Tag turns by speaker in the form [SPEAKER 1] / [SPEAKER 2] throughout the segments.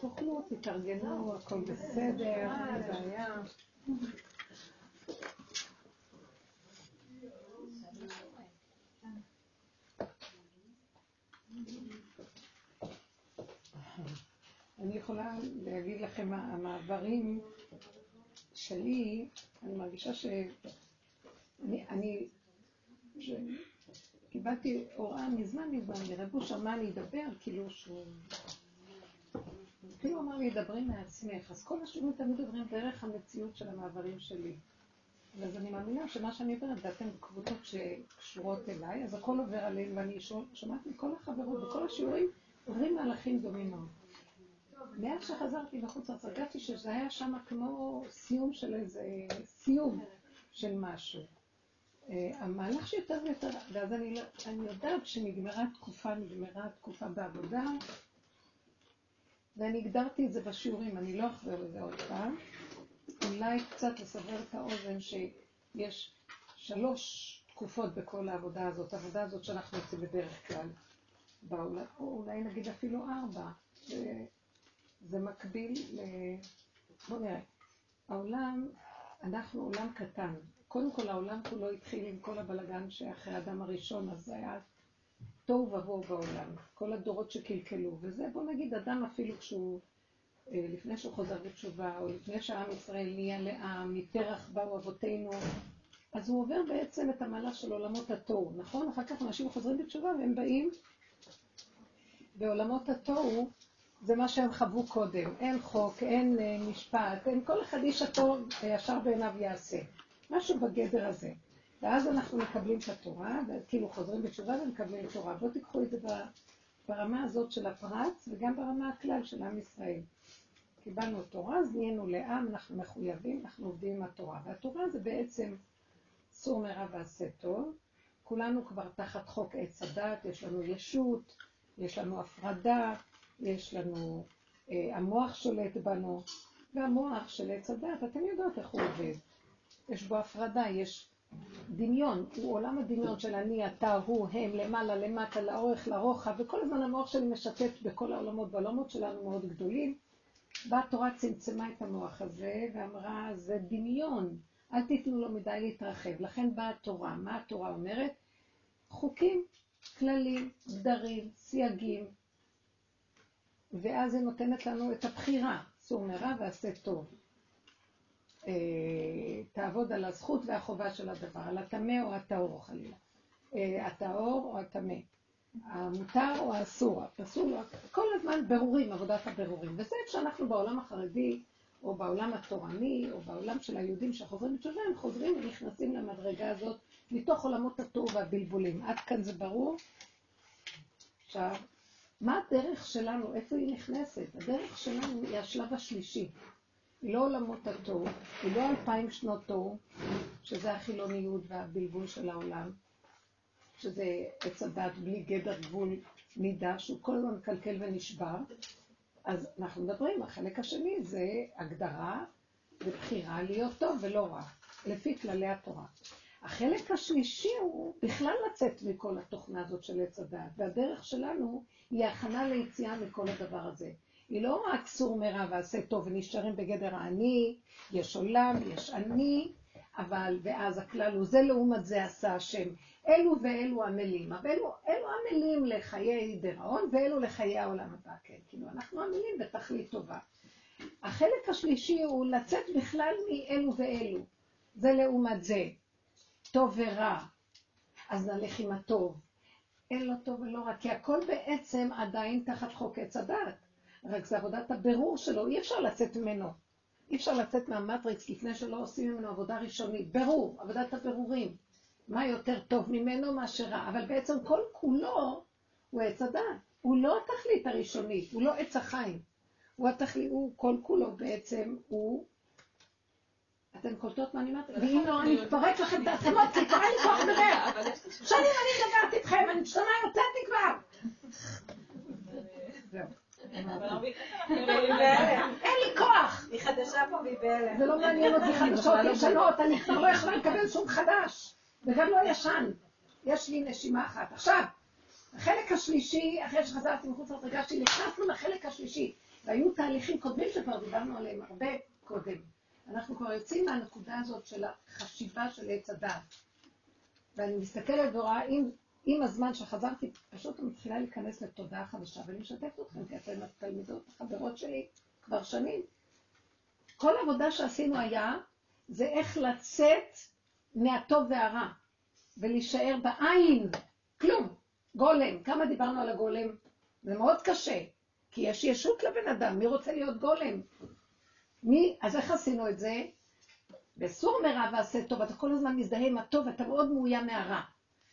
[SPEAKER 1] תאכלו, תתארגנו, הכל בסדר, אין בעיה. אני יכולה להגיד לכם, המעברים שלי, אני מרגישה ש... אני, אני קיבלתי הוראה מזמן מזמן, מרב אושר, מה אני אדבר, כאילו שהוא... כאילו אמר לי, דברי מעצמך. אז כל השיעורים תמיד מדברים דרך המציאות של המעברים שלי. אז אני מאמינה שמה שאני אומרת, ואתן קבוצות שקשורות אליי, אז הכל עובר עליהם, ואני שומעת מכל החברות, בכל השיעורים עוברים מהלכים דומים מאוד. מאז שחזרתי בחוץ לארץ, הרגשתי שזה היה שם כמו סיום של איזה סיום של משהו. אה, המהלך שיותר ויותר, ואז אני, לא, אני יודעת שנגמרה תקופה, נגמרה תקופה בעבודה, ואני הגדרתי את זה בשיעורים, אני לא אחזור לזה עוד פעם. אולי קצת לסבר את האוזן שיש שלוש תקופות בכל העבודה הזאת, העבודה הזאת שאנחנו עושים בדרך כלל, בעולם, או אולי נגיד אפילו ארבע. זה מקביל ל... בואו נראה. העולם, אנחנו עולם קטן. קודם כל העולם כולו התחיל עם כל הבלגן שאחרי האדם הראשון, אז זה היה תוהו ובוהו בעולם. כל הדורות שקלקלו. וזה, בוא נגיד, אדם אפילו כשהוא, אה, לפני שהוא חוזר בתשובה, או לפני שעם ישראל נהיה לעם, מפרח באו אבותינו, אז הוא עובר בעצם את המהלך של עולמות התוהו, נכון? אחר כך אנשים חוזרים בתשובה והם באים בעולמות התוהו, זה מה שהם חוו קודם. אין חוק, אין uh, משפט, אין כל אחד איש הטוב הישר בעיניו יעשה. משהו בגדר הזה. ואז אנחנו מקבלים את התורה, וכאילו חוזרים בתשובה ומקבלים תורה. בואו תיקחו את זה ברמה הזאת של הפרט, וגם ברמה הכלל של עם ישראל. קיבלנו תורה, אז נהיינו לעם, אנחנו מחויבים, אנחנו עובדים עם התורה. והתורה זה בעצם סור מרע ועשה טוב. כולנו כבר תחת חוק עץ הדת, יש לנו ישות, יש לנו הפרדה, יש לנו, אה, המוח שולט בנו, והמוח של עץ הדת, אתם יודעות איך הוא עובד. יש בו הפרדה, יש דמיון, הוא עולם הדמיון של אני, אתה, הוא, הם, למעלה, למטה, לאורך, לרוחב, וכל הזמן המוח שלי משתף בכל העולמות, בעולמות שלנו מאוד גדולים. באה התורה, צמצמה את המוח הזה, ואמרה, זה דמיון, אל תיתנו לו מדי להתרחב. לכן באה התורה. מה התורה אומרת? חוקים, כללים, גדרים, סייגים, ואז היא נותנת לנו את הבחירה, סור מרע ועשה טוב. אה, תעבוד על הזכות והחובה של הדבר, על הטמא או הטהור חלילה. אה, הטהור או הטמא. המותר או האסור, הפסול. כל הזמן ברורים, עבודת הבירורים. וזה שאנחנו בעולם החרדי, או בעולם התורני, או בעולם של היהודים שחוזרים בתשובה, הם חוזרים ונכנסים למדרגה הזאת מתוך עולמות התור והבלבולים. עד כאן זה ברור? עכשיו, מה הדרך שלנו? איפה היא נכנסת? הדרך שלנו היא השלב השלישי. היא לא עולמות התוהו, היא לא אלפיים שנות תוהו, שזה החילוניות והבלבול של העולם, שזה עץ הדת בלי גדר גבול מידה, שהוא כל הזמן מקלקל ונשבר. אז אנחנו מדברים, החלק השני זה הגדרה ובחירה להיות טוב ולא רע, לפי כללי התורה. החלק השלישי הוא בכלל לצאת מכל התוכנה הזאת של עץ הדעת, והדרך שלנו היא הכנה ליציאה מכל הדבר הזה. היא לא רק סור מרע ועשה טוב ונשארים בגדר האני, יש עולם, יש אני, אבל, ואז הכלל הוא זה לעומת זה עשה השם. אלו ואלו עמלים, אבל אלו, אלו עמלים לחיי דיראון ואלו לחיי העולם הבא, כן, כאילו אנחנו עמלים בתכלית טובה. החלק השלישי הוא לצאת בכלל מאלו ואלו, זה לעומת זה. טוב ורע, אז נלך עם הטוב. אין לו טוב ולא רע, כי הכל בעצם עדיין תחת חוק עץ הדת. רק זה עבודת הבירור שלו, אי אפשר לצאת ממנו. אי אפשר לצאת מהמטריקס לפני שלא עושים ממנו עבודה ראשונית. ברור, עבודת הבירורים. מה יותר טוב ממנו מאשר רע. אבל בעצם כל כולו הוא עץ הדת. הוא לא התכלית הראשונית, הוא לא עץ החיים. הוא התכלית, הוא כל כולו בעצם, הוא אתן קולטות מה אני אומרת? ואם לא, אני אתפרק לכם את העצמות, כי כבר אין לי כוח לדבר. שנים אני מדברת איתכם, אני משתנה, יוצאתי כבר. זהו. אין לי כוח.
[SPEAKER 2] היא חדשה פה והיא בהלם.
[SPEAKER 1] זה לא מעניין אותי חדשות ישנות, אני כבר לא יכולה לקבל שום חדש, וגם לא ישן. יש לי נשימה אחת. עכשיו, החלק השלישי, אחרי שחזרתי מחוץ להרגשתי, נכנסנו לחלק השלישי, והיו תהליכים קודמים שכבר דיברנו עליהם הרבה קודם. אנחנו כבר יוצאים מהנקודה הזאת של החשיבה של עץ הדעת. ואני מסתכלת ורואה, אם, עם הזמן שחזרתי, פשוט מתחילה להיכנס לתודעה חדשה, ואני משתפת אתכם, כי אתן התלמידות, החברות שלי, כבר שנים. כל עבודה שעשינו היה, זה איך לצאת מהטוב והרע, ולהישאר בעין, כלום, גולם. כמה דיברנו על הגולם? זה מאוד קשה, כי יש ישות לבן אדם, מי רוצה להיות גולם? מי, אז איך עשינו את זה? בסור מרע ועשה טוב, אתה כל הזמן מזדהה עם הטוב, אתה מאוד מאוים מהרע.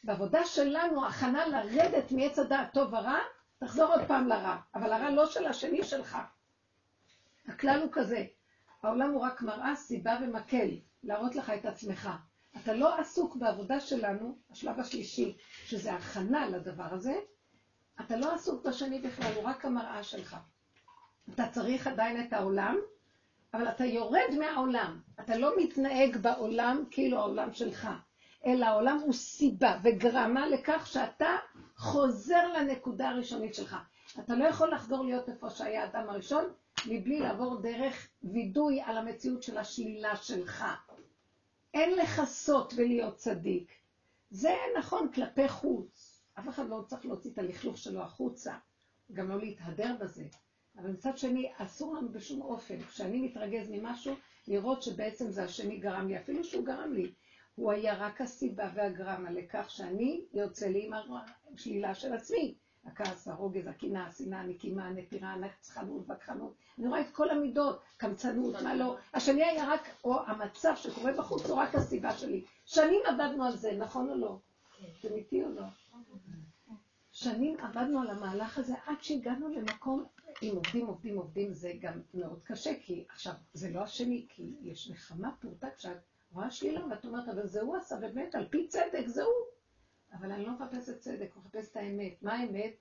[SPEAKER 1] בעבודה שלנו, הכנה לרדת מעץ הדעת טוב ורע, תחזור עוד פעם לרע. אבל הרע לא של השני שלך. הכלל הוא כזה, העולם הוא רק מראה, סיבה ומקל, להראות לך את עצמך. אתה לא עסוק בעבודה שלנו, השלב השלישי, שזה הכנה לדבר הזה, אתה לא עסוק בשני בכלל, הוא רק המראה שלך. אתה צריך עדיין את העולם, אבל אתה יורד מהעולם. אתה לא מתנהג בעולם כאילו העולם שלך, אלא העולם הוא סיבה וגרמה לכך שאתה חוזר לנקודה הראשונית שלך. אתה לא יכול לחזור להיות איפה שהיה האדם הראשון, מבלי לעבור דרך וידוי על המציאות של השלילה שלך. אין לכסות ולהיות צדיק. זה נכון כלפי חוץ. אף אחד לא צריך להוציא את הלכלוך שלו החוצה, גם לא להתהדר בזה. אבל מצד שני, אסור לנו בשום אופן, כשאני מתרגז ממשהו, לראות שבעצם זה השני גרם לי, אפילו שהוא גרם לי. הוא היה רק הסיבה והגרמה לכך שאני יוצא לי עם השלילה של עצמי. הכעס, הרוגז, הקנאה, השנאה, הנקימה, הנטירה, הנצחנות, וכחנות. אני רואה את כל המידות, קמצנות, מה לא. השני היה רק, או המצב שקורה בחוץ הוא רק הסיבה שלי. שנים עבדנו על זה, נכון או לא? זה אמיתי או לא? שנים עבדנו על המהלך הזה עד שהגענו למקום, אם עובדים, עובדים, עובדים, זה גם מאוד קשה, כי עכשיו, זה לא השני, כי יש נחמה פורטה כשאת רואה שלילה ואת אומרת, אבל זה הוא עשה, באמת, על פי צדק, זה הוא. אבל אני לא מחפשת צדק, אני מחפשת האמת. מה האמת?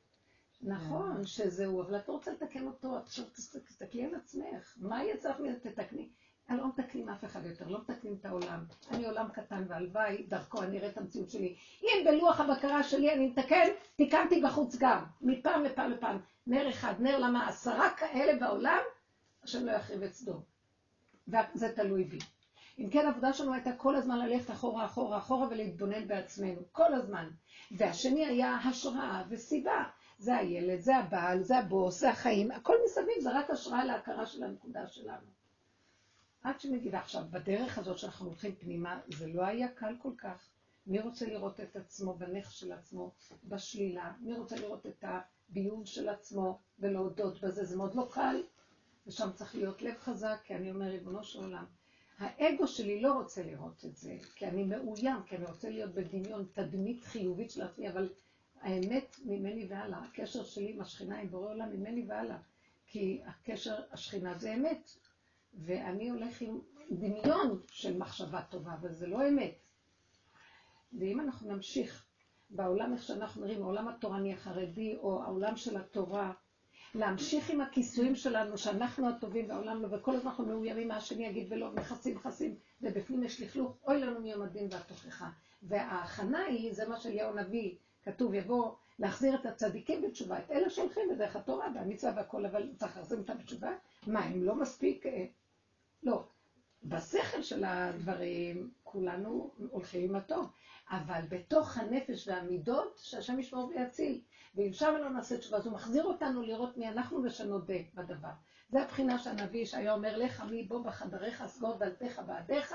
[SPEAKER 1] נכון כן. שזהו, אבל את לא רוצה לתקן אותו, את עכשיו תסתכלי על עצמך. מה יצא לך מזה? תתקני. אני לא מתקנים אף אחד יותר, לא מתקנים את העולם. אני עולם קטן והלוואי, דרכו אני אראה את המציאות שלי. אם בלוח הבקרה שלי אני מתקן, תיקנתי בחוץ גם, מפעם לפעם לפעם. נר אחד, נר למה עשרה כאלה בעולם, השם לא יחריב את סדום. וזה תלוי בי. אם כן, העבודה שלנו הייתה כל הזמן ללכת אחורה, אחורה, אחורה ולהתבונן בעצמנו. כל הזמן. והשני היה השראה וסיבה. זה הילד, זה הבעל, זה הבוס, זה החיים, הכל מסביב, זה רק השראה להכרה של הנקודה שלנו. עד שמגיבה עכשיו, בדרך הזאת שאנחנו הולכים פנימה, זה לא היה קל כל כך. מי רוצה לראות את עצמו בנכס של עצמו, בשלילה? מי רוצה לראות את הביון של עצמו ולהודות בזה? זה מאוד לא קל, ושם צריך להיות לב חזק, כי אני אומר, ריבונו של עולם, האגו שלי לא רוצה לראות את זה, כי אני מאוים, כי אני רוצה להיות בדמיון תדמית חיובית של עצמי, אבל האמת ממני והלאה, הקשר שלי עם השכינה, עם בורא עולם, ממני והלאה, כי הקשר, השכינה זה אמת, ואני הולך עם דמיון של מחשבה טובה, אבל זה לא אמת. ואם אנחנו נמשיך בעולם איך שאנחנו נראים, העולם התורני החרדי, או העולם של התורה, להמשיך עם הכיסויים שלנו, שאנחנו הטובים והעולם לא, וכל הזמן אנחנו מאוימים מה השני יגיד ולא, מכסים, מכסים, ובפנים יש לכלוך, אוי לנו מיום הדין והתוכחה. וההכנה היא, זה מה שאליהו הנביא כתוב, יבוא להחזיר את הצדיקים בתשובה, את אלה שהולכים בדרך התורה והמצווה והכל, אבל צריך להחזיר אותם בתשובה. מה, הם לא מספיק... אה, לא. בשכל של הדברים, כולנו הולכים עם הטוב, אבל בתוך הנפש והמידות, שהשם ישמור ויציל. ואם שם לא נעשה תשובה, אז הוא מחזיר אותנו לראות מי אנחנו ושנודה בדבר. זה הבחינה שהנביא שהיה אומר לך, מי בוא בחדריך, סגור דלתיך בעדיך,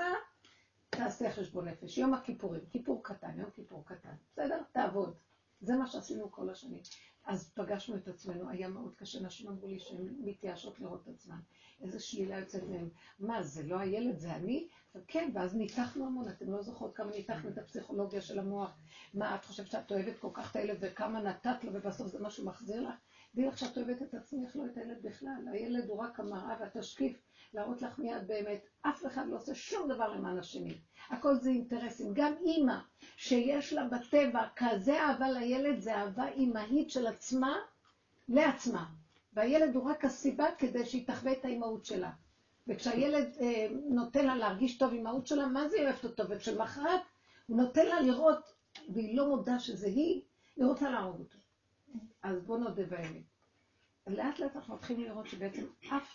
[SPEAKER 1] תעשה חשבון נפש. יום הכיפורים, כיפור קטן, יום כיפור קטן. בסדר? תעבוד. זה מה שעשינו כל השנים. אז פגשנו את עצמנו, היה מאוד קשה, נשים אמרו לי שהן מתייאשות לראות את עצמן. איזה שלילה יוצאת מהן. מה, זה לא הילד, זה אני? כן, ואז ניתחנו המון, אתם לא זוכרות כמה ניתחנו את הפסיכולוגיה של המוח. מה, את חושבת שאת אוהבת כל כך את הילד וכמה נתת לו ובסוף זה מה שהוא מחזיר לך? תדעי לך שאת אוהבת את עצמך, לא את הילד בכלל. הילד הוא רק המראה והתשקיף, להראות לך מיד באמת. אף אחד לא עושה שום דבר למען השני. הכל זה אינטרסים. גם אימא, שיש לה בטבע כזה אהבה לילד, זה אהבה אימהית של עצמה לעצמה. והילד הוא רק הסיבה כדי שהיא תחווה את האימהות שלה. וכשהילד אה, נותן לה להרגיש טוב עם האימהות שלה, מה זה אוהבת אותו? וכשמחרת הוא נותן לה לראות, והיא לא מודה שזה היא, היא רוצה להרוג אותו. אז בואו נודה באמת. לאט לאט אנחנו מתחילים לראות שבעצם אף,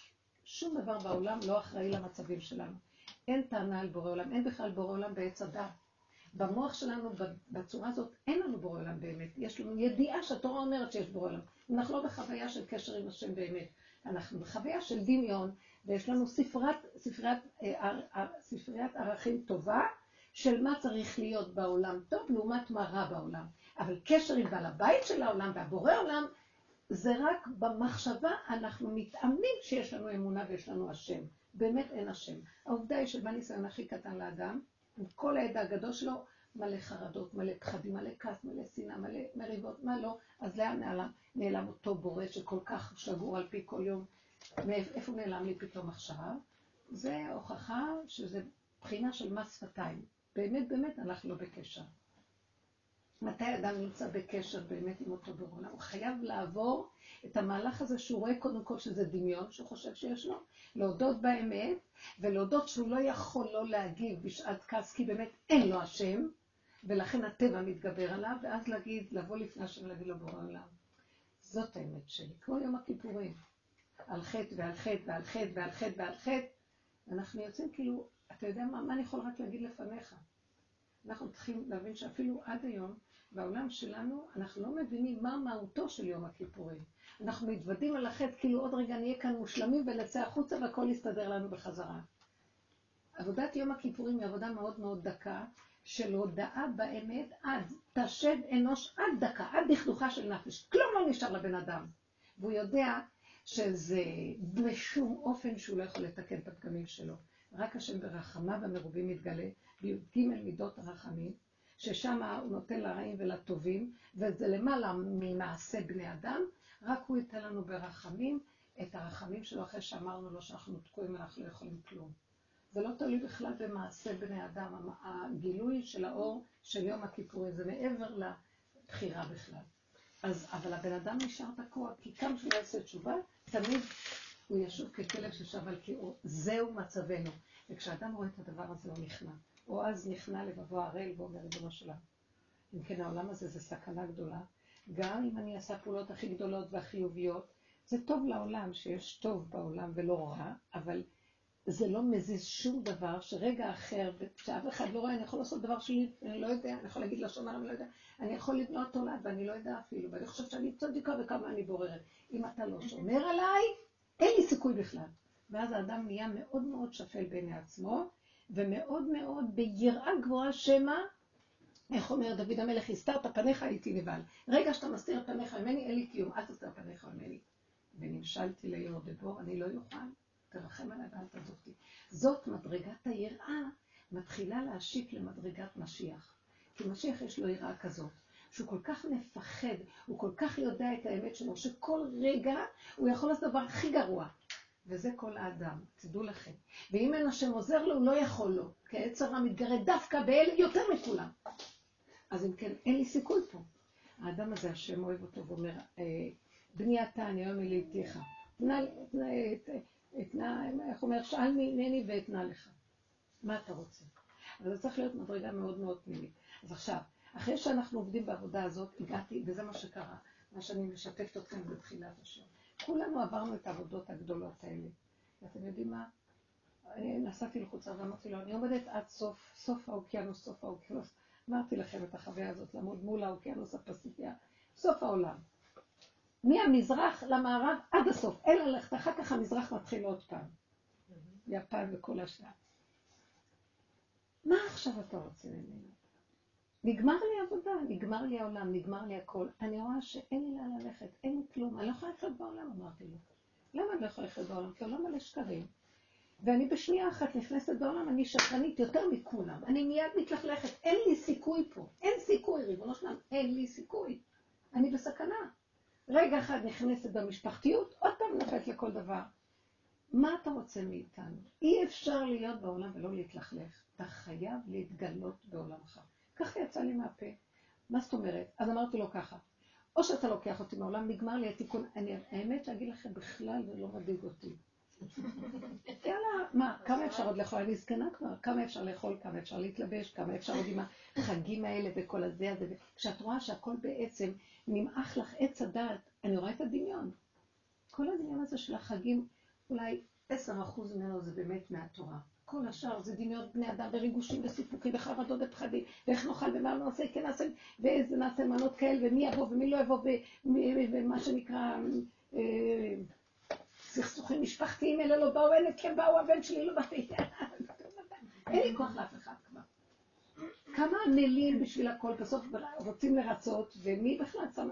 [SPEAKER 1] שום דבר בעולם לא אחראי למצבים שלנו. אין טענה על בורא עולם, אין בכלל בורא עולם בעץ הדת. במוח שלנו, בצורה הזאת, אין לנו בורא עולם באמת. יש לנו ידיעה שהתורה אומרת שיש בורא עולם. אנחנו לא בחוויה של קשר עם השם באמת. אנחנו בחוויה של דמיון, ויש לנו ספרת, ספריית, אה, ספריית ערכים טובה של מה צריך להיות בעולם טוב לעומת מה רע בעולם. אבל קשר עם בעל הבית של העולם והבורא עולם, זה רק במחשבה אנחנו מתאמנים שיש לנו אמונה ויש לנו השם. באמת אין השם. העובדה היא שבניסיון הכי קטן לאדם, כל הידע הגדול שלו, מלא חרדות, מלא פחדים, מלא כעס, מלא שנאה, מלא מריבות, מה לא, אז לאן נעלם, נעלם אותו בורא שכל כך שגור על פי כל יום, מאיפה נעלם לי פתאום עכשיו? זה הוכחה שזה בחינה של מס שפתיים. באמת, באמת, אנחנו לא בקשר. מתי אדם נמצא בקשר באמת עם אותו בעולם? הוא חייב לעבור את המהלך הזה שהוא רואה קודם כל שזה דמיון שהוא חושב שיש לו, להודות באמת, ולהודות שהוא לא יכול לא להגיב בשעת כעס, כי באמת אין לו השם, ולכן הטבע מתגבר עליו, ואז להגיד, לבוא לפני השם ולהגיד לו בורא עולם. זאת האמת שלי, כמו יום הכיפורים. על חטא ועל חטא ועל חטא ועל חטא ועל חטא, אנחנו יוצאים כאילו, אתה יודע מה, מה אני יכול רק להגיד לפניך? אנחנו צריכים להבין שאפילו עד היום, בעולם שלנו, אנחנו לא מבינים מה מהותו של יום הכיפורים. אנחנו מתוודים על החטא, כאילו עוד רגע נהיה כאן מושלמים ונצא החוצה והכל יסתדר לנו בחזרה. עבודת יום הכיפורים היא עבודה מאוד מאוד דקה, של הודאה באמת עד תשב אנוש עד דקה, עד דכדוכה של נפש. כלום לא נשאר לבן אדם. והוא יודע שזה בשום אופן שהוא לא יכול לתקן את הפגמים שלו. רק השם ברחמיו המרובים מתגלה, בי"ג מידות הרחמים, ששם הוא נותן לרעים ולטובים, וזה למעלה ממעשה בני אדם, רק הוא ייתן לנו ברחמים את הרחמים שלו אחרי שאמרנו לו שאנחנו תקועים ואנחנו לא יכולים כלום. זה לא תלוי בכלל במעשה בני אדם, הגילוי של האור של יום הכיפורים, זה מעבר לבחירה בכלל. אז, אבל הבן אדם נשאר תקוע, כי כמה שהוא יעשה תשובה, תמיד הוא ישוב ככלב ששב על קיאו. זהו מצבנו. וכשאדם רואה את הדבר הזה, הוא נכנע. או אז נכנע לבבו הראל ואומר, ריבונו שלנו. אם כן, העולם הזה זה סכנה גדולה. גם אם אני אעשה פעולות הכי גדולות והחיוביות, זה טוב לעולם שיש טוב בעולם ולא רע, אבל זה לא מזיז שום דבר שרגע אחר, שאף אחד לא רואה, אני יכול לעשות דבר שלי, אני לא יודע, אני יכול להגיד לשון הרע, אני לא יודע, אני יכול לבנות תולד ואני לא יודע אפילו, ואני חושבת שאני צדיקה וכמה אני בוררת. אם אתה לא שומר עליי, אין לי סיכוי בכלל. ואז האדם נהיה מאוד מאוד שפל בעיני עצמו, ומאוד מאוד ביראה גבוהה שמא, איך אומר דוד המלך, הסתרת פניך הייתי נבהל. רגע שאתה מסתיר פניך ממני, אין לי קיום, אל תסתיר פניך ממני. ונמשלתי ליורדבור, אני לא יוכל. תרחם עליי ואל תעזוב. זאת מדרגת היראה, מתחילה להשיק למדרגת משיח. כי משיח יש לו יראה כזאת, שהוא כל כך מפחד, הוא כל כך יודע את האמת שלו, שכל רגע הוא יכול לעשות דבר הכי גרוע. וזה כל האדם, תדעו לכם. ואם אין השם עוזר לו, הוא לא יכול לו. כי העץ הרע מתגרד דווקא באלה יותר מכולם. אז אם כן, אין לי סיכוי פה. האדם הזה, השם אוהב אותו ואומר, אה, בני אתה, אני היום אליתיך. אתנה, איך אומר, שאל ממני ואתנה לך. מה אתה רוצה? אבל זה צריך להיות מדרגה מאוד מאוד פנימית. אז עכשיו, אחרי שאנחנו עובדים בעבודה הזאת, הגעתי, וזה מה שקרה, מה שאני משתפת אתכם בתחילת השם. כולנו עברנו את העבודות הגדולות האלה. ואתם יודעים מה? נסעתי לחוצה ואמרתי לו, אני עומדת עד סוף, סוף האוקיינוס, סוף האוקיינוס. אמרתי לכם את החוויה הזאת, לעמוד מול האוקיינוס הפסיפיה, סוף העולם. מהמזרח למערב עד הסוף, אין ללכת, אחר כך המזרח מתחיל עוד פעם. יפן וכל השאר. מה עכשיו אתה רוצה ממנו? נגמר לי עבודה, נגמר לי העולם, נגמר לי הכל. אני רואה שאין לי לאן ללכת, אין לי כלום. אני לא יכולה לחיות בעולם, אמרתי לו. למה אני לא יכולה לחיות בעולם? כי העולם מלא שקרים. ואני בשנייה אחת נכנסת בעולם, אני שקרנית יותר מכולם. אני מיד מתלכלכת, אין לי סיכוי פה. אין סיכוי, ריבונו שלם, אין לי סיכוי. אני בסכנה. רגע אחד נכנסת במשפחתיות, עוד פעם נופלת לכל דבר. מה אתה רוצה מאיתנו? אי אפשר להיות בעולם ולא להתלכלך. אתה חייב להתגלות בעולמך. ככה יצא לי מהפה. מה זאת אומרת? אז אמרתי לו ככה, או שאתה לוקח אותי מהעולם, נגמר לי התיקון. אני, האמת, להגיד לכם, בכלל זה לא מדאיג אותי. יאללה, מה, כמה אפשר עוד לאכול? אני זקנה כבר, כמה אפשר לאכול, כמה אפשר להתלבש, כמה אפשר עוד עם החגים האלה וכל הזה הזה. כשאת רואה שהכל בעצם נמעך לך עץ הדעת, אני רואה את הדמיון. כל הדמיון הזה של החגים, אולי עשר אחוז ממנו זה באמת מהתורה. כל השאר זה דמיון בני אדם וריגושים וסיפוקים וחרדות ופחדים, ואיך נאכל ומה נעשה, כן נעשה, ואיזה נעשה מנות כאלה, ומי יבוא ומי לא יבוא, ומה שנקרא אה, סכסוכים משפחתיים, אלה לא באו, אלה כן באו, הבן שלי לא באו, אין לי כוח לאף אחד. כמה עמלים בשביל הכל, בסוף רוצים לרצות, ומי בכלל שם...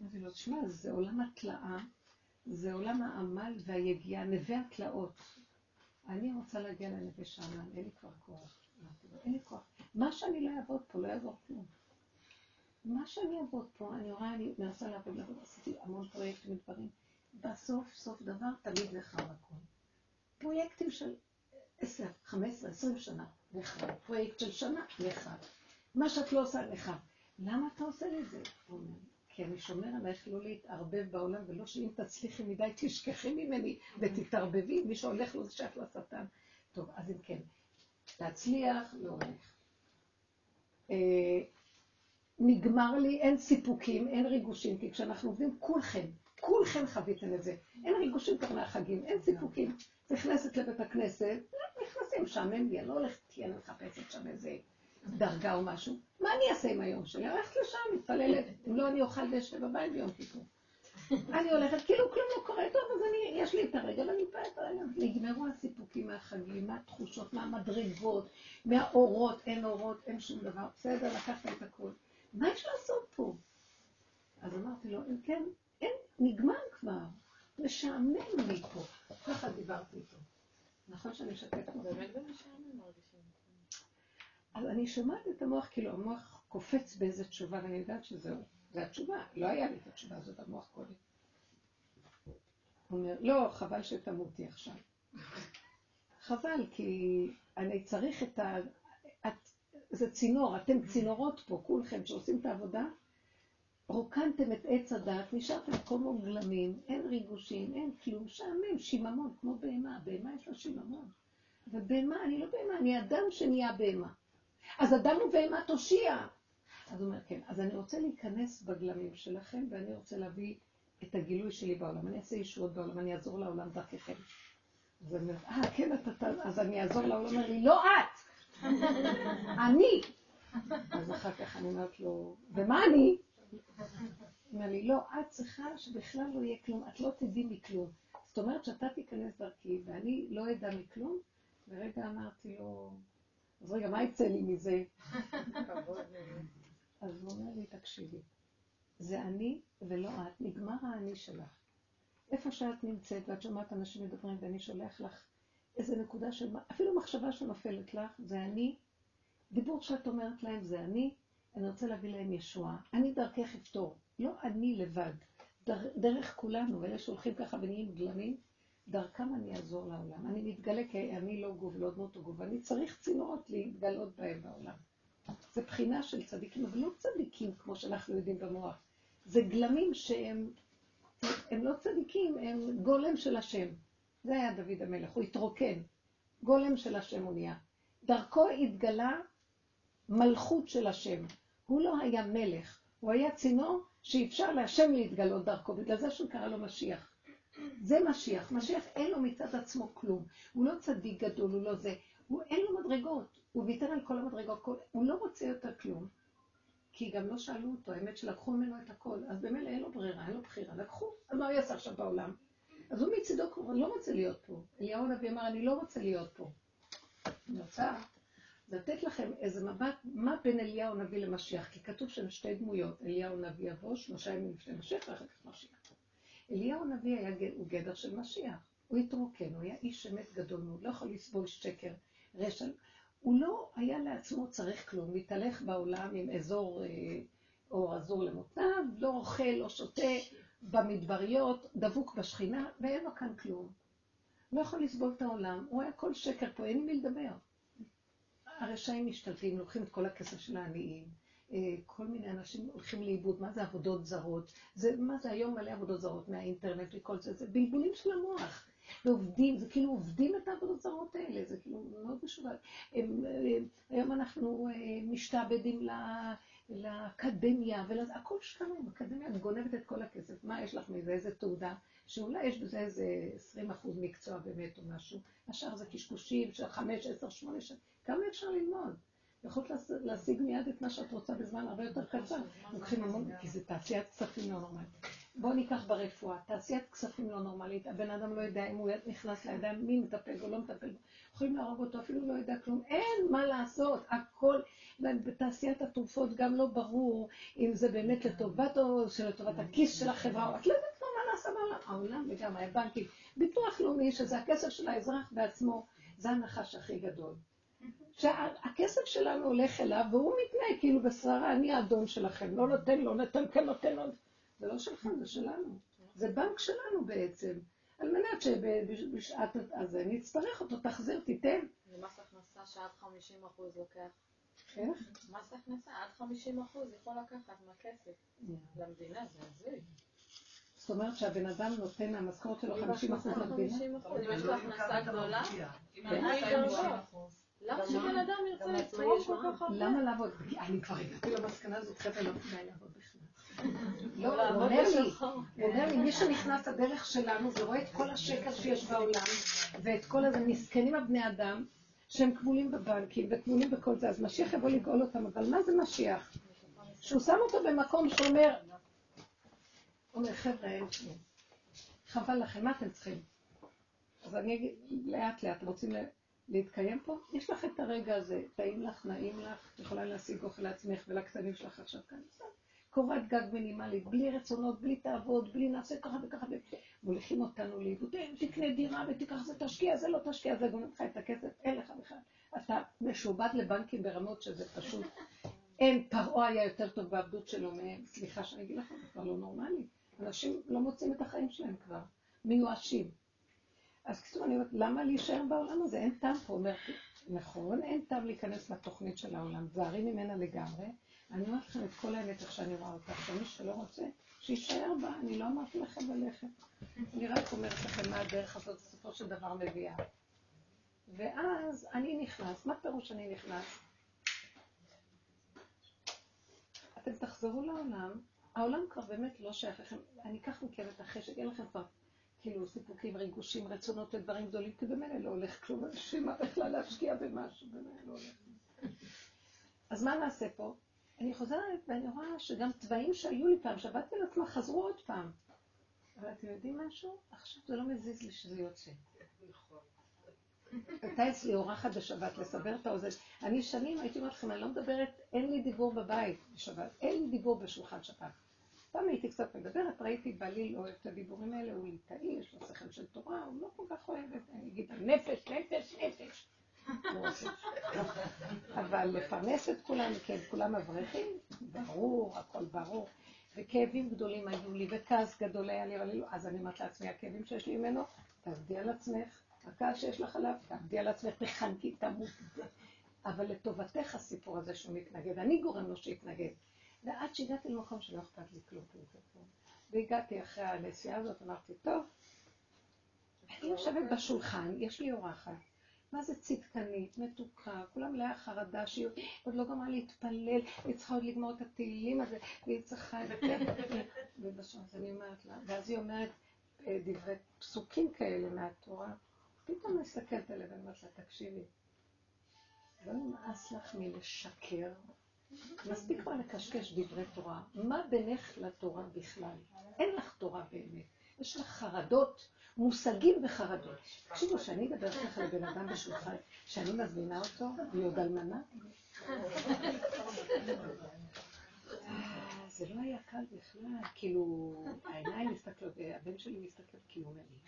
[SPEAKER 1] אמרתי לו, תשמע, זה עולם התלאה, זה עולם העמל והיגיעה, נווה התלאות. אני רוצה להגיע לנווה שאנן, אין לי כבר כוח. אין לי כוח. מה שאני לא אעבוד פה, לא יעבור כלום. מה שאני אעבוד פה, אני רואה, אני מנסה לעבוד, לעבוד, עשיתי המון פרויקטים ודברים. בסוף, סוף דבר, תמיד נחרב הכל. פרויקטים של 10, 15, 20 שנה, נחרב. פרויקט של שנה, נחרב. מה שאת לא עושה, נחרב. למה אתה עושה לי זה? הוא אומר, כי אני שומר עלייך לא להתערבב בעולם, ולא שאם תצליחי מדי תשכחי ממני ותתערבבי, מי שהולך לו זה שייך לשטן. טוב, אז אם כן, להצליח, לא הולך. אה, נגמר לי, אין סיפוקים, אין ריגושים, כי כשאנחנו עובדים, כולכם, כולכם חוויתם את זה. אין ריגושים כבר מהחגים, אין סיפוקים. נכנסת לבית הכנסת, נכנסים, משעמם לי, אני לא הולכת, כי אני מחפשת שם איזה דרגה או משהו. מה אני אעשה עם היום שלי? הולכת לשם, מתפללת. לא, אני אוכל ואשב בבית ביום כיפור. אני הולכת, כאילו כלום לא קורה טוב, אז אני, יש לי את הרגע ואני מתפללת הרגע. נגמרו הסיפוקים מהחגים, מהתחושות, מהמדרגות, מהאורות, אין אורות, אין שום דבר. בסדר, לקחת את הכול. מה יש לעשות פה? אז אמרתי לו, אם כן, אין, נגמר כבר. משעמם לי פה. ככה דיברתי איתו. נכון שאני משתפת אותו? באמת במשעמם מרגישים. אז אני שומעת את המוח, כאילו המוח קופץ באיזה תשובה, ואני יודעת שזהו, זו התשובה. לא היה לי את התשובה הזאת, המוח קודם. הוא אומר, לא, חבל שתמותי עכשיו. חבל, כי אני צריך את ה... את... זה צינור, אתם צינורות פה, כולכם, שעושים את העבודה, רוקנתם את עץ הדת, נשארתם כמו גלמים, אין ריגושים, אין כלום, שעמם, שיממון, כמו בהמה, בהמה יש לה שיממון. ובהמה, אני לא בהמה, אני אדם שנהיה בהמה. אז אדם ובהמה תושיע. אז הוא אומר, כן, אז אני רוצה להיכנס בגלמים שלכם, ואני רוצה להביא את הגילוי שלי בעולם. אני אעשה ישועות בעולם, אני אעזור לעולם דרככם. אז אני אומרת, אה, כן, אתה, אז אני אעזור לעולם, אומר לי, לא את, אני. אז אחר כך אני אומרת לו, ומה אני? הוא אומר לי, לא, את צריכה שבכלל לא יהיה כלום, את לא תדעי מכלום. זאת אומרת שאתה תיכנס דרכי ואני לא אדע מכלום, ורגע אמרתי לו, אז רגע, מה יצא לי מזה? אז הוא אומר לי, תקשיבי, זה אני ולא את, נגמר האני שלך. איפה שאת נמצאת ואת שומעת אנשים מדברים ואני שולח לך איזה נקודה של, אפילו מחשבה שנופלת לך, זה אני, דיבור שאת אומרת להם זה אני, אני רוצה להביא להם ישועה. אני דרכך אפתור, לא אני לבד. דר, דרך כולנו, אלה שהולכים ככה ונהיים גלמים, דרכם אני אעזור לעולם. אני מתגלה כי אני לא גוב, לא דמות או. אני צריך צינורות להתגלות בהם בעולם. זה בחינה של צדיקים, אבל לא צדיקים כמו שאנחנו יודעים במוח. זה גלמים שהם הם לא צדיקים, הם גולם של השם. זה היה דוד המלך, הוא התרוקן. גולם של השם הוא נהיה. דרכו התגלה מלכות של השם. הוא לא היה מלך, הוא היה צינור שאפשר להשם להתגלות דרכו, בגלל זה שהוא קרא לו משיח. זה משיח. משיח אין לו מצד עצמו כלום. הוא לא צדיק גדול, הוא לא זה. הוא אין לו מדרגות. הוא ויתר על כל המדרגות, כל... הוא לא רוצה יותר כלום. כי גם לא שאלו אותו, האמת שלקחו ממנו את הכל. אז במילא אין לו ברירה, אין לו בחירה. לקחו, אז מה הוא יעשה עכשיו בעולם? אז הוא מצידו כבר לא רוצה להיות פה. אליהו הנביא אמר, אני לא רוצה להיות פה. אני רוצה לתת לכם איזה מבט, מה בין אליהו הנביא למשיח, כי כתוב שם שתי דמויות, אליהו הנביא יבוא, שלושה ימים לפני משיח, ואחר כך משיח. אליהו הנביא היה, הוא גדר של משיח, הוא התרוקן, הוא היה איש אמת גדול מאוד, לא יכול לסבול שקר, רשע. הוא לא היה לעצמו צריך כלום, מתהלך בעולם עם אזור אה, או אזור למותניו, לא אוכל, לא שותה, במדבריות, דבוק בשכינה, ואין לו כאן כלום. לא יכול לסבול את העולם, הוא היה כל שקר פה, אין עם מי לדבר. הרשעים משתלטים, לוקחים את כל הכסף של העניים, כל מיני אנשים הולכים לאיבוד, מה זה עבודות זרות? זה, מה זה היום מלא עבודות זרות מהאינטרנט וכל זה, זה בלבולים של המוח. ועובדים, זה כאילו עובדים את העבודות זרות האלה, זה כאילו מאוד משובח. היום אנחנו אה, משתעבדים לאקדמיה, הכל שלנו, אקדמיה גונבת את כל הכסף. מה יש לך מזה, איזה תעודה? שאולי יש בזה איזה 20 אחוז מקצוע באמת או משהו. השאר זה קשקושים של 5, 10, 8 שנים. כמה אפשר ללמוד? יכולת להשיג מיד את מה שאת רוצה בזמן הרבה יותר קצר. לוקחים המון, כי זה תעשיית כספים לא נורמלית. בואו ניקח ברפואה, תעשיית כספים לא נורמלית, הבן אדם לא יודע אם הוא נכנס לידיים, מי מטפל בו, לא מטפל. יכולים להרוג אותו, אפילו לא יודע כלום. אין מה לעשות, הכל. בתעשיית התרופות גם לא ברור אם זה באמת לטובת או שלטובת הכיס של החברה, את לא יודעת כבר מה נעשה בעולם. וגם הבנקים. ביטוח לאומי, שזה הכסף של האזרח בעצמו, זה הנחש הכי גדול. שהכסף שלנו הולך אליו, והוא מתנהג כאילו בשררה, אני האדון שלכם, לא נותן, לא נותן, כן נותן, לא... זה לא שלך, זה שלנו. זה בנק שלנו בעצם. על מנת שבשעת הזה נצטרך אותו, תחזיר, תיתן.
[SPEAKER 2] זה מס הכנסה שעד 50 אחוז לוקח.
[SPEAKER 1] איך?
[SPEAKER 2] מס הכנסה עד 50 אחוז יכול לקחת מהכסף. למדינה זה הזוי.
[SPEAKER 1] זאת אומרת שהבן אדם נותן מהמשכורת שלו 50 אחוז למדינה?
[SPEAKER 2] אם יש לו הכנסה גדולה, למה שבן אדם ירצה לתרום כל כך הרבה?
[SPEAKER 1] למה לעבוד? אני כבר הגעתי למסקנה הזאת, חבר'ה, לא כדאי לעבוד בכלל. לא, הוא אומר לי, הוא אומר לי, מי שנכנס לדרך שלנו ורואה את כל השקר שיש בעולם, ואת כל הזה, מסכנים הבני אדם, שהם כבולים בבנקים וכבולים בכל זה, אז משיח יבוא לגאול אותם, אבל מה זה משיח? שהוא שם אותו במקום שאומר, אומר, חבר'ה, אין כלום. חבל לכם, מה אתם צריכים? אז אני אגיד, לאט לאט, רוצים להתקיים פה? יש לך את הרגע הזה, טעים לך, נעים לך, את יכולה להשיג אוכל לעצמך ולקטנים שלך עכשיו כאן. קורת גג מינימלית, בלי רצונות, בלי תעבוד, בלי נעשה ככה וככה, מוליכים אותנו לאיבוד, תקנה דירה ותיקח זה תשקיע, זה לא תשקיע, זה גונב לך את הכסף, אין לך בכלל. אתה משועבד לבנקים ברמות שזה פשוט, אין, פרעה היה יותר טוב בעבדות שלו מהם, סליחה שאני אגיד לכם, זה כבר לא נורמלי. אנשים לא מוצאים את החיים שלהם כבר, מיואשים. אז כתוב, אני אומרת, למה להישאר בעולם הזה? אין טעם פה. אומר, נכון, אין טעם להיכנס לתוכנית של העולם, זהרי ממנה לגמרי. אני אומרת לכם את כל האמת איך שאני רואה אותה, שמי שלא רוצה, שיישאר בה, אני לא אמרתי לכם ללכת. אני רק אומרת לכם מה הדרך הזאת בסופו של דבר מביאה. ואז אני נכנס, מה פירוש אני נכנס? אתם תחזרו לעולם, העולם כבר באמת לא שייך לכם, אני אקח מכם את החשק, אין לכם כבר כאילו סיפוקים, ריגושים, רצונות ודברים גדולים, כי במילא לא הולך כלום, אנשים מה בכלל להשקיע במשהו, במילא לא הולך. אז מה נעשה פה? אני חוזרת ואני רואה שגם תוואים שהיו לי פעם, שעבדתי על עצמם, חזרו עוד פעם. אבל אתם יודעים משהו? עכשיו זה לא מזיז לי שזה יוצא. הייתה אצלי אורחת בשבת, לסבר את האוזן. אני שנים הייתי אומרת לכם, אני לא מדברת, אין לי דיבור בבית בשבת, אין לי דיבור בשולחן שבת. פעם הייתי קצת מדברת, ראיתי בעלי לא אוהב את הדיבורים האלה, הוא ליטאי, יש לו שכל של תורה, הוא לא כל כך אוהב את זה, אני אגיד נפש, נפש, נפש. אבל לפרנס את כולם, כן, כולם אברכים, ברור, הכל ברור. וכאבים גדולים היו לי, וכעס גדול היה לי, אז אני אומרת לעצמי, הכאבים שיש לי ממנו, תעבדי על עצמך, הכעס שיש לך עליו, תעבדי על עצמך, תחנקי, תמות. אבל לטובתך הסיפור הזה שהוא מתנגד, אני גורם לו שיתנגד. ועד שהגעתי למקום שלא אכפת לי כלום, והגעתי אחרי הנסיעה הזאת, אמרתי, טוב, אני יושבת בשולחן, יש לי אורחת. מה זה צדקנית, מתוקה, כולם מלאה חרדה שהיא עוד לא גמרה להתפלל, היא צריכה עוד לגמור את התהילים הזה, והיא צריכה... ובשם אז אני אומרת לה, ואז היא אומרת אה, דברי פסוקים כאלה מהתורה, פתאום מסתכלת עליה ואני אומרת לה, תקשיבי, לא נמאס לך מלשקר? מספיק כבר לקשקש דברי תורה. מה בינך לתורה בכלל? אין לך תורה באמת. יש לך חרדות מושגים וחרדות. תקשיבו, שאני אדבר ככה לבן אדם בשולחן, שאני מזמינה אותו, והיא עוד אלמנה, זה לא היה קל בכלל, כאילו, העיניים מסתכלות, הבן שלי מסתכל, כאילו, אומר לי,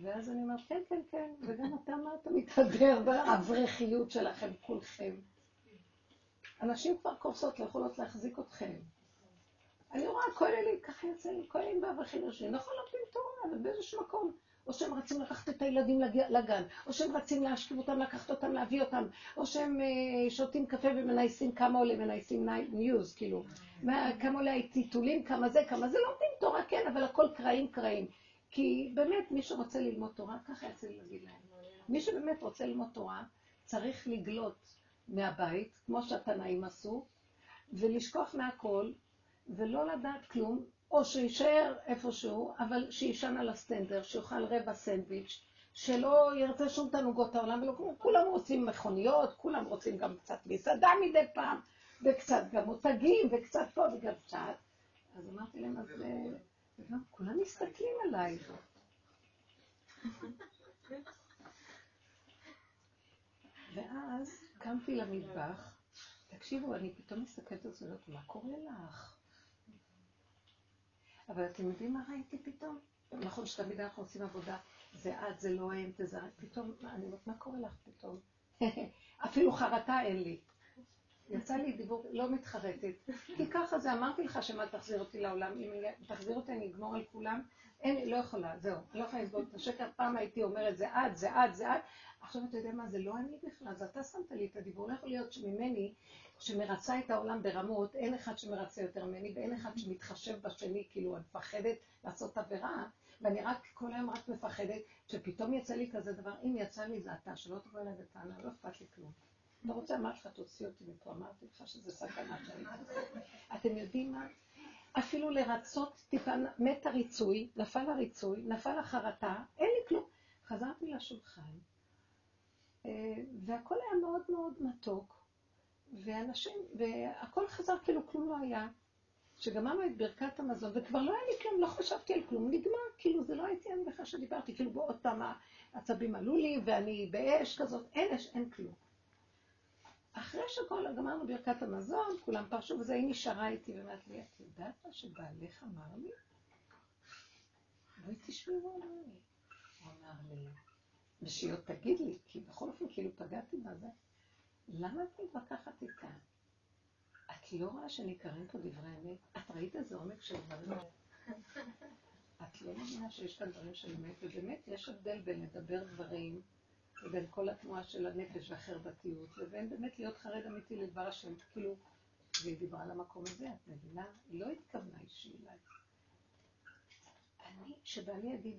[SPEAKER 1] ואז אני אומרת, כן, כן, כן, וגם אתה מה אתה מתהדר באברכיות שלכם, כולכם. אנשים כבר קורסות, לא יכולות להחזיק אתכם. אני רואה כוללים, ככה יוצא לי, כוללים באברכים יושבים, נכון לומדים תורה, אבל באיזשהו מקום או שהם רצים לקחת את הילדים לגן, או שהם רצים להשכיב אותם, לקחת אותם, להביא אותם, או שהם אה, שותים קפה ומנייסים כמה עולה, מנייסים ניוז, כאילו, כמה עולה הטיטולים, כמה זה, כמה זה, לומדים תורה, כן, אבל הכל קרעים קרעים. כי באמת, מי שרוצה ללמוד תורה, ככה יצא לי להגיד להם. מי שבאמת רוצה ללמוד תורה, צריך לגלות מהבית, כמו שהתנאים עשו, ולשכוח מהכל, ולא לדעת כלום, או שיישאר איפשהו, אבל שיישן על הסטנדר, שיאכל רבע סנדוויץ', שלא ירצה שום תענוגות העולם, ולא כלום. כולם רוצים מכוניות, כולם רוצים גם קצת מסעדה מדי פעם, וקצת גם מותגים, וקצת פה וגם קצת. אז אמרתי להם, אז וגם כולם מסתכלים עלייך. ואז קמתי למטבח, תקשיבו, אני פתאום מסתכלת על זה, מה קורה לך? אבל אתם יודעים מה ראיתי פתאום? נכון שתמיד אנחנו עושים עבודה, זה את, זה לא הם, זה, פתאום, אני אומרת, מה קורה לך פתאום? אפילו חרטה אין לי. יצא לי דיבור, לא מתחרטת. כי ככה זה, אמרתי לך שמה תחזיר אותי לעולם, אם תחזיר אותי אני אגמור על כולם. אין, לא יכולה, זהו, לא יכולה לסבול את השקר. פעם הייתי אומרת, זה את, זה את, זה את. עכשיו אתה יודע מה, זה לא אני בכלל, זה אתה שמת לי את הדיבור. לא יכול להיות שממני, שמרצה את העולם ברמות, אין אחד שמרצה יותר ממני, ואין אחד שמתחשב בשני, כאילו, אני מפחדת לעשות עבירה, ואני רק, כל היום רק מפחדת, שפתאום יצא לי כזה דבר, אם יצא לי זה אתה, שלא תבוא אליי בטענה, לא אכפת לי כלום. אתה רוצה, לך, תוציא אותי מפה, אמרתי לך שזה סכנה שאני אתם יודעים מה? אפילו לרצות טיפה, מת הריצוי, נפל הריצוי, נפל החרטה, אין לי כלום. חזרתי לשולחן, אה, והכל היה מאוד מאוד מתוק, ואנשים, והכל חזר כאילו כלום לא היה. שגמרנו את ברכת המזון, וכבר לא היה לי כלום, לא חשבתי על כלום, נגמר, כאילו זה לא הייתי אני בכלל שדיברתי, כאילו בעוד פעם העצבים עלו לי, ואני באש כזאת, אין אש, אין כלום. אחרי שכל, גמרנו ברכת המזון, כולם פרשו, וזה, היא נשארה איתי ואומרת לי, את יודעת מה שבעלך אמר לי? בואי תשמעי מה אמר לי. הוא אמר לי, ושהיא עוד תגיד לי, כי בכל אופן כאילו פגעתי בזה, למה את מתווכחת איתה? את לא רואה שניכרים פה דברי אמת? את ראית איזה עומק של דברים? את לא מבינה שיש כאן דברים של אמת, ובאמת יש הבדל בין לדבר דברים ובין כל התנועה של הנפש והחרדתיות, לבין באמת להיות חרד אמיתי לדבר השם, כאילו, והיא דיברה על המקום הזה, את מבינה? היא לא התכוונה אישי אליי. אני, שבעלי יגיד,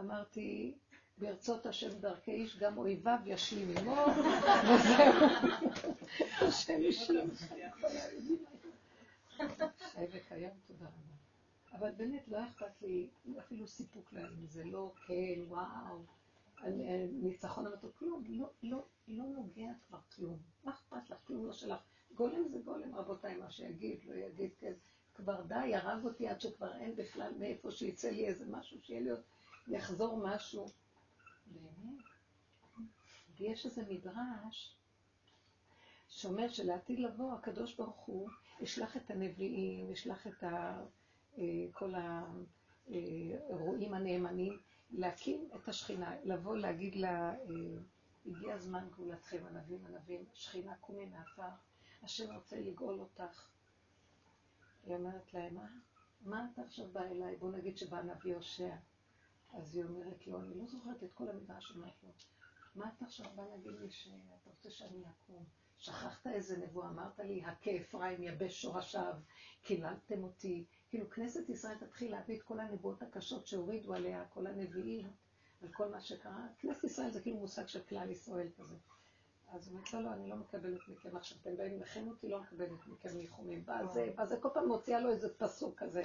[SPEAKER 1] אמרתי, ברצות השם דרכי איש, גם אויביו ישלים עמו, וזהו. השם ישלים. חי וקיים, תודה רבה. אבל באמת לא אכפת לי אפילו סיפוק להם, זה לא כן, וואו. ניצחון המתוק, כלום, לא, לא, לא נוגע כבר כלום. מה אכפת לך? כלום לא שלך. גולם זה גולם, רבותיי, מה שיגיד, לא יגיד, כן. כבר די, הרג אותי עד שכבר אין בכלל מאיפה שיצא לי איזה משהו, שיהיה לי עוד, יחזור משהו. באמת. ויש איזה מדרש שאומר שלעתיד לבוא, הקדוש ברוך הוא ישלח את הנביאים, ישלח את ה, אה, כל האירועים הנאמנים, להקים את השכינה, לבוא להגיד לה, אה, הגיע זמן גאולתכם, ענבים ענבים, שכינה קומי מעפר, השם רוצה לגאול אותך. היא אומרת להם, מה, מה אתה עכשיו בא אליי? בוא נגיד שבא נביא הושע. אז היא אומרת לו, אני לא זוכרת את כל המדרש שאומרת לו, מה אתה עכשיו בא להגיד לי שאתה רוצה שאני אקום? שכחת איזה נבואה, אמרת לי, הכה אפרים יבש שורשיו, קיללתם אותי, כאילו כנסת ישראל תתחיל להביא את כל הנבואות הקשות שהורידו עליה, כל הנביאים, על כל מה שקרה. כנסת ישראל זה כאילו מושג של כלל ישראל כזה. אז היא אומרת, לא, לא, אני לא מקבלת מכם עכשיו, אתם באים לכם אותי, לא מקבלת מכם ניחומים. ואז זה כל פעם מוציאה לו איזה פסוק כזה.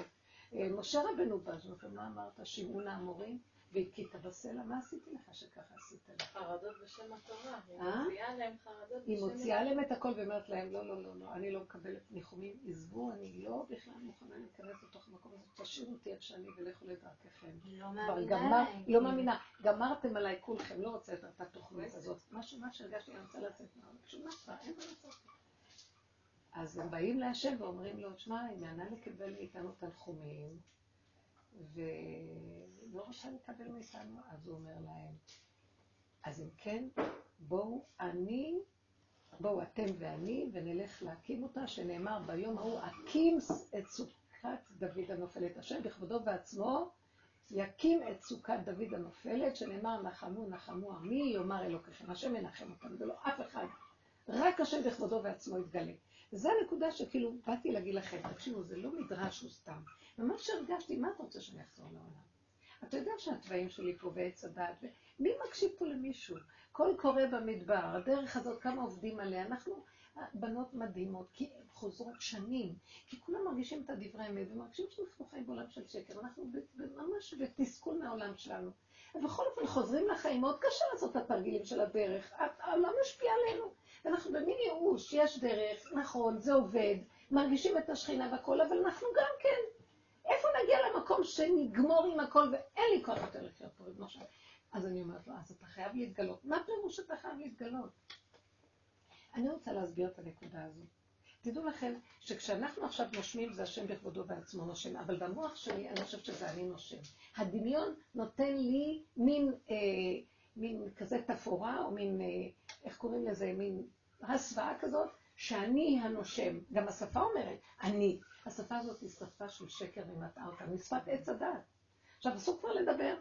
[SPEAKER 1] אה, משה רבנו בא, מה אמרת? שמעון האמורים? והכית בסלע, מה עשיתי לך שככה עשית לך?
[SPEAKER 2] חרדות בשם התורה. היא אה? מוציאה להם חרדות בשם.
[SPEAKER 1] היא מוציאה להם את הכל ואומרת להם, לא, לא, לא, לא, אני לא מקבלת ניחומים, עזבו, אני לא בכלל מוכנה להיכנס לתוך המקום הזה, תשאירו אותי איך שאני ולכו לדרככם.
[SPEAKER 2] היא לא מאמינה.
[SPEAKER 1] היא לא מאמינה. גמרתם עליי כולכם, לא רוצה יותר את התוכנית הזאת. משהו, מה שהרגשתי, אני רוצה לצאת מהעולם. שום מה אין מה לעשות. אז הם באים להשם ואומרים לו, שמע, היא מענה לקבל מאיתנו תנחומים. ולא רוצה לקבל מאיתנו, אז הוא אומר להם, אז אם כן, בואו אני, בואו אתם ואני, ונלך להקים אותה, שנאמר ביום ההוא, הקים את סוכת דוד הנופלת, השם בכבודו ועצמו יקים את סוכת דוד הנופלת, שנאמר נחמו נחמו עמי, יאמר אלוקיכם, השם ינחם אותם, ולא אף אחד, רק השם בכבודו ועצמו יתגלה. וזו הנקודה שכאילו באתי להגיד לכם, תקשיבו, זה לא מדרש הוא סתם. ממש הרגשתי, מה אתה רוצה שאני אחזור לעולם? אתה יודע שהתוואים שלי פה ועץ הדת, מי מקשיב פה למישהו? קול קורא במדבר, הדרך הזאת, כמה עובדים עליה. אנחנו בנות מדהימות, כי הן חוזרות שנים, כי כולם מרגישים את הדברי האמת, ומרגישים שאנחנו חיים בעולם של שקר, אנחנו ממש בתסכול מהעולם שלנו. ובכל אופן חוזרים לחיים, מאוד קשה לעשות את התרגילים של הדרך, העולם משפיע עלינו. ואנחנו במין ייאוש, יש דרך, נכון, זה עובד, מרגישים את השכינה והכל, אבל אנחנו גם כן. איפה נגיע למקום שנגמור עם הכל ואין לי כוח יותר לחיות פה, למשל. אז אני אומרת לו, אז אתה חייב להתגלות. מה פירוש שאתה חייב להתגלות? אני רוצה להסביר את הנקודה הזו. תדעו לכם שכשאנחנו עכשיו נושמים זה השם בכבודו בעצמו נושם, אבל במוח שלי אני חושבת שזה אני נושם. הדמיון נותן לי מין, אה, מין כזה תפאורה, או מין, אה, איך קוראים לזה, מין הסוואה כזאת, שאני הנושם. גם השפה אומרת, אני. השפה הזאת היא שפה של שקר ומטעה אותה, משפת עץ הדת. עכשיו, אסור כבר לדבר.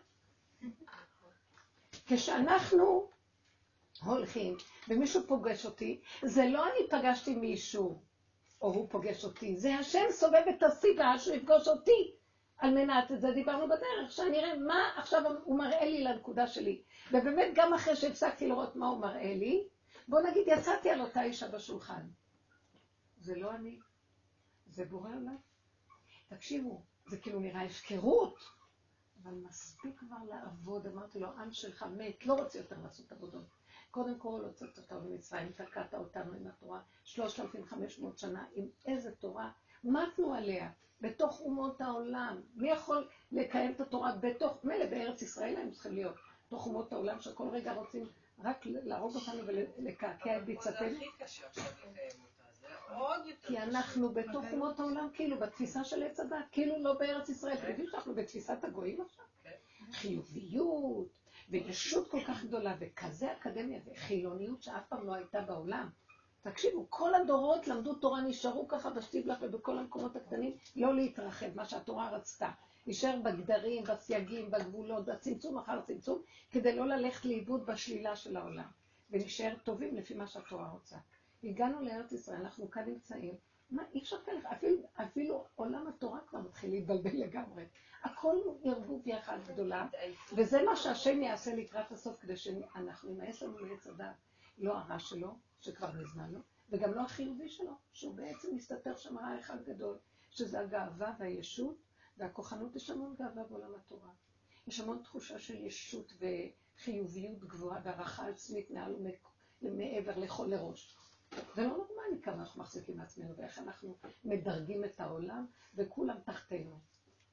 [SPEAKER 1] כשאנחנו הולכים ומישהו פוגש אותי, זה לא אני פגשתי מישהו, או הוא פוגש אותי, זה השם סובב את הסיבה שהוא יפגוש אותי. על מנת, את זה דיברנו בדרך, שאני אראה מה עכשיו הוא מראה לי לנקודה שלי. ובאמת, גם אחרי שהפסקתי לראות מה הוא מראה לי, בוא נגיד, יצאתי על אותה אישה בשולחן. זה לא אני, זה בורא עולם. תקשיבו, זה כאילו נראה הפקרות, אבל מספיק כבר לעבוד. אמרתי לו, עם שלך מת, לא רוצה יותר לעשות עבודות. קודם כל, הוצאת אותנו ממצרים, תקעת אותנו עם התורה, 3,500 שנה, עם איזה תורה, מתנו עליה, בתוך אומות העולם. מי יכול לקיים את התורה בתוך, מילא בארץ ישראל הם צריכים להיות, בתוך אומות העולם, שכל רגע רוצים רק להרוג אותנו ולקעקע את ביצתנו. זה הכי קשה עכשיו לקיים כי אנחנו בתוך אומות העולם, כאילו, בתפיסה של עץ הדת, כאילו לא בארץ ישראל. אתם יודעים שאנחנו בתפיסת הגויים עכשיו? כן. חיוביות, וישות כל כך גדולה, וכזה אקדמיה, וחילוניות שאף פעם לא הייתה בעולם. תקשיבו, כל הדורות למדו תורה, נשארו ככה בשטיבלח ובכל המקומות הקטנים, לא להתרחב, מה שהתורה רצתה. נשאר בגדרים, בסייגים, בגבולות, בצמצום אחר צמצום, כדי לא ללכת לאיבוד בשלילה של העולם. ונשאר טובים לפי מה שהתורה רוצה. הגענו לארץ ישראל, אנחנו כאן נמצאים. מה, אי אפשר כאלה, אפילו, אפילו עולם התורה כבר מתחיל להתבלבל לגמרי. הכל ערבוב יחד גדולה, וזה מה שהשם יעשה לקראת הסוף, כדי שאנחנו נמאס לנו לעץ הדת. לא הרע שלו, שכבר מזמן וגם לא החיובי שלו, שהוא בעצם מסתתר שם רע אחד גדול, שזה הגאווה והישות, והכוחנות, יש המון גאווה בעולם התורה. יש המון תחושה של ישות וחיוביות גבוהה והערכה עצמית מעל ומעבר לכל לראש. זה לא נורמלי כמה אנחנו מחזיקים מעצמנו ואיך אנחנו מדרגים את העולם וכולם תחתינו.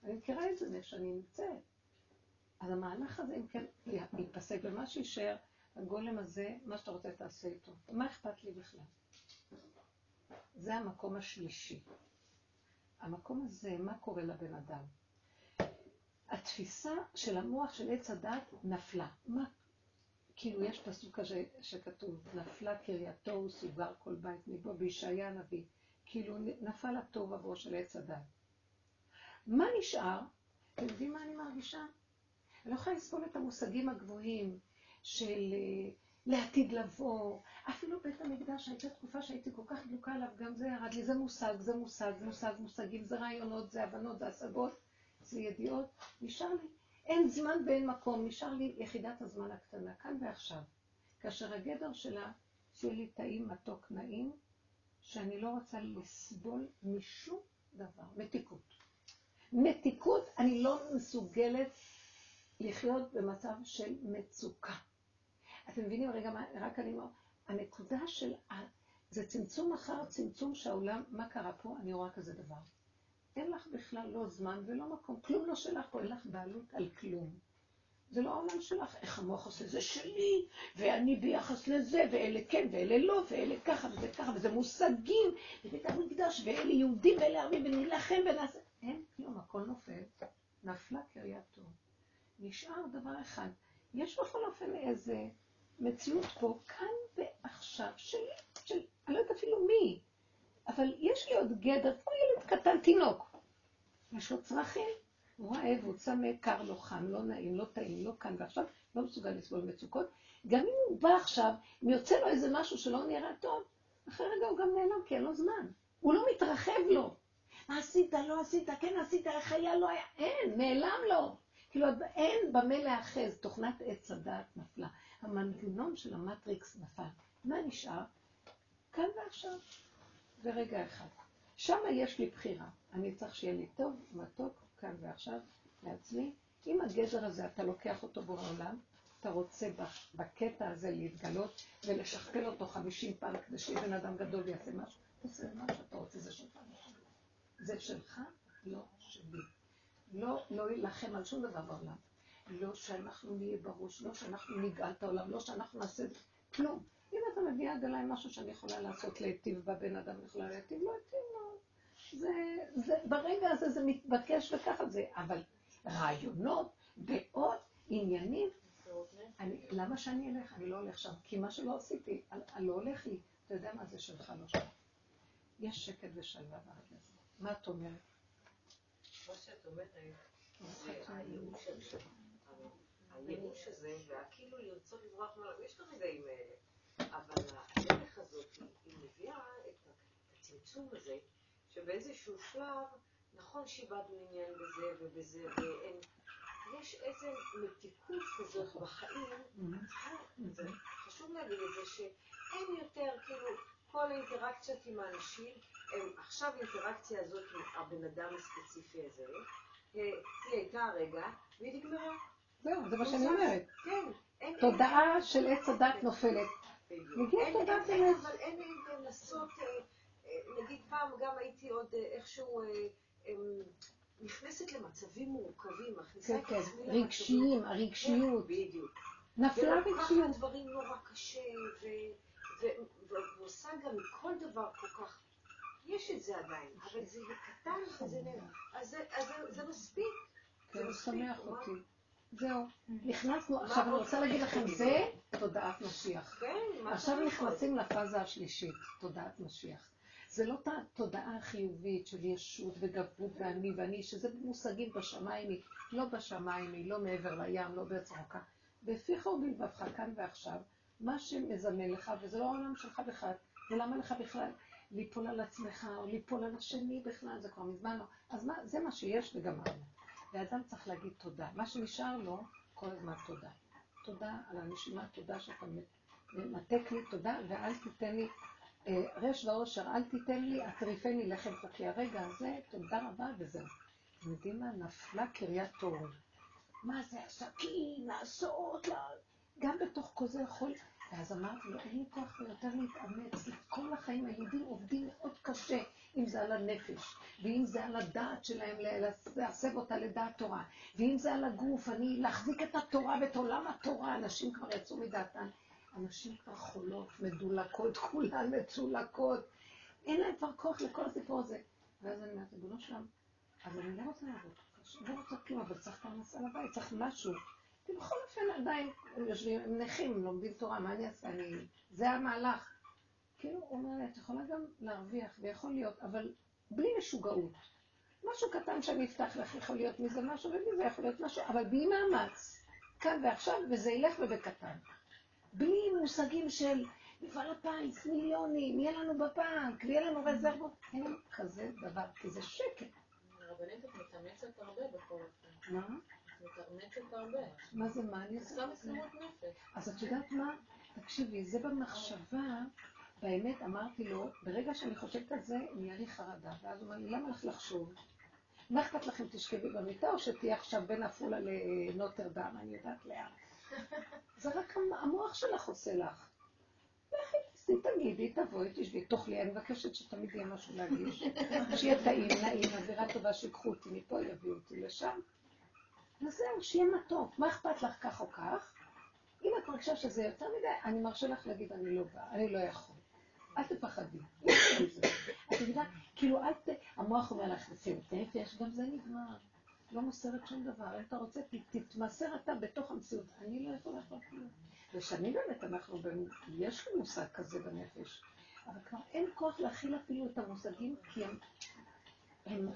[SPEAKER 1] אני מכירה את זה שאני נמצאת. אז המהלך הזה, אם כן, ייפסק, ומה שישאר, הגולם הזה, מה שאתה רוצה תעשה איתו. מה אכפת לי בכלל? זה המקום השלישי. המקום הזה, מה קורה לבן אדם? התפיסה של המוח של עץ הדת נפלה. מה כאילו יש פסוק כזה שכתוב, נפלה קרייתו וסוגר כל בית מבו, בישעיה הנביא, כאילו נפל הטוב עברו של עץ הדת. מה נשאר? אתם יודעים מה אני מרגישה? אני לא יכולה לסבול את המושגים הגבוהים של אה, לעתיד לבוא. אפילו בית המקדש, הייתה תקופה שהייתי כל כך דלוקה עליו, גם זה ירד לי, זה מושג, זה מושג, מושג, מושגים, זה רעיונות, זה הבנות, זה השגות, זה ידיעות. נשאר לי אין זמן ואין מקום, נשאר לי יחידת הזמן הקטנה, כאן ועכשיו. כאשר הגדר שלה, שיהיה לי טעים, מתוק, נעים, שאני לא רוצה לסבול משום דבר. מתיקות. מתיקות, אני לא מסוגלת לחיות במצב של מצוקה. אתם מבינים רגע מה, רק אני אומר, הנקודה של, זה צמצום אחר צמצום שהעולם, מה קרה פה? אני רואה כזה דבר. אין לך בכלל לא זמן ולא מקום, כלום לא שלך פה, אין לך בעלות על כלום. זה לא העולם שלך, איך המוח עושה, זה שלי, ואני ביחס לזה, ואלה כן, ואלה לא, ואלה ככה, וזה ככה, וזה מושגים, ובית המקדש, ואלה יהודים, ואלה ערבים, ונילחם ונעשה... אין כלום, הכל נופל. נפלה קרייתו. נשאר דבר אחד. יש בכל אופן איזה מציאות פה, כאן ועכשיו, שלי, של, אני לא יודעת אפילו מי, אבל יש לי עוד גדר, כמו ילד קטן, תינוק. יש לו צרכים, הוא רעב, הוא צמא, קר לו, חם, לא נעים, לא טעים, לא כאן ועכשיו, לא מסוגל לסבול מצוקות. גם אם הוא בא עכשיו, אם יוצא לו איזה משהו שלא נראה טוב, אחרי רגע הוא גם נעלם, כי אין לו זמן. הוא לא מתרחב לו. מה עשית, לא עשית, כן עשית, איך היה, לא היה, אין, נעלם לו. כאילו, אין במה להאחז, תוכנת עץ הדעת נפלה. המנגנון של המטריקס נפל. מה נשאר? כאן ועכשיו. ורגע אחד. שם יש לי בחירה. אני צריך שיהיה לי טוב, מתוק, כאן ועכשיו, לעצמי. אם הגזר הזה, אתה לוקח אותו בעולם, אתה רוצה בקטע הזה להתגלות ולשכפל אותו חמישים פעם כדי שיהיה בן אדם גדול ויעשה משהו, תעשה מה שאתה רוצה, זה שלך. זה שלך, לא שלי. לא, לא להילחם על שום דבר בעולם. לא שאנחנו נהיה בראש, לא שאנחנו נגאל את העולם, לא שאנחנו נעשה כלום. אם אתה מביא עד אליי משהו שאני יכולה לעשות להיטיב בבן אדם, אני יכולה להיטיב, לא היטיב לו. זה, זה, ברגע הזה זה מתבקש וככה זה, אבל רעיונות, דעות, עניינים, אני, למה שאני אלך? אני לא הולך שם, כי מה שלא עשיתי, אני לא הולך לי. אתה יודע מה זה שלך לא שם. יש שקט ושלווה ברגע הזה. מה את אומרת?
[SPEAKER 3] מה שאת אומרת, זה הייאוש הייאוש הזה, והכאילו לרצות לברוח מעולם, יש את הרגעים האלה, אבל הדרך הזאת, היא מביאה את הצמצום הזה, שבאיזשהו שלב, נכון שאיבדנו עניין בזה ובזה, ואין... יש איזו מתיקות כזאת בחיים, חשוב להגיד את זה, שאין יותר, כאילו, כל האינטראקציות עם האנשים, הם עכשיו האינטראקציה הזאת עם הבן אדם הספציפי הזה, אה, היא הייתה הרגע, והיא נגמרה.
[SPEAKER 1] זהו, זה מה שאני אומרת.
[SPEAKER 3] כן.
[SPEAKER 1] תודעה של עץ הדת נופלת.
[SPEAKER 3] מגיע תודעת אמת. אבל אין לנסות, אה, אה, נגיד פעם גם הייתי עוד איכשהו נכנסת למצבים מורכבים, מכניסה את
[SPEAKER 1] כן, כן. עצמי למצבים. רגשיים, הרגשיות.
[SPEAKER 3] כן, בדיוק.
[SPEAKER 1] נפלה רגשיות.
[SPEAKER 3] ולוקחת דברים נורא קשה, ועושה גם מכל דבר כל כך יש את זה עדיין, אבל זה קטן זה מספיק.
[SPEAKER 1] זה משמח אותי. זהו, נכנסנו, עכשיו אני רוצה להגיד לכם, זה תודעת משיח.
[SPEAKER 3] כן,
[SPEAKER 1] עכשיו נכנסים לפאזה השלישית, תודעת משיח. זה לא תודעה חיובית של ישות וגבות ואני ואני, שזה מושגים בשמיים היא, לא בשמיים היא, לא מעבר לים, לא בארץ רחוקה. בפיך ובלבבך כאן ועכשיו, מה שמזמן לך, וזה לא העולם שלך בכלל, ולמה לך בכלל? ליפול על עצמך, או ליפול על השני בכלל, זה כבר מזמן לא. אז מה, זה מה שיש וגמרנו. ואדם צריך להגיד תודה. מה שנשאר לו, כל הזמן תודה. תודה על הנשימה, תודה שאתה מנתק לי, תודה, ואל תיתן לי, אה, רש ועושר, אל תיתן לי, אטריפני לחם חוקי. הרגע הזה, תודה רבה, וזהו. אתם יודעים מה? נפלה קריית תורן. מה זה עסקים, לעשות, גם בתוך כל זה יכול ואז אמרתי לו, אין לי כוח יותר להתאמץ, כל החיים היהודים עובדים מאוד קשה, אם זה על הנפש, ואם זה על הדעת שלהם, להסב אותה לדעת תורה, ואם זה על הגוף, אני להחזיק את התורה ואת עולם התורה, אנשים כבר יצאו מדעתן, אנשים כבר חולות, מדולקות, כולן מצולקות, אין להם כבר כוח לכל הסיפור הזה. ואז אני אומרת, ריבונו שלם, אז אני לא רוצה לעבוד, לא רוצה כלום, אבל צריך פרנסה לבית, צריך משהו. כי בכל אופן עדיין יושבים, הם נכים, הם לומדים תורה, מה אני אעשה? אני... זה המהלך. כאילו, הוא אומר לי, את יכולה גם להרוויח, ויכול להיות, אבל בלי משוגעות. משהו קטן שאני אפתח לך, יכול להיות מזה משהו, ומזה יכול להיות משהו, אבל בלי מאמץ. כאן ועכשיו, וזה ילך ובקטן. בלי מושגים של מפעל הפיס, מיליונים, יהיה לנו בבנק, ויהיה לנו רזרבות. אין כזה דבר, כי זה שקט.
[SPEAKER 2] הרבנית, את מתאמצת הרבה בכל אופן.
[SPEAKER 1] מה?
[SPEAKER 2] מתאמצת הרבה.
[SPEAKER 1] מה זה, מה אני
[SPEAKER 2] עושה? נפש.
[SPEAKER 1] אז את יודעת מה? תקשיבי, זה במחשבה, באמת אמרתי לו, ברגע שאני חושבת על זה, נהיה לי חרדה. ואז הוא אומר לי, למה לך לחשוב? מה אכפת לכם תשכבי במיטה, או שתהיה עכשיו בין עפולה לנוטרדם, אני יודעת לאן. זה רק המוח שלך עושה לך. לכי תעשי, תגידי, תבואי, תשבי, תאכלי, אני מבקשת שתמיד יהיה משהו להגיש. שיהיה טעים, נעים, אווירה טובה, שיקחו אותי מפה, יביאו אותי לשם. וזהו, שיהיה מתוק, מה אכפת לך כך או כך? אם את מרגישה שזה יותר מדי, אני מרשה לך להגיד, אני לא באה, אני לא יכול. אל תפחדי. את יודעת, כאילו, אל ת... המוח אומר לך, מסירות נפש, גם זה נגמר. לא מוסרת שום דבר. אם אתה רוצה, תתמסר אתה בתוך המציאות. אני לא יכולה לעשות כלום. ושנים באמת אנחנו, יש לי מושג כזה בנפש, אבל כבר אין כוח להכיל אפילו את המושגים, כי הם הם,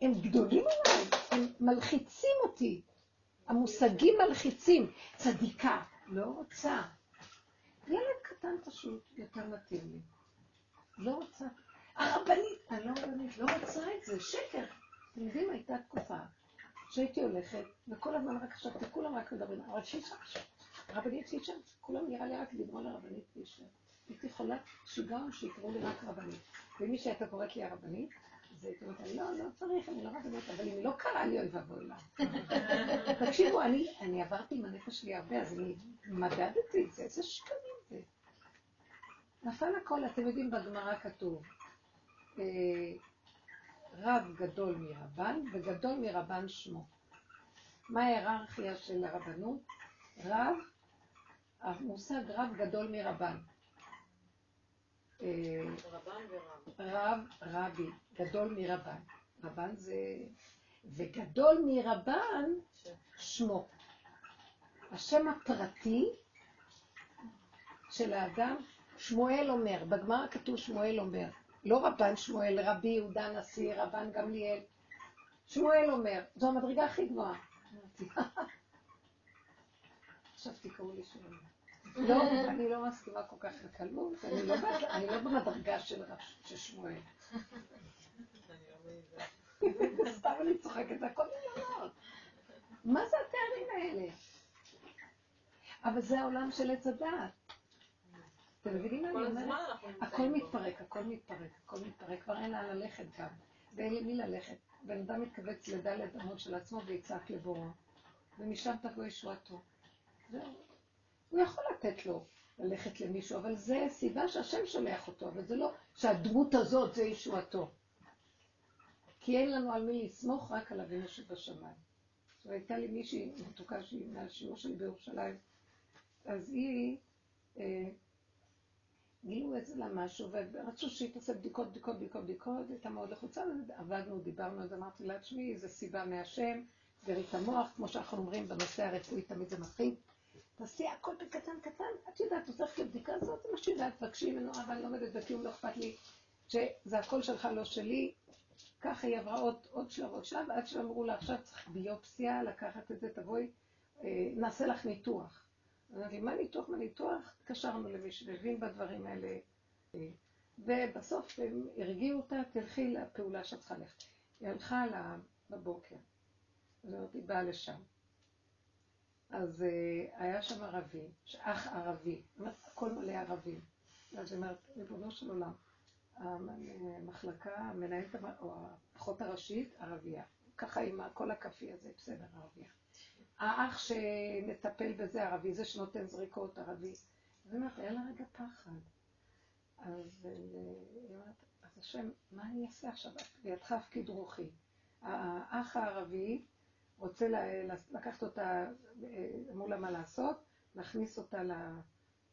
[SPEAKER 1] הם גדולים עליי, הם מלחיצים אותי. המושגים מלחיצים. צדיקה, לא רוצה. ילד קטן פשוט, יותר מתאים לי. לא רוצה. הרבנית, אני לא רבנית, לא רוצה את זה, שקר. אתם יודעים, הייתה תקופה שהייתי הולכת, וכל הזמן רק חשבתי, כולם רק מדברים, אבל שישה, רבנית שישה, כולם נראה לי רק דיברו על הרבנית שישה. הייתי חולת שיגעון שיקראו לי רק רבנית. ומי שהייתה קוראת לי הרבנית, אז הייתי אומרת, לא, לא צריך, אני לא רבנית, אבל אם לא קרה לי, אוי ואבוי לה. תקשיבו, אני עברתי עם הנפש שלי הרבה, אז אני מדדתי את זה, איזה שקרים זה. נפל הכל, אתם יודעים, בגמרא כתוב, אה, רב גדול מרבן וגדול מרבן שמו. מה ההיררכיה של הרבנות? רב, המושג רב גדול מרבן. רב, רבי, גדול מרבן. רבן זה... וגדול מרבן שמו. השם הפרטי של האדם, שמואל אומר, בגמרא כתוב שמואל אומר, לא רבן שמואל, רבי יהודה הנשיא, רבן גמליאל. שמואל אומר, זו המדרגה הכי גבוהה. עכשיו תקראו לי שמואל. לא, אני לא מסכימה כל כך לקלות, אני לא במדרגה של שמואל. סתם אני צוחקת, הכל מיליונות. מה זה התארים האלה? אבל זה העולם של עץ הדעת. אתם מבינים מה אני אומרת? הכל מתפרק, הכל מתפרק, הכל מתפרק, כבר אין לאן ללכת גם. ואין למי ללכת. בן אדם מתכווץ לדלת אמות של עצמו ויצעק לבורו. ומשם תבוא ישועתו. זהו. הוא יכול לתת לו ללכת למישהו, אבל זה סיבה שהשם שולח אותו, אבל זה לא שהדמות הזאת זה ישועתו. כי אין לנו על מי לסמוך, רק על אבינו שבשמיים. והייתה לי מישהי מתוקה שהיא מהשיעור שלי בירושלים, אז היא, אה, גילו את זה לה משהו, ורצו שהיא תעשה בדיקות, בדיקות, בדיקות, בדיקות, הייתה מאוד לחוצה, עבדנו, דיברנו, אז אמרתי לה, תשמעי, זו סיבה מהשם, סגרי את המוח, כמו שאנחנו אומרים בנושא הרפואי, תמיד זה מתחיל. תעשי הכל בקטן קטן, את יודעת, הולכת לבדיקה הזאת, זה מה שיודעת, תבקשי ממנו, אבל אני לא עומדת בכלום, לא אכפת לי, שזה הכל שלך, לא שלי. ככה היא עברה עוד, עוד שלב, עוד שלב, עד שאמרו לה, עכשיו צריך ביופסיה, לקחת את זה, תבואי, אה, נעשה לך ניתוח. אמרתי, מה ניתוח, מה ניתוח? התקשרנו למי שמבין בדברים האלה. אה, ובסוף הם הרגיעו אותה, תלכי לפעולה שאת צריכה ללכת. היא הלכה לה בבוקר. אז אמרתי, באה לשם. אז uh, היה שם ערבי, אח ערבי, הכל מלא ערבים. אז היא אומרת, ריבונו של עולם, המחלקה, המנהלת, או האחות הראשית, ערבייה. ככה עם כל הכפי הזה, בסדר, ערבייה. האח שמטפל בזה ערבי, זה שנותן זריקות ערבי. אז היא אומרת, היה לה רגע פחד. אז אה, היא אומרת, אז השם, מה אני אעשה עכשיו? בידך הפקיד רוחי. האח הערבי רוצה לקחת אותה, אמרו לה מה לעשות, להכניס אותה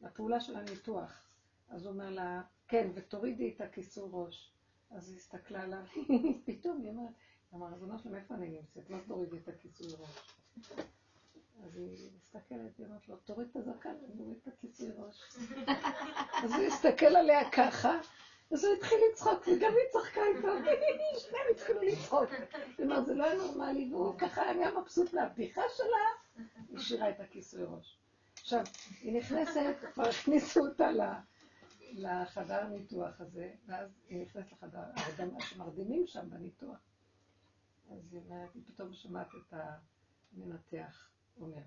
[SPEAKER 1] לפעולה של הניתוח. אז הוא אומר לה, כן, ותורידי את הכיסור ראש. אז היא הסתכלה עליו, פתאום היא אומרת, אמר, ריבונו שלום, איפה אני נמצאת? מה תורידי את הכיסוי ראש? אז היא מסתכלת, היא אומרת לו, תוריד את הזקן, אני אוריד את הכיסוי ראש. אז הוא הסתכל עליה ככה, אז הוא התחיל לצחוק, וגם היא צחקה איתו, שניהם התחילו לצחוק. אומרת, זה לא היה נורמלי, והוא ככה היה מבסוט מהבדיחה שלה, היא שירה את הכיסוי ראש. עכשיו, היא נכנסת, כבר הכניסו אותה לחדר הניתוח הזה, ואז היא נכנסת לחדר, שמרדימים שם בניתוח. אז היא אומרת, היא פתאום שומעת את המנתח אומר,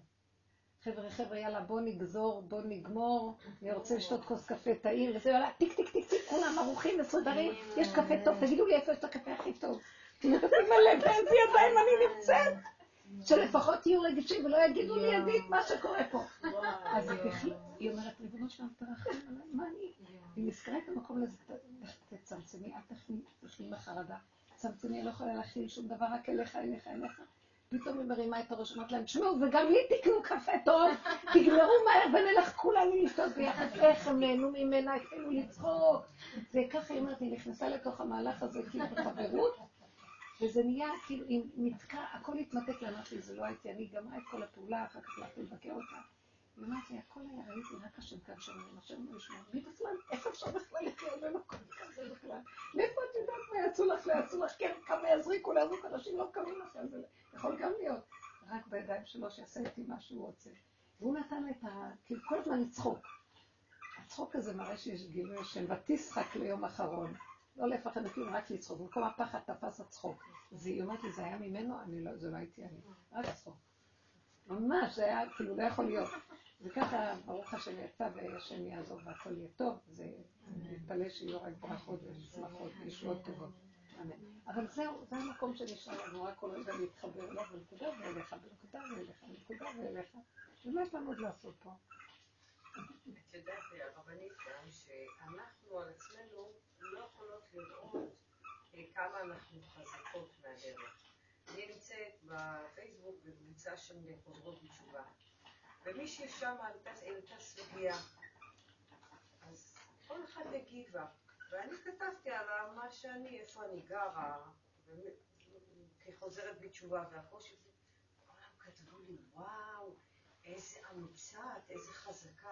[SPEAKER 1] חבר'ה, חבר'ה, יאללה, בוא נגזור, בוא נגמור, אני רוצה לשתות כוס קפה טעים, וזה, יאללה, טיק, טיק, טיק, טיק, כולם ערוכים, מסודרים, יש קפה טוב, תגידו לי איפה יש את הקפה הכי טוב. מלא באיזה ידיים אני נמצאת. שלפחות יהיו רגישים ולא יגידו לי ידית מה שקורה פה. אז היא אומרת, ריבונו שלנו, תרחם עליי, מה אני? היא נזכרה את המקום לזה, תצמצמי, אל תחלי מחרדה. צמצמי, אני לא יכולה להכיל שום דבר, רק אליך, אליך, אליך. פתאום היא מרימה את הראש, אמרת להם, תשמעו, וגם לי תקנו קפה טוב, תגמרו מהר ונלך כולנו לשתות ביחד. איך הם נהנו ממנה, התחילו לצחוק. זה ככה, היא אומרת, היא נכנסה לתוך המהלך הזה כאילו בחברות, וזה נהיה כאילו, היא נתקע, הכל התמתק לה, אמרתי, זה לא הייתי, אני גמרה את כל הפעולה, אחר כך הלכתי לבקר אותה. היא אמרת לי, הכל היה, ראיתי רק השם כאן שאומרים, השם לא ישמע. מי בכלל, איך אפשר בכלל לחיות במקום כזה בכלל? מאיפה את יודעת מה יעשו לך, לא יעשו לך, כן, כמה יזריקו, להזריק, אנשים לא קמים לך, זה יכול גם להיות. רק בידיים שלו שיעשה איתי מה שהוא רוצה. והוא נתן את ה... כאילו כל הזמן לצחוק. הצחוק הזה מראה שיש גילוי השם, ותשחק ליום אחרון. לא לפחד מכלום, רק לצחוק. במקום הפחד תפס הצחוק. אז היא אומרת לי, זה היה ממנו? אני לא, זה לא הייתי אני. רק צחוק. ממש, זה היה, כאילו, לא יכול להיות. וככה, ברוך השם יצא והשם יעזור והכל יהיה טוב. זה, נתפלא שיהיו רק ברכות ושמחות וישועות טובות. אבל זהו, זה המקום שנשאר לנו, רק כל רגע להתחבר אליו, בנקודה ואליך, בנקודה ואליך, בנקודה ואליך. ומה יש לנו עוד לעשות פה?
[SPEAKER 3] את יודעת, הרבנית, שאנחנו על עצמנו לא יכולות לראות אה, כמה אנחנו חזקות מהדרך. אני נמצאת בפייסבוק בקבוצה של חוזרות בתשובה, ומישהי שם העלתה סוגיה, אז כל אחד הגיבה, ואני כתבתי על מה שאני, איפה אני גרה, כחוזרת בתשובה והקושי, כולם כתבו לי, וואו, איזה אמיצת, איזה חזקה.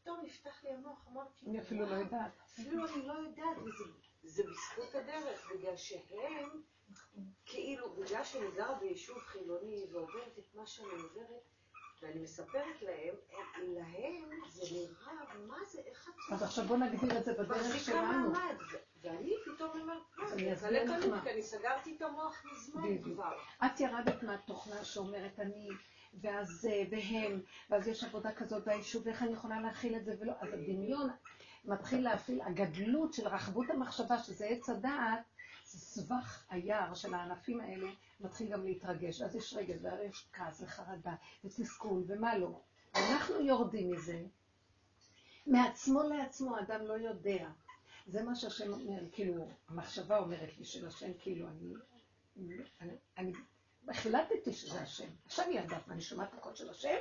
[SPEAKER 3] פתאום נפתח לי המוח, אמרתי,
[SPEAKER 1] אני אפילו לא יודעת.
[SPEAKER 3] אפילו אני לא יודעת, וזה בזכות הדרך, בגלל שהם, כאילו, בגלל שאני גרה ביישוב חילוני ועוברת את מה שאני עוברת, ואני מספרת להם, להם זה נראה, מה זה, איך את...
[SPEAKER 1] אז עכשיו בוא נגדיר את זה בדרך שלנו.
[SPEAKER 3] מעמד, ואני פתאום אומרת,
[SPEAKER 1] אני
[SPEAKER 3] זה
[SPEAKER 1] אסביר לך מה.
[SPEAKER 3] כי אני סגרתי את המוח מזמן. כבר.
[SPEAKER 1] את ירדת מהתוכנה שאומרת אני, ואז זה, והם, ואז יש עבודה כזאת ביישוב, ואיך אני יכולה להכיל את זה ולא, אז הדמיון מתחיל להפעיל, הגדלות של רחבות המחשבה, שזה עץ הדעת, סבך היער של הענפים האלה, מתחיל גם להתרגש. אז יש רגש, והרי יש כעס וחרדה ותסכול ומה לא. אנחנו יורדים מזה, מעצמו לעצמו אדם לא יודע. זה מה שהשם אומר, כאילו, המחשבה אומרת לי של השם, כאילו, אני, אני, אני החלטתי שזה השם. עכשיו היא יודעת, אני שומעת את של השם,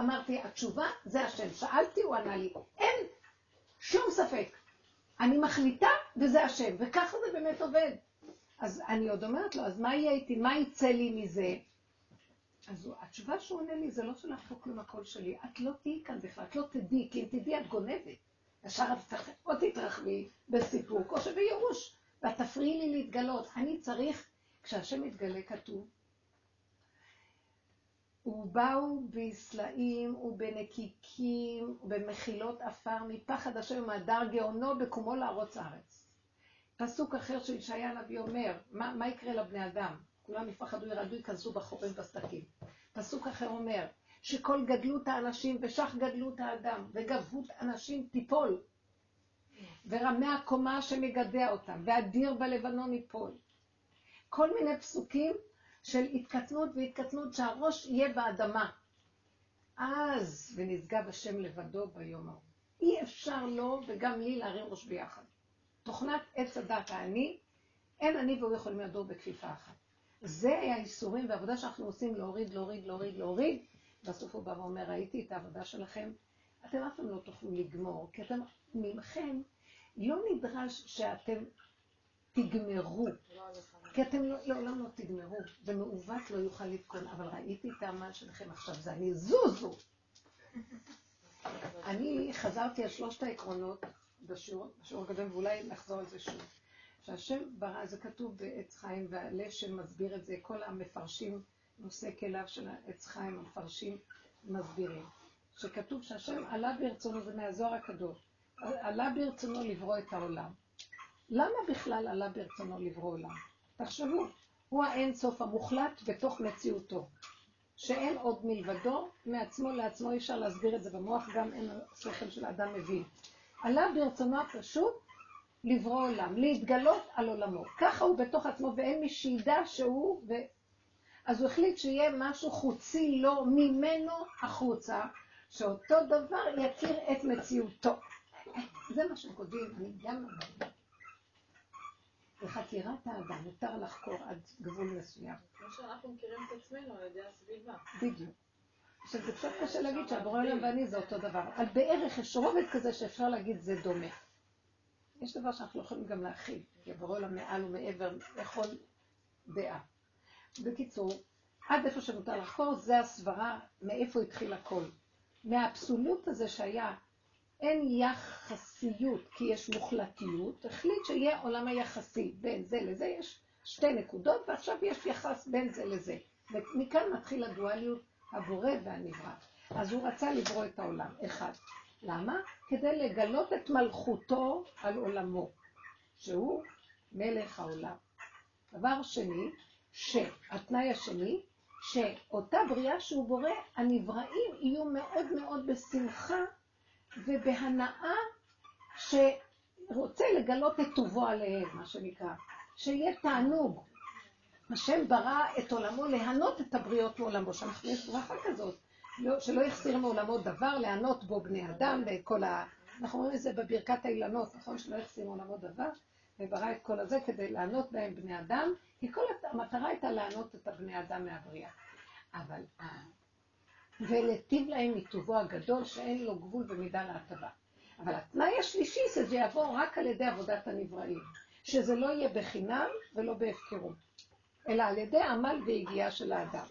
[SPEAKER 1] אמרתי, התשובה זה השם. שאלתי, הוא ענה לי, אין שום ספק. אני מחליטה וזה השם, וככה זה באמת עובד. אז אני עוד אומרת לו, אז מה יהיה איתי, מה יצא לי מזה? אז התשובה שהוא עונה לי, זה לא שלך פה כלום הקול שלי, את לא תהיי כאן בכלל, את לא תדעי, כי אם תדעי את גונבת. ישר את או תתרחבי בסיפוק, או שבייאוש, ואת תפריעי לי להתגלות. אני צריך, כשהשם מתגלה כתוב, ובאו בסלעים ובנקיקים ובמחילות עפר מפחד השם ומהדר גאונו בקומו לארוץ הארץ. פסוק אחר של ישעיה הנביא אומר, מה, מה יקרה לבני אדם? כולם יפחדו, ירעדו, ייכנסו בחורים בסדקים. פסוק אחר אומר, שכל גדלות האנשים ושך גדלות האדם וגבהות אנשים תיפול. ורמי הקומה שמגדע אותם, ואדיר בלבנון ייפול. כל מיני פסוקים של התקטנות והתקטנות שהראש יהיה באדמה. אז, ונשגב השם לבדו ביום ההוא. אי אפשר לו וגם לי להרים ראש ביחד. תוכנת עץ הדת האני, אין אני והוא יכולים לדור בכפיפה אחת. זה האיסורים והעבודה שאנחנו עושים להוריד, להוריד, להוריד, להוריד. בסוף הוא בא ואומר, ראיתי את העבודה שלכם, אתם אף פעם לא תוכלו לגמור, כי אתם, ממכם, לא נדרש שאתם תגמרו.
[SPEAKER 2] לא.
[SPEAKER 1] כי אתם לא- לעולם לא תגמרו, ומעוות לא יוכל לתקון, אבל ראיתי את העמל שלכם עכשיו, זה אני זוזו. אני חזרתי על שלושת העקרונות בשיעור, בשיעור הקודם, ואולי נחזור על זה שוב. שהשם ברא, זה כתוב בעץ חיים, והלשם מסביר את זה, כל המפרשים, נושא כליו של העץ חיים, המפרשים מסבירים. שכתוב שהשם עלה ברצונו, זה מהזוהר הקדוש, עלה ברצונו לברוא את העולם. למה בכלל עלה ברצונו לברוא עולם? תחשבו, הוא האין סוף המוחלט בתוך מציאותו, שאין עוד מלבדו, מעצמו לעצמו אי אפשר להסביר את זה במוח, גם אין השכל של האדם מבין. עלה ברצונו הפשוט לברוא עולם, להתגלות על עולמו. ככה הוא בתוך עצמו, ואין מי שידע שהוא... ו... אז הוא החליט שיהיה משהו חוצי לו ממנו החוצה, שאותו דבר יכיר את מציאותו. זה מה שכותבים, אני גם. בחקירת האדם מותר לחקור עד גבול מסוים.
[SPEAKER 2] כמו שאנחנו מכירים את עצמנו על ידי הסביבה.
[SPEAKER 1] בדיוק. עכשיו זה קצת קשה להגיד שהבורא עולם ואני זה אותו דבר, אבל בערך יש רובד כזה שאפשר להגיד זה דומה. יש דבר שאנחנו לא יכולים גם להכיל, כי הבורא עולם מעל ומעבר לכל דעה. בקיצור, עד איפה שמותר לחקור, זה הסברה מאיפה התחיל הכל. מהאבסולוט הזה שהיה אין יחסיות כי יש מוחלטיות, החליט שיהיה עולם היחסי בין זה לזה, יש שתי נקודות ועכשיו יש יחס בין זה לזה. ומכאן מתחיל הדואליות הבורא והנברא. אז הוא רצה לברוא את העולם, אחד. למה? כדי לגלות את מלכותו על עולמו, שהוא מלך העולם. דבר שני, שהתנאי השני, שאותה בריאה שהוא בורא, הנבראים יהיו מאוד מאוד בשמחה ובהנאה שרוצה לגלות את טובו עליהם, מה שנקרא. שיהיה תענוג. השם ברא את עולמו להנות את הבריות מעולמו, שאנחנו יש ברכה כזאת, לא, שלא יחסיר מעולמו דבר, להנות בו בני אדם וכל ה... אנחנו אומרים את זה בברכת האילנות, נכון? שלא יחסיר מעולמו דבר, וברא את כל הזה כדי לענות בהם בני אדם, כי כל המטרה הייתה לענות את הבני אדם מהבריאה. אבל, ולטיב להם מטובו הגדול שאין לו גבול ומידה להטבה. אבל התנאי השלישי זה שזה יבוא רק על ידי עבודת הנבראים, שזה לא יהיה בחינם ולא בהפקרות, אלא על ידי עמל ויגיעה של האדם.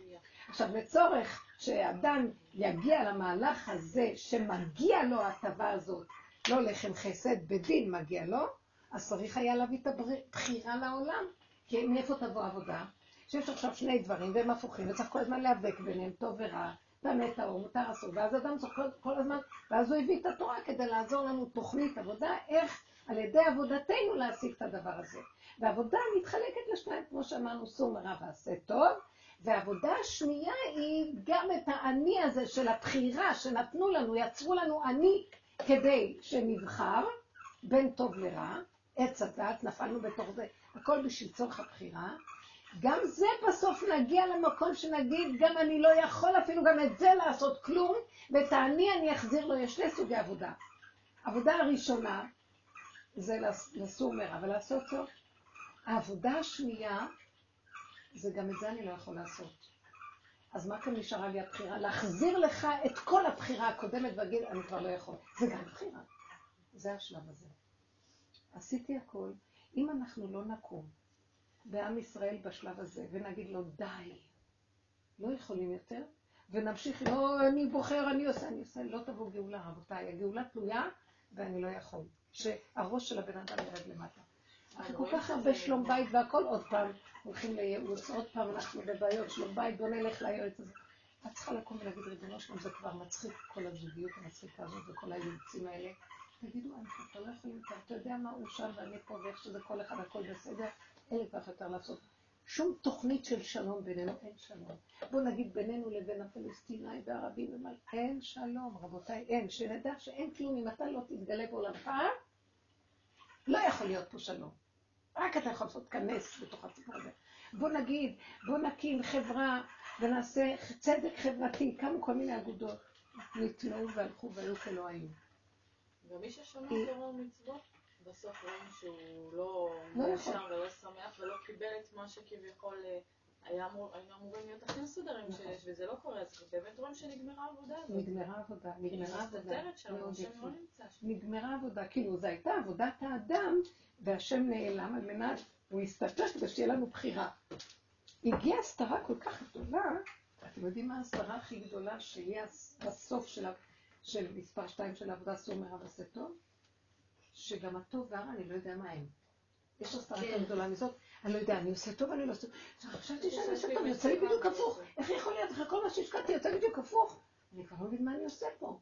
[SPEAKER 1] עכשיו, לצורך שאדם יגיע למהלך הזה, שמגיע לו ההטבה הזאת, לא לחם חסד, בדין מגיע לו, אז צריך היה להביא את הבחירה לעולם. כי מאיפה תבוא עבודה? שיש עכשיו שני דברים והם הפוכים, וצריך כל הזמן להיאבק ביניהם, טוב ורע, טמא טהור, מותר אסור, ואז אדם צריך כל, הזמן, ואז הוא הביא את התורה כדי לעזור לנו תוכנית עבודה, איך על ידי עבודתנו להשיג את הדבר הזה. והעבודה מתחלקת לשניים, כמו שאמרנו, סור מרע ועשה טוב, והעבודה השנייה היא גם את האני הזה של הבחירה שנתנו לנו, יצרו לנו אני כדי שנבחר בין טוב לרע, עץ הדת, נפלנו בתוך זה, הכל בשביל צורך הבחירה. גם זה בסוף נגיע למקום שנגיד, גם אני לא יכול אפילו גם את זה לעשות כלום, ואת האני אני אחזיר לו, יש שני סוגי עבודה. העבודה הראשונה זה לסור מרע ולעשות טוב. העבודה השנייה זה גם את זה אני לא יכול לעשות. אז מה כאן נשארה לי הבחירה? להחזיר לך את כל הבחירה הקודמת ולהגיד, אני כבר לא יכול. זה גם בחירה. זה השלב הזה. עשיתי הכל. אם אנחנו לא נקום בעם ישראל בשלב הזה ונגיד לו, די, לא יכולים יותר, ונמשיך, לא, אני בוחר, אני עושה, אני עושה, לא תבוא גאולה, רבותיי. הגאולה תלויה ואני לא יכול. שהראש של הבן אדם ירד למטה. אחרי כל כך הרבה שלום בית והכל, עוד פעם הולכים לייעוץ, עוד פעם אנחנו בבעיות, שלום בית, בוא נלך ליועץ הזה. את צריכה לקום ולהגיד, ריבונו שלום, זה כבר מצחיק, כל הזוגיות המצחיקה הזאת וכל הייעוצים האלה. תגידו, אנחנו כבר לא יכולים אתה יודע מה הוא שם ואני פה ואיך שזה כל אחד הכל בסדר, אין לי כבר יותר לעשות. שום תוכנית של שלום בינינו, אין שלום. בואו נגיד בינינו לבין הפלסטינאים והערבים ומה, אין שלום, רבותיי, אין. שנדע שאין כלום אם אתה לא תתגלה בעולמך, לא יכול להיות פה שלום. רק אתה יכול לעשות כנס בתוך הסיפור הזה. בוא נגיד, בוא נקים חברה ונעשה צדק חברתי, קמו כל מיני אגודות, נטמעו והלכו והיו כלא היו.
[SPEAKER 2] ומי ששומע תורה ומצוות, בסוף רואים שהוא לא מאושר שמח ולא קיבל את מה שכביכול אה, היינו אמורים להיות הכי מסודרים
[SPEAKER 1] נכון.
[SPEAKER 2] שיש, וזה לא קורה, אז באמת רואים שנגמרה העבודה הזאת.
[SPEAKER 1] נגמרה עבודה, נגמרה עבודה.
[SPEAKER 2] מסתתרת שם, השם. לא נמצא שם.
[SPEAKER 1] נגמרה עבודה, כאילו זו הייתה עבודת האדם, והשם נעלם על מנת, הוא הסתתר כדי שתהיה לנו בחירה. הגיעה הסתרה כל כך גדולה, אתם יודעים מה ההסתרה הכי גדולה שהיא הסוף של, של מספר 2 של העבודה סור מרע ועשה טוב? שגם הטוב והרע, אני לא יודע מה הם. יש הסתרה
[SPEAKER 3] כן.
[SPEAKER 1] יותר גדולה מזאת, אני לא יודע, אני עושה טוב, אני לא עושה טוב. חשבתי שאני עושה טוב, יוצא לי בדיוק הפוך. איך יכול להיות, אחרי כל מה שהשקעתי, יוצא בדיוק הפוך. אני כבר לא מבין מה אני עושה פה.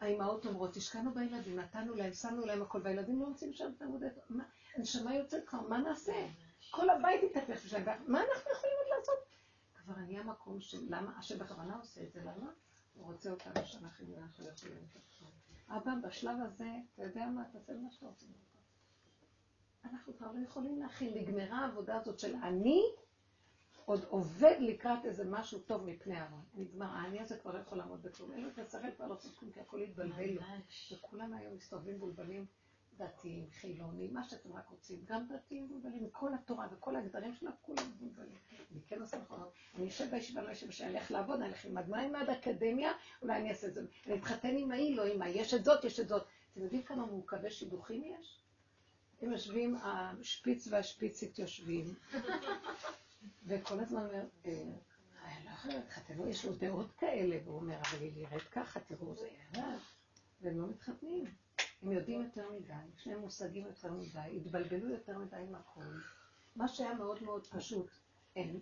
[SPEAKER 1] האימהות אומרות, השקענו בילדים, נתנו להם, שמנו להם הכל, והילדים לא רוצים שם את העבודה. מה, הנשמה יוצאת כבר, מה נעשה? כל הבית התהפך בשביל מה אנחנו יכולים עוד לעשות? כבר נהיה מקום של למה, השם בכוונה עושה את זה, למה? הוא רוצה אותנו שאנחנו אנחנו לא יכולים לתפקד. אבא, בשלב הזה, אתה יודע מה, תעשה מה שאתה רוצה. אנחנו כבר לא יכולים להכיל, נגמרה העבודה הזאת של אני עוד עובד לקראת איזה משהו טוב מפני הרע. נגמר, האני הזה כבר לא יכול לעמוד בכלום. אין לו את השכל כבר לא כלום, כי הכל התבלבל לו. וכולם היום מסתובבים מבולבלים, דתיים, חילונים, מה שאתם רק רוצים. גם דתיים מבולבלים, מכל התורה וכל הגדרים שלה, כולם מבולבלים. אני כן עושה נכונות. אני אשב בישיבה, לא אשב שאני אלך לעבוד, אני אלך ללמד מה עם עד אקדמיה, אולי אני אעשה את זה. אני אתחתן עם ההיא, לא עם ההיא, יש את זאת, יש את זאת. אתם יודעים כמה מעוכבי שידוכים יש? הם יושבים, השפיץ והשפיצית יושבים, וכל הזמן אומר, אה, אני לא יכול להתחתן, יש לו דעות כאלה, והוא אומר, אבל היא נראית ככה, תראו, זה ירד. והם לא מתחתנים. הם יודעים יותר מדי, יש להם מושגים יותר מדי, התבלבלו יותר מדי עם הכול. מה שהיה מאוד מאוד פשוט, אין.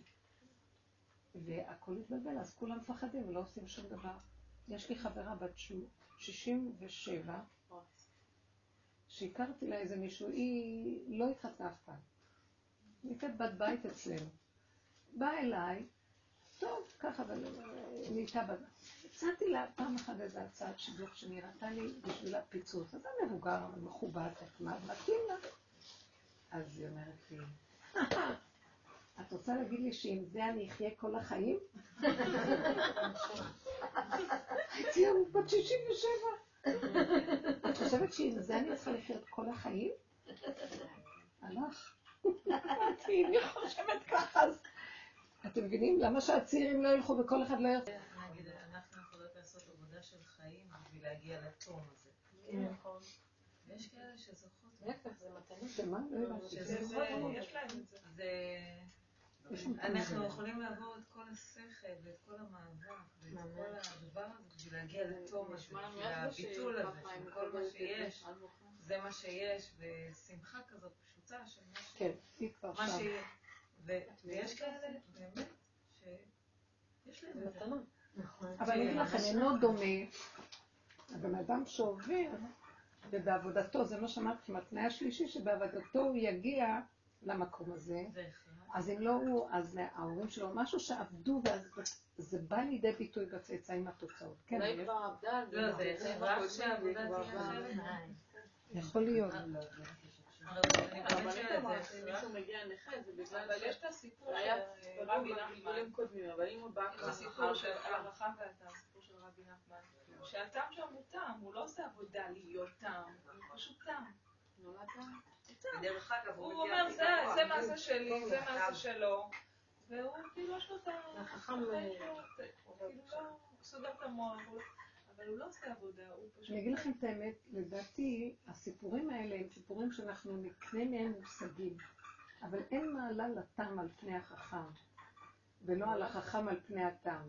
[SPEAKER 1] והכול התבלבל, אז כולם מפחדים ולא עושים שום דבר. יש לי חברה בת 67, שהכרתי לה איזה מישהו, היא לא התחתנה אף פעם. נקראת בת בית אצלנו. באה אליי, טוב, ככה, אבל נהייתה בת... הצעתי לה פעם אחת איזה הצעת שידוך שנראתה לי בשביל הפיצוץ. אז מבוגר, מכובד, מתאים לה. אז היא אומרת לי, את רוצה להגיד לי שעם זה אני אחיה כל החיים? הייתי בת 67. את חושבת שעם זה אני צריכה לחיות כל החיים? הלך. אמרתי, אני חושבת ככה, אז... אתם מבינים? למה שהצעירים לא ילכו וכל אחד לא ירצה?
[SPEAKER 4] נגיד, אנחנו יכולות לעשות עבודה של חיים בשביל להגיע לתום הזה.
[SPEAKER 2] נכון.
[SPEAKER 4] יש כאלה שזוכות.
[SPEAKER 2] להפך, זה מתנה.
[SPEAKER 1] שמה? לא הבנתי.
[SPEAKER 4] שזוכות, יש להם את זה. אנחנו יכולים לעבור את כל השכל ואת כל המאבק ואת כל הדבר הזה בשביל להגיע לתום הזה, בשביל הביטול הזה, של כל מה שיש, זה מה שיש, ושמחה כזאת פשוטה של מה ש-
[SPEAKER 1] כן.
[SPEAKER 4] ו- ויש כאלה, באמת, שיש להם את זה.
[SPEAKER 2] מתנה.
[SPEAKER 1] אבל אני אגיד לכם, אינו דומה, הבן אדם שעובר, ובעבודתו, זה מה שאמרתי התנאי השלישי, שבעבודתו הוא יגיע למקום הזה. אז אם לא הוא, אז ההורים שלו, משהו שעבדו, ואז זה בא לידי ביטוי בצאצאים התוצאות. כן,
[SPEAKER 2] אולי כבר עבדה על זה.
[SPEAKER 4] לא.
[SPEAKER 1] יכול להיות.
[SPEAKER 4] אבל אני
[SPEAKER 2] אבל
[SPEAKER 5] יש את הסיפור של
[SPEAKER 2] פגום
[SPEAKER 5] רבי נחמן,
[SPEAKER 2] קודמים, אבל אם הוא בא כבר
[SPEAKER 5] הסיפור של
[SPEAKER 2] כך,
[SPEAKER 5] ההערכה והטעם, הסיפור של רבי נחמן, שהטעם שם הוא טעם, הוא לא עושה עבודה להיות טעם, הוא פשוט טעם.
[SPEAKER 2] נולדת?
[SPEAKER 3] ודרך אגב, הוא
[SPEAKER 5] אומר, זה מעשה שלי, זה. מעשה שלו, והוא כאילו יש לו את ה...
[SPEAKER 2] החכם,
[SPEAKER 5] הוא כאילו לא הוא את המוח, אבל הוא לא עושה עבודה, הוא פשוט...
[SPEAKER 1] אני אגיד לכם את האמת, לדעתי, הסיפורים האלה הם סיפורים שאנחנו נקנה מהם מושגים, אבל אין מעלה לתם על פני החכם, ולא על החכם על פני התם.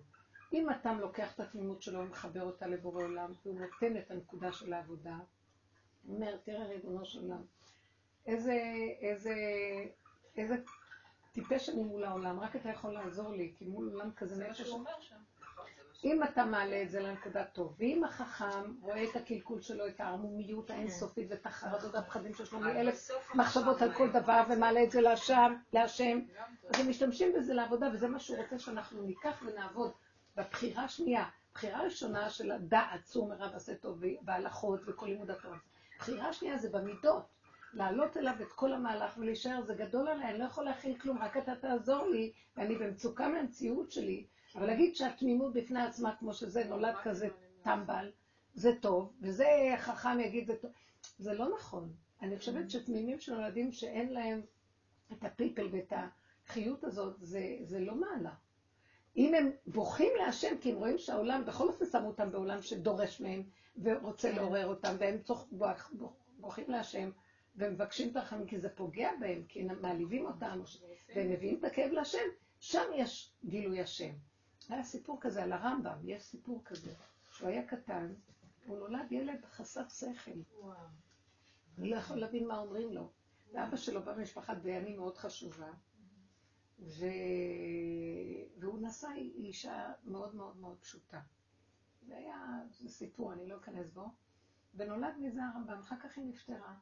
[SPEAKER 1] אם התם לוקח את התמימות שלו ומחבר אותה לבורא עולם, והוא נותן את הנקודה של העבודה, הוא אומר, תראה ריבונו של עולם, איזה, איזה, איזה טיפש אני מול העולם, רק אתה יכול לעזור לי, כי מול עולם כזה
[SPEAKER 5] זה מה
[SPEAKER 1] נפש
[SPEAKER 5] שהוא אומר שם.
[SPEAKER 3] נכון,
[SPEAKER 1] אם אתה מעלה את זה לנקודה טוב, ואם החכם רואה את הקלקול שלו, את הערמומיות האינסופית ואת החרדות והפחדים שיש לו מאלף מחשבות על כל דבר ומעלה את זה להשם. אז הם משתמשים בזה לעבודה, וזה מה שהוא רוצה שאנחנו ניקח ונעבוד. בבחירה השנייה, בחירה ראשונה של הדעת, צור מרב עשה טוב, וההלכות וכל לימוד התורה. בחירה שנייה זה במידות. להעלות אליו את כל המהלך ולהישאר, זה גדול עליי, אני לא יכול להכיל כלום, רק אתה תעזור לי, ואני במצוקה מהמציאות שלי, אבל להגיד שהתמימות בפני עצמה, כמו שזה נולד כזה טמבל, זה טוב, וזה חכם יגיד זה טוב, זה לא נכון. אני חושבת שתמימים שנולדים שאין להם את הפלפל ואת החיות הזאת, זה, זה לא מעלה. אם הם בוכים להשם, כי הם רואים שהעולם, בכל אופן שמו אותם בעולם שדורש מהם ורוצה לעורר אותם, והם צוח, בוח, בוח, בוכים להשם ומבקשים את הרחמים, כי זה פוגע בהם, כי הם מעליבים אותם, והם מביאים את הכאב להשם, שם יש גילוי השם. היה סיפור כזה על הרמב"ם, יש סיפור כזה, שהוא היה קטן, הוא נולד ילד חסר שכל,
[SPEAKER 2] וואו.
[SPEAKER 1] הוא לא יכול להבין מה אומרים לו. ואבא שלו בא ממשפחת דיינים מאוד חשובה, ו... והוא נשא אישה מאוד מאוד מאוד פשוטה. זה היה, סיפור, אני לא אכנס בו. ונולד מזה הרמב"ם, אחר כך היא נפטרה.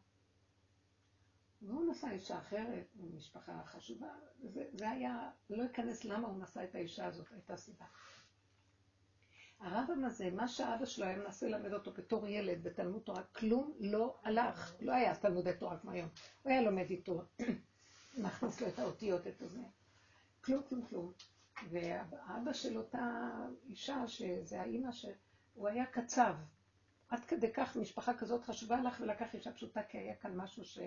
[SPEAKER 1] והוא נשא אישה אחרת, ממשפחה חשובה. זה, זה היה, לא אכנס למה הוא נשא את האישה הזאת, הייתה סיבה. הרמב"ם הזה, מה שאבא שלו היה מנסה ללמד אותו בתור ילד בתלמוד תורה, כלום לא הלך. לא היה תלמודי תורה כמו היום. הוא היה לומד איתו, מכניס לו את האותיות, את הזה. כלום, כלום, כלום. והאבא של אותה אישה, שזה האימא, שהוא היה קצב. עד כדי כך, משפחה כזאת חשובה לך, ולקח אישה פשוטה, כי היה כאן משהו ש...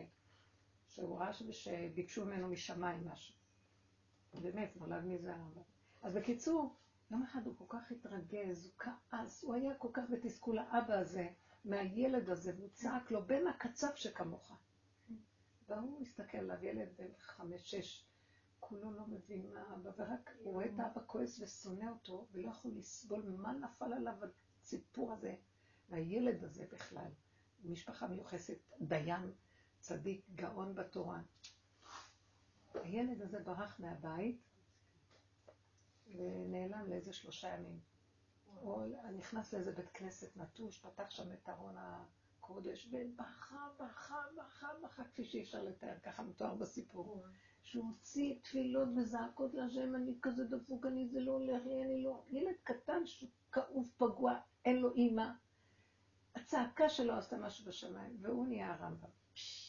[SPEAKER 1] שהוא ראה שביקשו ממנו משמיים משהו. באמת, נולד מזה הרמב"ם. אז בקיצור, יום אחד הוא כל כך התרגז, הוא כעס, הוא היה כל כך בתסכול האבא הזה, מהילד הזה, והוא צעק לו, בן הקצב שכמוך. והוא הסתכל עליו, ילד בן חמש, שש, כולו לא מבין מה אבא, ורק הוא רואה את האבא כועס ושונא אותו, ולא יכול לסבול מה נפל עליו הסיפור הזה, והילד הזה בכלל. משפחה מיוחסת, דיין, צדיק, גאון בתורה. הילד הזה ברח מהבית ונעלם לאיזה שלושה ימים. הוא נכנס לאיזה בית כנסת נטוש, פתח שם את ארון הקודש, ובכה, בכה, בכה, בכה, כפי שאי אפשר לתאר, ככה מתואר בסיפור. שהוא הוציא תפילות וזעקות להשם, אני כזה דפוק, אני זה לא הולך לי, אני לא... ילד קטן שכאוב, פגוע, אין לו אימא. הצעקה שלו עשתה משהו בשמיים, והוא נהיה הרמב"ם.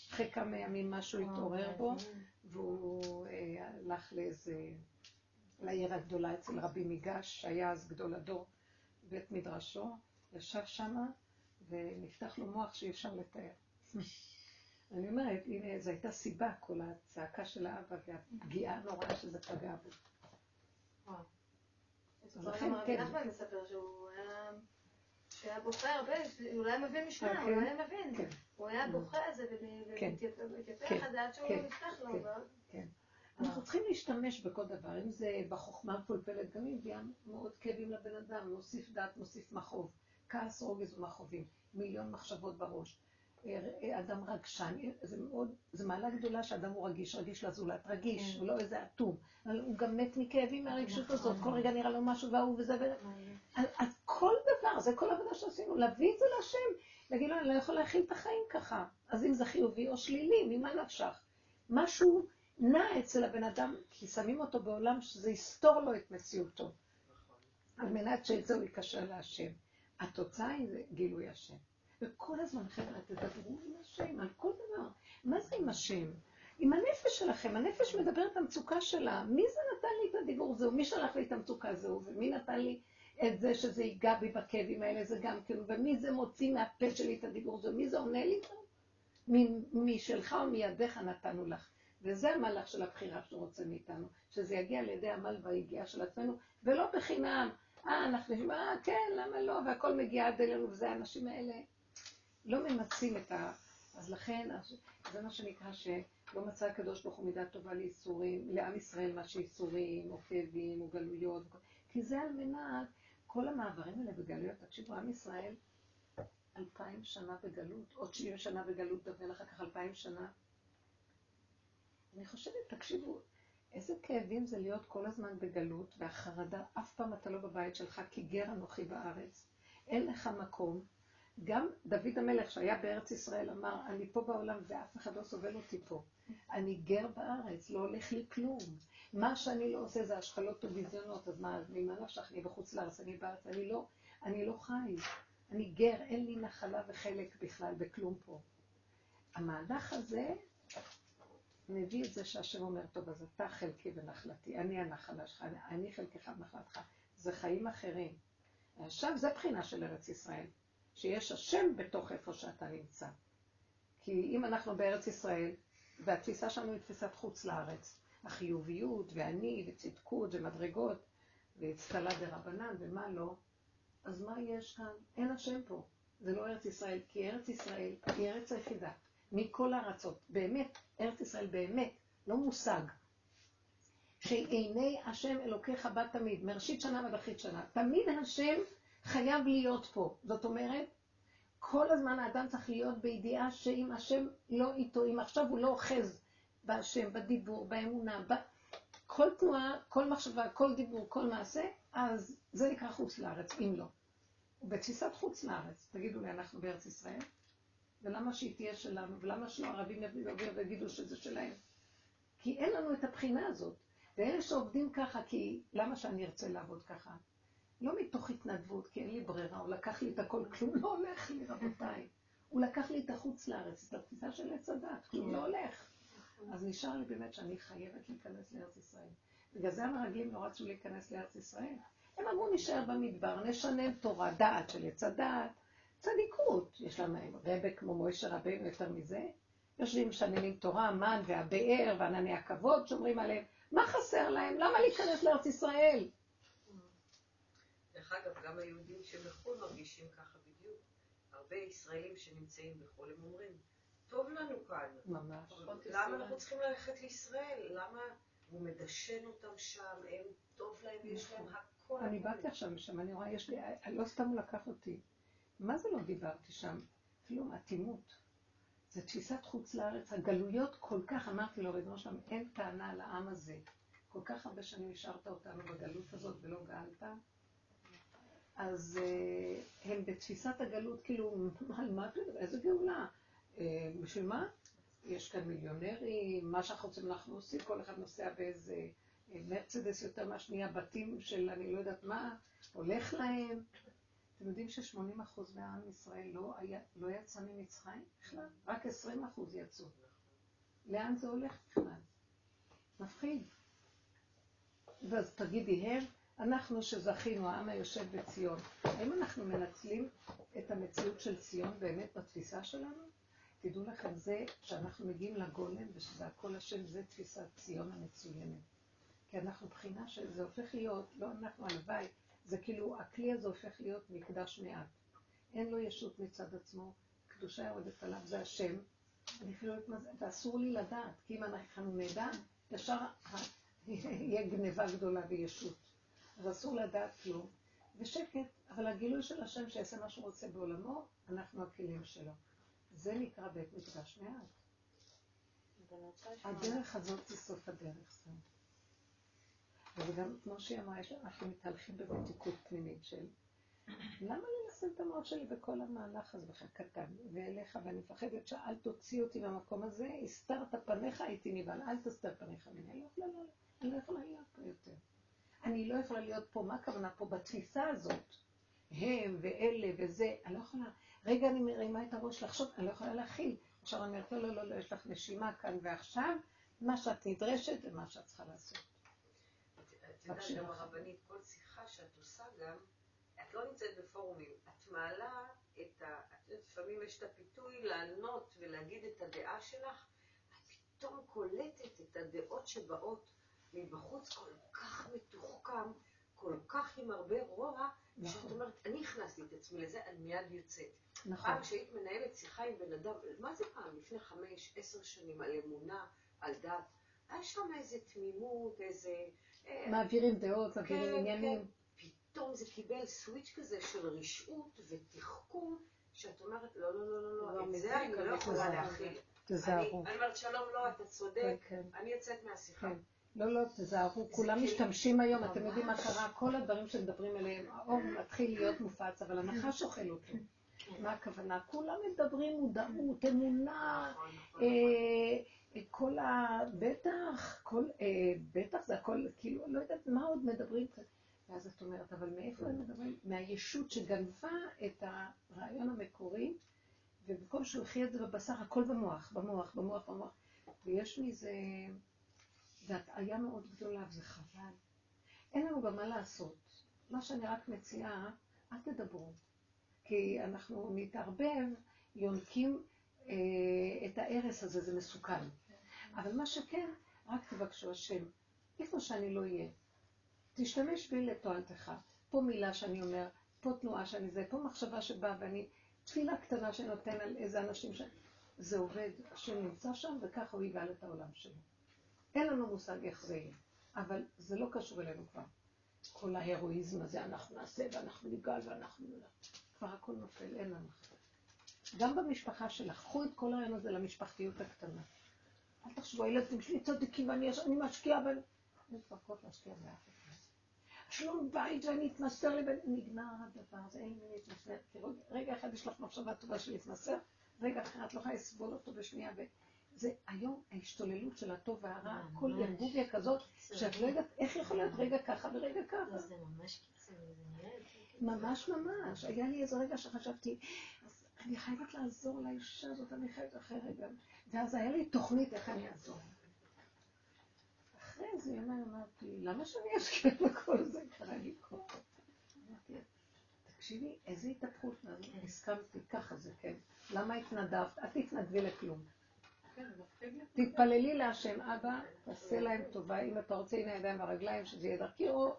[SPEAKER 1] אחרי כמה ימים משהו התעורר בו, והוא אה, הלך לאיזה, לעיר הגדולה אצל רבי מיגש, שהיה אז גדול הדור, בית מדרשו, ישב שמה, ונפתח לו מוח שאי אפשר לתאר. אני אומרת, הנה, זו הייתה סיבה, כל הצעקה של האבא והפגיעה הנוראה שזה פגע בו.
[SPEAKER 6] אז לכן, כן. נחמן מספר שהוא היה... שהיה בוכה הרבה, הוא לא היה מבין משנה, הוא לא היה מבין. כן. הוא היה בוכה על זה ומתייפח על זה עד שהוא נפתח לו.
[SPEAKER 1] כן. אנחנו צריכים להשתמש בכל דבר, אם זה בחוכמה המפולפלת, גם אם מביאה מאוד כאבים לבן אדם, מוסיף דעת, מוסיף מכאוב, כעס, רוגז ומכאובים, מיליון מחשבות בראש. אדם רגשן, זה מאוד, זה מעלה גדולה שאדם הוא רגיש, רגיש לזולת, רגיש, הוא לא איזה אטום, הוא גם מת מכאבים מהרגשות הזאת, כל רגע נראה לו משהו והוא וזה וזה. אז כל דבר, זה כל עבודה שעשינו, להביא את זה להשם, להגיד לו, אני לא יכול להכיל את החיים ככה. אז אם זה חיובי או שלילי, ממה נפשך? משהו נע אצל הבן אדם, כי שמים אותו בעולם שזה יסתור לו את מציאותו, על מנת שאת זה הוא יקשר להשם. התוצאה היא גילוי השם. וכל הזמן, חבר'ה, תדברו עם השם על כל דבר. מה זה עם השם? עם הנפש שלכם, הנפש מדברת המצוקה שלה. מי זה נתן לי את הדיבור זהו? מי שלח לי את המצוקה זהו? ומי נתן לי את זה שזה ייגע בי בכאבים האלה? זה גם כאילו, ומי זה מוציא מהפה שלי את הדיבור זהו? מי זה עונה לי זהו? משלך או מידיך נתנו לך. וזה המהלך של הבחירה שהוא רוצה מאיתנו, שזה יגיע לידי עמל והיגיעה של עצמנו, ולא בחינם. אה, אנחנו נשמע, אה, כן, למה לא? והכל מגיע עד אלינו, וזה האנשים האלה. לא ממצים את ה... אז לכן, זה מה שנקרא שלא מצא הקדוש ברוך הוא מידה טובה לייסורים, לעם ישראל מה שייסורים, או כאבים, או גלויות, כי זה על מנת, כל המעברים האלה בגלויות, תקשיבו, עם ישראל, אלפיים שנה בגלות, עוד שבעים שנה בגלות, דבל אחר כך אלפיים שנה. אני חושבת, תקשיבו, איזה כאבים זה להיות כל הזמן בגלות, והחרדה, אף פעם אתה לא בבית שלך, כי גר אנוכי בארץ. אין לך מקום, גם דוד המלך שהיה בארץ ישראל אמר, אני פה בעולם ואף אחד לא סובל אותי פה. אני גר בארץ, לא הולך לי כלום. מה שאני לא עושה זה השפלות וביזיונות, אז מה, ממה נפשך? אני בחוץ לארץ, אני בארץ, אני לא, אני לא חי. אני גר, אין לי נחלה וחלק בכלל בכלום פה. המהלך הזה מביא את זה שהשם אומר, טוב, אז אתה חלקי ונחלתי, אני הנחלה שלך, אני חלקך ונחלתך. זה חיים אחרים. עכשיו זה בחינה של ארץ ישראל. שיש השם בתוך איפה שאתה נמצא. כי אם אנחנו בארץ ישראל, והתפיסה שלנו היא תפיסת חוץ לארץ, החיוביות ואני וצדקות ומדרגות ואצטלה דרבנן ומה לא, אז מה יש כאן? אין השם פה. זה לא ארץ ישראל, כי ארץ ישראל היא ארץ היחידה מכל הארצות. באמת, ארץ ישראל באמת, לא מושג. שעיני השם אלוקיך בא תמיד, מראשית שנה ועד אחרית שנה. תמיד השם חייב להיות פה. זאת אומרת, כל הזמן האדם צריך להיות בידיעה שאם השם לא איתו, אם עכשיו הוא לא אוחז בהשם, בדיבור, באמונה, ב... כל תנועה, כל מחשבה, כל דיבור, כל מעשה, אז זה נקרא חוץ לארץ, אם לא. בתפיסת חוץ לארץ, תגידו לי, אנחנו בארץ ישראל? ולמה שהיא תהיה שלנו? ולמה שלא ערבים יביאו ויגידו שזה שלהם? כי אין לנו את הבחינה הזאת. ואלה שעובדים ככה, כי למה שאני ארצה לעבוד ככה? לא מתוך התנדבות, כי אין לי ברירה, הוא לקח לי את הכל, כלום לא הולך לי, רבותיי. הוא לקח לי את החוץ לארץ, את התפיסה של עץ הדת, כלום לא הולך. אז נשאר לי באמת שאני חייבת להיכנס לארץ ישראל. בגלל זה המרגלים לא רצו להיכנס לארץ ישראל. הם אמרו, נשאר במדבר, נשנן תורה, דעת של עץ הדת, צדיקות. יש להם רבה כמו מוישה רבינו יותר מזה. יושבים, משננים תורה, המן והבאר וענני הכבוד, שומרים עליהם. מה חסר להם? למה להיכנס לארץ ישראל?
[SPEAKER 3] דרך אגב, גם היהודים שבחו"ל מרגישים ככה בדיוק. הרבה ישראלים שנמצאים בחו"ל, הם אומרים, טוב לנו כאן.
[SPEAKER 1] ממש.
[SPEAKER 3] למה אנחנו צריכים ללכת לישראל? למה הוא מדשן אותם שם, הם טוב להם, יש להם הכל.
[SPEAKER 1] אני באתי עכשיו משם, אני רואה, יש לי, לא סתם הוא לקח אותי. מה זה לא דיברתי שם? כלום, אטימות. זה תפיסת חוץ לארץ. הגלויות כל כך, אמרתי לו, ריבונו שם, אין טענה לעם הזה. כל כך הרבה שנים השארת אותנו בגלות הזאת ולא גאלת. אז uh, הם בתפיסת הגלות, כאילו, על מה אתה מדבר? איזה גאולה? Uh, בשביל מה? יש כאן מיליונרים, מה שאנחנו רוצים אנחנו עושים, כל אחד נוסע באיזה אה, מרצדס יותר מהשנייה, בתים של אני לא יודעת מה, הולך להם. אתם יודעים ש-80% מהעם ישראל לא, היה, לא יצא ממצרים בכלל? רק 20% יצאו. לאן זה הולך בכלל? מפחיד. ואז תגידי הם, אנחנו שזכינו, העם היושב בציון, האם אנחנו מנצלים את המציאות של ציון באמת בתפיסה שלנו? תדעו לכם, זה שאנחנו מגיעים לגולם ושזה הכל השם, זה תפיסת ציון המצוינת. כי אנחנו בחינה שזה הופך להיות, לא אנחנו הלוואי, זה כאילו, הכלי הזה הופך להיות מקדש מעט. אין לו ישות מצד עצמו, קדושה יורדת עליו, זה השם. אני אפילו לא ואסור לי לדעת, כי אם אנחנו נדע, ישר יהיה גניבה גדולה וישות. אז אסור לדעת כלום. ושקט, אבל הגילוי של השם שיעשה מה שהוא רוצה בעולמו, אנחנו הכלים שלו. זה נקרא בית מקדש מעט. הדרך הזאת היא סוף הדרך. זהו. וגם, כמו שהיא אמרה, אנחנו מתהלכים במתיקות פנימית של למה לי לשים את המוח שלי בכל המהלך הזה בכלל קטן, ואליך, ואני מפחדת שאל תוציא אותי מהמקום הזה, הסתרת פניך, הייתי נבהל, אל תסתר פניך ממני, אני לא יכולה, אני לא יכולה להיות פה יותר. אני לא יכולה להיות פה, מה הכוונה פה בתפיסה הזאת? הם ואלה וזה, אני לא יכולה. רגע אני מרימה את הראש לחשוב, אני לא יכולה להכיל. עכשיו אני אומרת, לא, לא, לא, לא, יש לך נשימה כאן ועכשיו, מה שאת נדרשת ומה שאת צריכה לעשות.
[SPEAKER 3] את יודעת, גם הרבנית, כל שיחה שאת עושה גם, את לא נמצאת בפורומים, את מעלה את ה... את יודעת, לפעמים יש את הפיתוי לענות ולהגיד את הדעה שלך, את פתאום קולטת את הדעות שבאות מבחוץ כל כך מתוחכם, כל כך עם הרבה רוע, נכון. שאת אומרת, אני הכנסתי את עצמי לזה, אני מיד יוצאת. נכון. פעם כשהיית מנהלת שיחה עם בן אדם, מה זה פעם? לפני חמש, עשר שנים, על אמונה, על דת. היה שם איזה תמימות, איזה...
[SPEAKER 1] אה, מעבירים דעות, מעבירים כן, עניינים.
[SPEAKER 3] כן. פתאום זה קיבל סוויץ' כזה של רשעות ותחכום, שאת אומרת, לא, לא, לא, לא, לא, את זה אני לא יכולה להכיל. תזהרו. אני אומרת, שלום, לא, אתה צודק, כן, אני יוצאת מהשיחה.
[SPEAKER 1] לא, לא, תזהרו, כולם משתמשים היום, אתם יודעים מה קרה, כל הדברים שמדברים עליהם, האור מתחיל להיות מופץ, אבל הנחש אוכל אותו. כן. מה הכוונה? כולם מדברים מודעות, אמונה, אה, נכון. כל ה... בטח, אה, בטח זה הכל, כאילו, לא יודעת מה עוד מדברים. ואז את אומרת, אבל מאיפה הם מדברים? מהישות שגנבה את הרעיון המקורי, ובמקום שהולכי את זה בבשר, הכל במוח, במוח, במוח, במוח. ויש מזה... זו הטעיה מאוד גדולה וזה חבל. אין לנו גם מה לעשות. מה שאני רק מציעה, אל תדברו. כי אנחנו נתערבב, יונקים אה, את ההרס הזה, זה מסוכן. אבל מה שכן, רק תבקשו השם, איפה שאני לא אהיה. תשתמש בי לתועלתך. פה מילה שאני אומר, פה תנועה שאני זה, פה מחשבה שבאה ואני, תפילה קטנה שנותן על איזה אנשים ש... זה עובד, השם נמצא שם וככה הוא יגאל את העולם שלו. אין לנו מושג איך זה יהיה, אבל זה לא קשור אלינו כבר. כל ההרואיזם הזה, אנחנו נעשה ואנחנו נגאל ואנחנו... כבר הכל נופל, אין לנו. גם במשפחה שלך, קחו את כל הרעיון הזה למשפחתיות הקטנה. אל תחשבו, הילדים שלי צדיקים ואני משקיעה בהם. אין כבר כוח להשקיע באף אחד. שלום בית ואני אתמסר לבן... נגמר הדבר הזה, אין לי להתמסר. רגע אחד יש לך מחשבה טובה של להתמסר, רגע אחר את לא יכולה לסבול אותו בשנייה. זה היום ההשתוללות של הטוב והרע, כל ארגוביה כזאת, שאת לא יודעת איך יכול להיות רגע ככה ורגע ככה.
[SPEAKER 6] זה ממש קיצוני, זה נראה...
[SPEAKER 1] ממש ממש. היה לי איזה רגע שחשבתי, אני חייבת לעזור לאישה הזאת, אני חייבת אחרי רגע. ואז היה לי תוכנית איך אני אעזור. אחרי איזה יומיים אמרתי, למה שאני אשקיע בכל זה? קרה לי כוח. תקשיבי, איזה התהפכות, הסכמתי, ככה זה, כן. למה התנדבת? את תתנדבי לכלום. תתפללי להשם, אבא, תעשה להם טובה, אם אתה רוצה, הנה הידיים והרגליים, שזה יהיה דרכי, או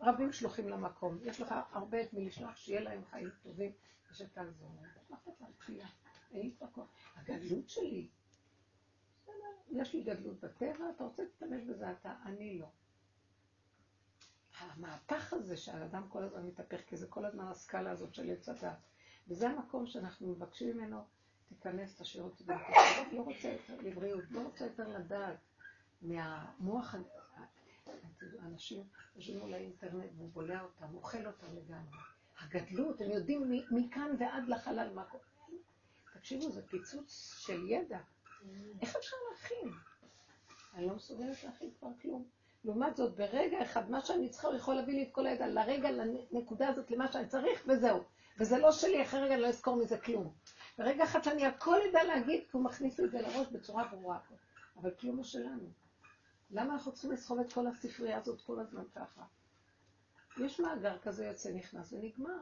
[SPEAKER 1] רבים שלוחים למקום. יש לך הרבה את מי לשלוח, שיהיה להם חיים טובים, ושתעזור להם. מה אכפת לה תפילה? אין לי כבר. הגדלות שלי. יש לי גדלות בטבע, אתה רוצה להשתמש בזה אתה, אני לא. המהפך הזה שהאדם כל הזמן מתהפך, כי זה כל הזמן הסקאלה הזאת של עץ הדת. וזה המקום שאנחנו מבקשים ממנו, תיכנס, תשאיר אותי במקום. לא רוצה יותר לבריאות, לא רוצה יותר לדעת מהמוח, אנשים יושבים מול האינטרנט והוא בולע אותם, אוכל אותם לגמרי. הגדלות, הם יודעים מכאן ועד לחלל מה קורה. תקשיבו, זה פיצוץ של ידע. איך אפשר להכין? אני לא מסוגלת להכין כבר כלום. לעומת זאת, ברגע אחד, מה שאני צריכה, הוא יכול להביא לי את כל הידע, לרגע, לנקודה הזאת, למה שאני צריך, וזהו. וזה לא שלי, אחרי רגע אני לא אזכור מזה כלום. ברגע אחד שאני הכל אדע להגיד, כי הוא מכניס את זה לראש בצורה ברורה. אבל כלום הוא שלנו. למה אנחנו צריכים לסחוב את כל הספרייה הזאת כל הזמן ככה? יש מאגר כזה יוצא, נכנס ונגמר.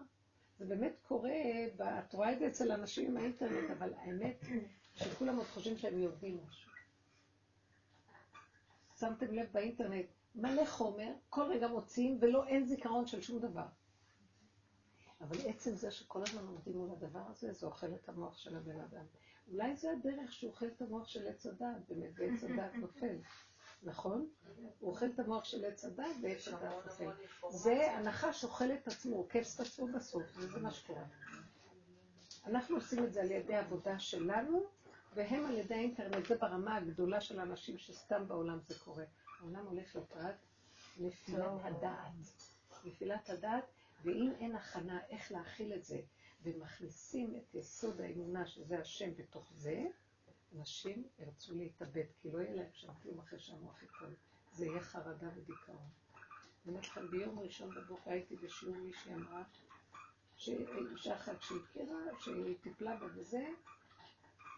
[SPEAKER 1] זה באמת קורה, את רואה את זה אצל אנשים עם האינטרנט, אבל האמת שכולם עוד חושבים שהם יודעים משהו. שמתם לב באינטרנט, מלא חומר, כל רגע מוציאים, ולא, אין זיכרון של שום דבר. אבל עצם זה שכל הזמן עומדים מול הדבר הזה, זה אוכל את המוח של הבן אדם. אולי זה הדרך שהוא אוכל את המוח של עץ הדעת, באמת, ועץ הדעת נופל. נכון? הוא אוכל את המוח של עץ הדת ועץ הדת נופל. זה הנחש אוכל את עצמו, עוקף את עצמו בסוף, וזה מה שקורה. אנחנו עושים את זה על ידי עבודה שלנו, והם על ידי האינטרנט, זה ברמה הגדולה של האנשים שסתם בעולם זה קורה. העולם הולך לקראת נפילת הדעת. נפילת הדעת, ואם אין הכנה איך להכיל את זה, ומכניסים את יסוד האמונה, שזה השם, בתוך זה, אנשים ירצו להתאבד, כי לא יהיה להם שם כלום אחרי שהמוח ייפול. זה יהיה חרדה ודיכאון. אני אומרת לכם, ביום ראשון בבוקר הייתי בשיעור מישהי אמרה, שאישה אחת שהכירה, שהיא טיפלה בה וזה,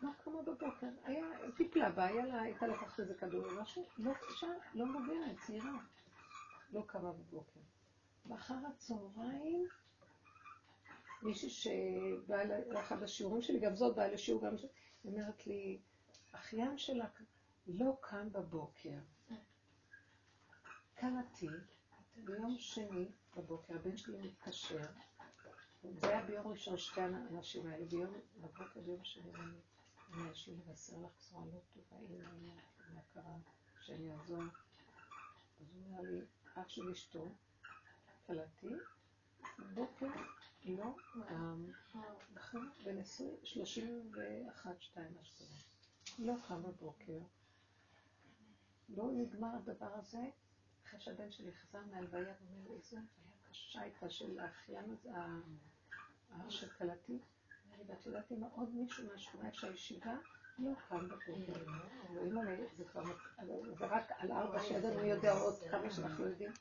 [SPEAKER 1] לא קמה בבוקר, היה, טיפלה בה, היה לה, הייתה לקחת איזה כדור או משהו, לא אישה, לא מבוגרת, צעירה, לא קמה בבוקר. ואחר הצהריים, מישהי שבאה לאחד השיעורים שלי, גם זאת באה לשיעור גם היא אומרת לי, אחיין שלה לא קם בבוקר. קמתי ביום שני בבוקר, הבן שלי מתקשר, זה היה ביום ראשון שתי האנשים האלה, ביום בבוקר, ביום שני, אני לי לבשר לך בשורה לא טובה, הנה, הנה, מה קרה, שאני אעזור. אז הוא אומר לי, אח של אשתו, קלטי, בבוקר לא, נכון, בן 31, 2, משהו כזה. לא קם בבוקר. לא נגמר הדבר הזה, אחרי שהבן שלי חזר מהלוויה ואומר לי, איזו הלוויה קשה הייתה של האחיין הזה, של כלתי. ואת יודעת אם עוד מישהו מהשכונה של הישיבה לא קם בבוקר. זה רק על ארבע שידענו יודע עוד כמה שאנחנו יודעים.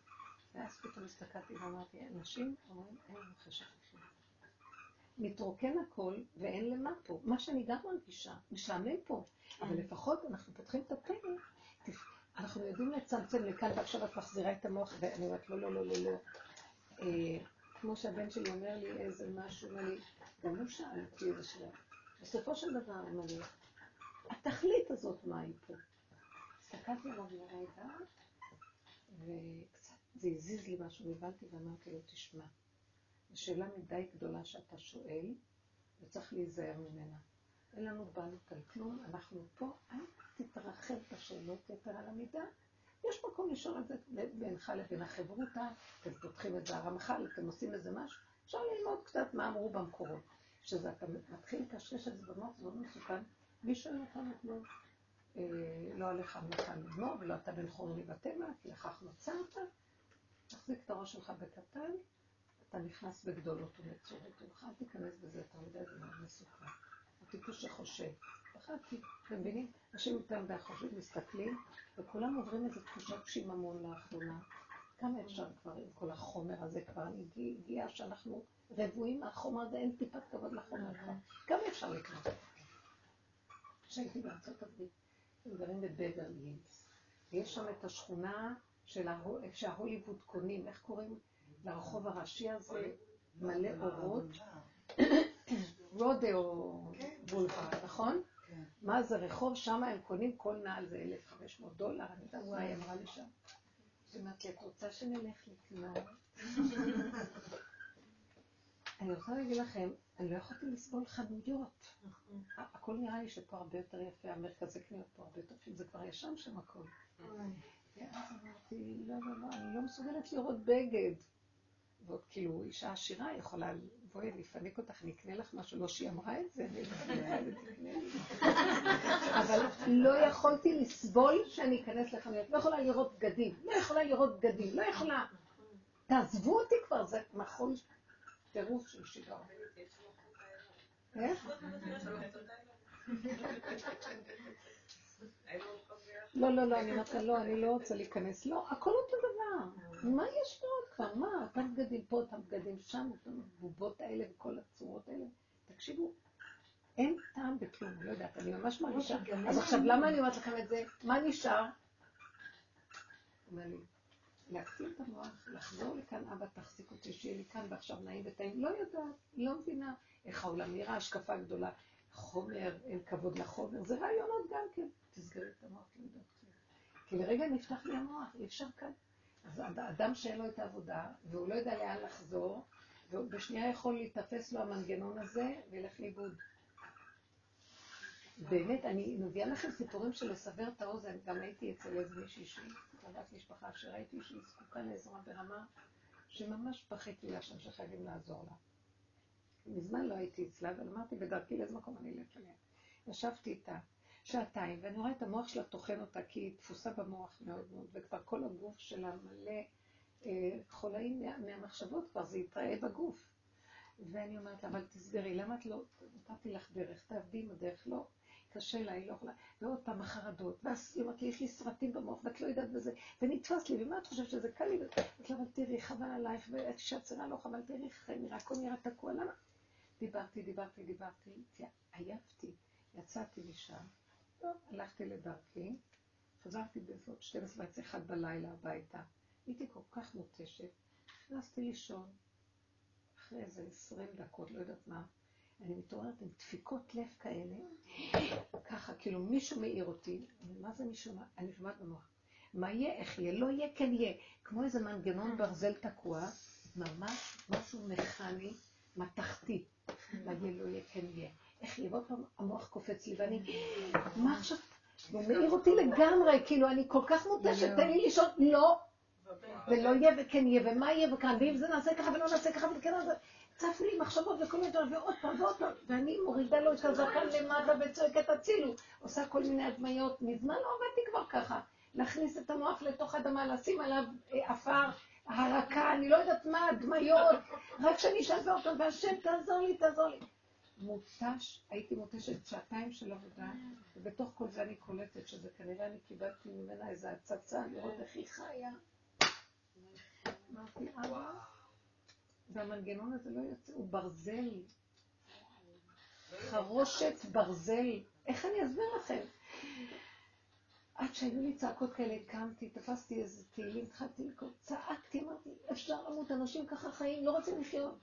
[SPEAKER 1] ואז פתאום הסתכלתי ואמרתי, אנשים אומרים, אין לנו חשב אחר. מתרוקן הכל ואין למה פה. מה שאני גם מרגישה, משעמם פה. אבל לפחות אנחנו פותחים את הפה, אנחנו יודעים לצמצם לכאן, ועכשיו את מחזירה את המוח, ואני אומרת, לא, לא, לא, לא, לא. אה, כמו שהבן שלי אומר לי איזה משהו, אומר לי, גם הוא שאל אותי איזה שאלה. בסופו של דבר, אומר לי, התכלית הזאת, מה היא פה? הסתכלתי עליו לרגע, וקצת זה הזיז לי משהו, הבנתי ואמרתי לו, תשמע, זו שאלה מדי גדולה שאתה שואל, וצריך להיזהר ממנה. אין לנו בעלות על כלום, אנחנו פה, אל תתרחב בשאלות יתר על המידה. יש מקום לשאול את זה בינך לבין החברותה, אתם פותחים את זה הרמח"ל, אתם עושים איזה משהו, אפשר ללמוד קצת מה אמרו במקורות. כשזה אתה מתחיל לקשקש את זה במוח, זה מאוד מסוכן. מי שואל אותנו כלום? אה, לא עליך המלאכה לגמור, ולא אתה בן חורני בתמא, כי לכך נוצרת. תחזיק את הראש שלך בקטן, אתה נכנס בגדולות ונצורות, אל תיכנס בזה יותר מדי, זה מאוד מסוכן. הטיפוס שחושב. פחדתי, אתם מבינים? אנשים יותר מדי חושבים, מסתכלים, וכולם עוברים איזו תחושת שיממון לאחרונה. כמה אפשר כבר עם כל החומר הזה כבר? הגיע שאנחנו רבועים מהחומר הזה, אין טיפת כבוד לחומר כבר. כמה אפשר לקנות? כשהייתי בארצות הברית, הם גרים בבברלי הילס, ויש שם את השכונה שההוליווד קונים, איך קוראים לרחוב הראשי הזה? מלא אורות. רודאו בולבר, נכון? כן. מה זה רחוב, שם הם קונים כל נעל זה 1,500 דולר, אני יודעת מה היא אמרה לי שם. היא אמרת לי, את רוצה שנלך לקנות? אני רוצה להגיד לכם, אני לא יכולתי לסבול חנויות. הכל נראה לי שפה הרבה יותר יפה, המרכזי קניות פה הרבה יותר יפים, זה כבר ישן שם הכל. ואז אמרתי, לא, לא, לא, אני לא מסוגלת לראות בגד. ועוד כאילו, אישה עשירה יכולה, בואי, אני אפנק אותך, אני אקנה לך משהו, לא שהיא אמרה את זה, אבל לא יכולתי לסבול שאני אכנס לחנויות, לא יכולה לראות בגדים, לא יכולה לראות בגדים, לא יכולה. תעזבו אותי כבר, זה מחול טירוף של שיגעון. איך? לא, לא, לא, אני אומרת לא, אני לא רוצה להיכנס. לא, הכל אותו דבר. מה יש עוד כבר? מה? אותם בגדים פה, אותם בגדים שם, אותם בובות האלה וכל הצורות האלה. תקשיבו, אין טעם בכלום, לא יודעת, אני ממש מרגישה. אז עכשיו, למה אני אומרת לכם את זה? מה נשאר? אומר לי, להקטין את המוח, לחזור לכאן, אבא תחזיק אותי, שיהיה לי כאן ועכשיו נעים וטעים. לא יודעת, לא מבינה איך העולם נראה, השקפה גדולה. חומר, אין כבוד לחומר, זה רעיונות גם כן. תסגרי את המוח, לא. כי לרגע נפתח לי המוח, אי אפשר כאן. אז אדם שאין לו את העבודה, והוא לא יודע לאן לחזור, ובשנייה יכול להיתפס לו המנגנון הזה וילך לאיבוד. באמת, אני מביאה לכם סיפורים של לסבר את האוזן, גם הייתי אצל איזה מישהי שהיא קרובת משפחה, שראיתי שהיא זקוקה לעזרה ברמה שממש פחיתי לה שם שחייבים לעזור לה. מזמן לא הייתי אצלה, אבל אמרתי בדרכי לאיזה מקום אני אלך אליה. ישבתי איתה שעתיים, ואני רואה את המוח שלה טוחן אותה, כי היא תפוסה במוח מאוד מאוד, וכבר כל הגוף שלה מלא אה, חולאים מה, מהמחשבות, כבר זה יתראה בגוף. ואני אומרת לה, אבל תסגרי, למה את לא, נתתי לך דרך, תעבדי עם הדרך, לא, קשה לה, היא לא יכולה, ועוד פעם החרדות, ואז היא אומרת לי, יש לי סרטים במוח, ואת לא יודעת בזה, ונתפס לי, ומה את חושבת שזה קל לי? אמרתי לה, אבל תראי, חבל עלייך, ואת אישה צרה לא חבל, תראי איך נראה, הכל נראה תקוע, למה? דיברתי, דיברתי, דיברתי, יצאתי משם, לא, הלכתי לדרכי, חזרתי בסביבות 12 וחצי אחד בלילה הביתה, הייתי כל כך מותשת, נכנסתי לישון, אחרי איזה 20 דקות, לא יודעת מה, אני מתעוררת עם דפיקות לב כאלה, ככה, כאילו מישהו מעיר אותי, מה זה מישהו, אני שומעת במוח, מה יהיה, איך יהיה, לא יהיה, כן יהיה, כמו איזה מנגנון ברזל תקוע, ממש משהו מכני, מתכתי, יהיה, לא יהיה, כן יהיה. איך יהיה, ועוד פעם המוח קופץ לי, ואני, מה עכשיו? הוא מעיר אותי לגמרי, כאילו, אני כל כך מותשת, תן לי לשאול, לא, ולא יהיה וכן יהיה, ומה יהיה וכאן, ואם זה נעשה ככה ולא נעשה ככה וכן נעשה, צפו לי מחשבות וכל מיני דברים, ועוד פעם ועוד פעם, ואני מורידה לו את הזקן למטה וצועקת הצילו, עושה כל מיני הדמיות, מזמן לא עבדתי כבר ככה, להכניס את המוח לתוך אדמה, לשים עליו אה, עפר, הרקה, אני לא יודעת מה, הדמיות, רק שאני אשאל באותו, והשם תעזור לי, תעזור לי. מותש, הייתי מותשת שעתיים של עבודה, ובתוך כל זה אני קולטת שזה כנראה אני קיבלתי ממנה איזו הצצה לראות איך היא חיה. אמרתי, אבא, והמנגנון הזה לא יוצא, הוא ברזל. חרושת ברזל. איך אני אסביר לכם? עד שהיו לי צעקות כאלה, קמתי, תפסתי איזה תהילים, התחלתי לקרוא, צעקתי, אמרתי, אפשר למות, אנשים ככה חיים, לא רוצים לחיות.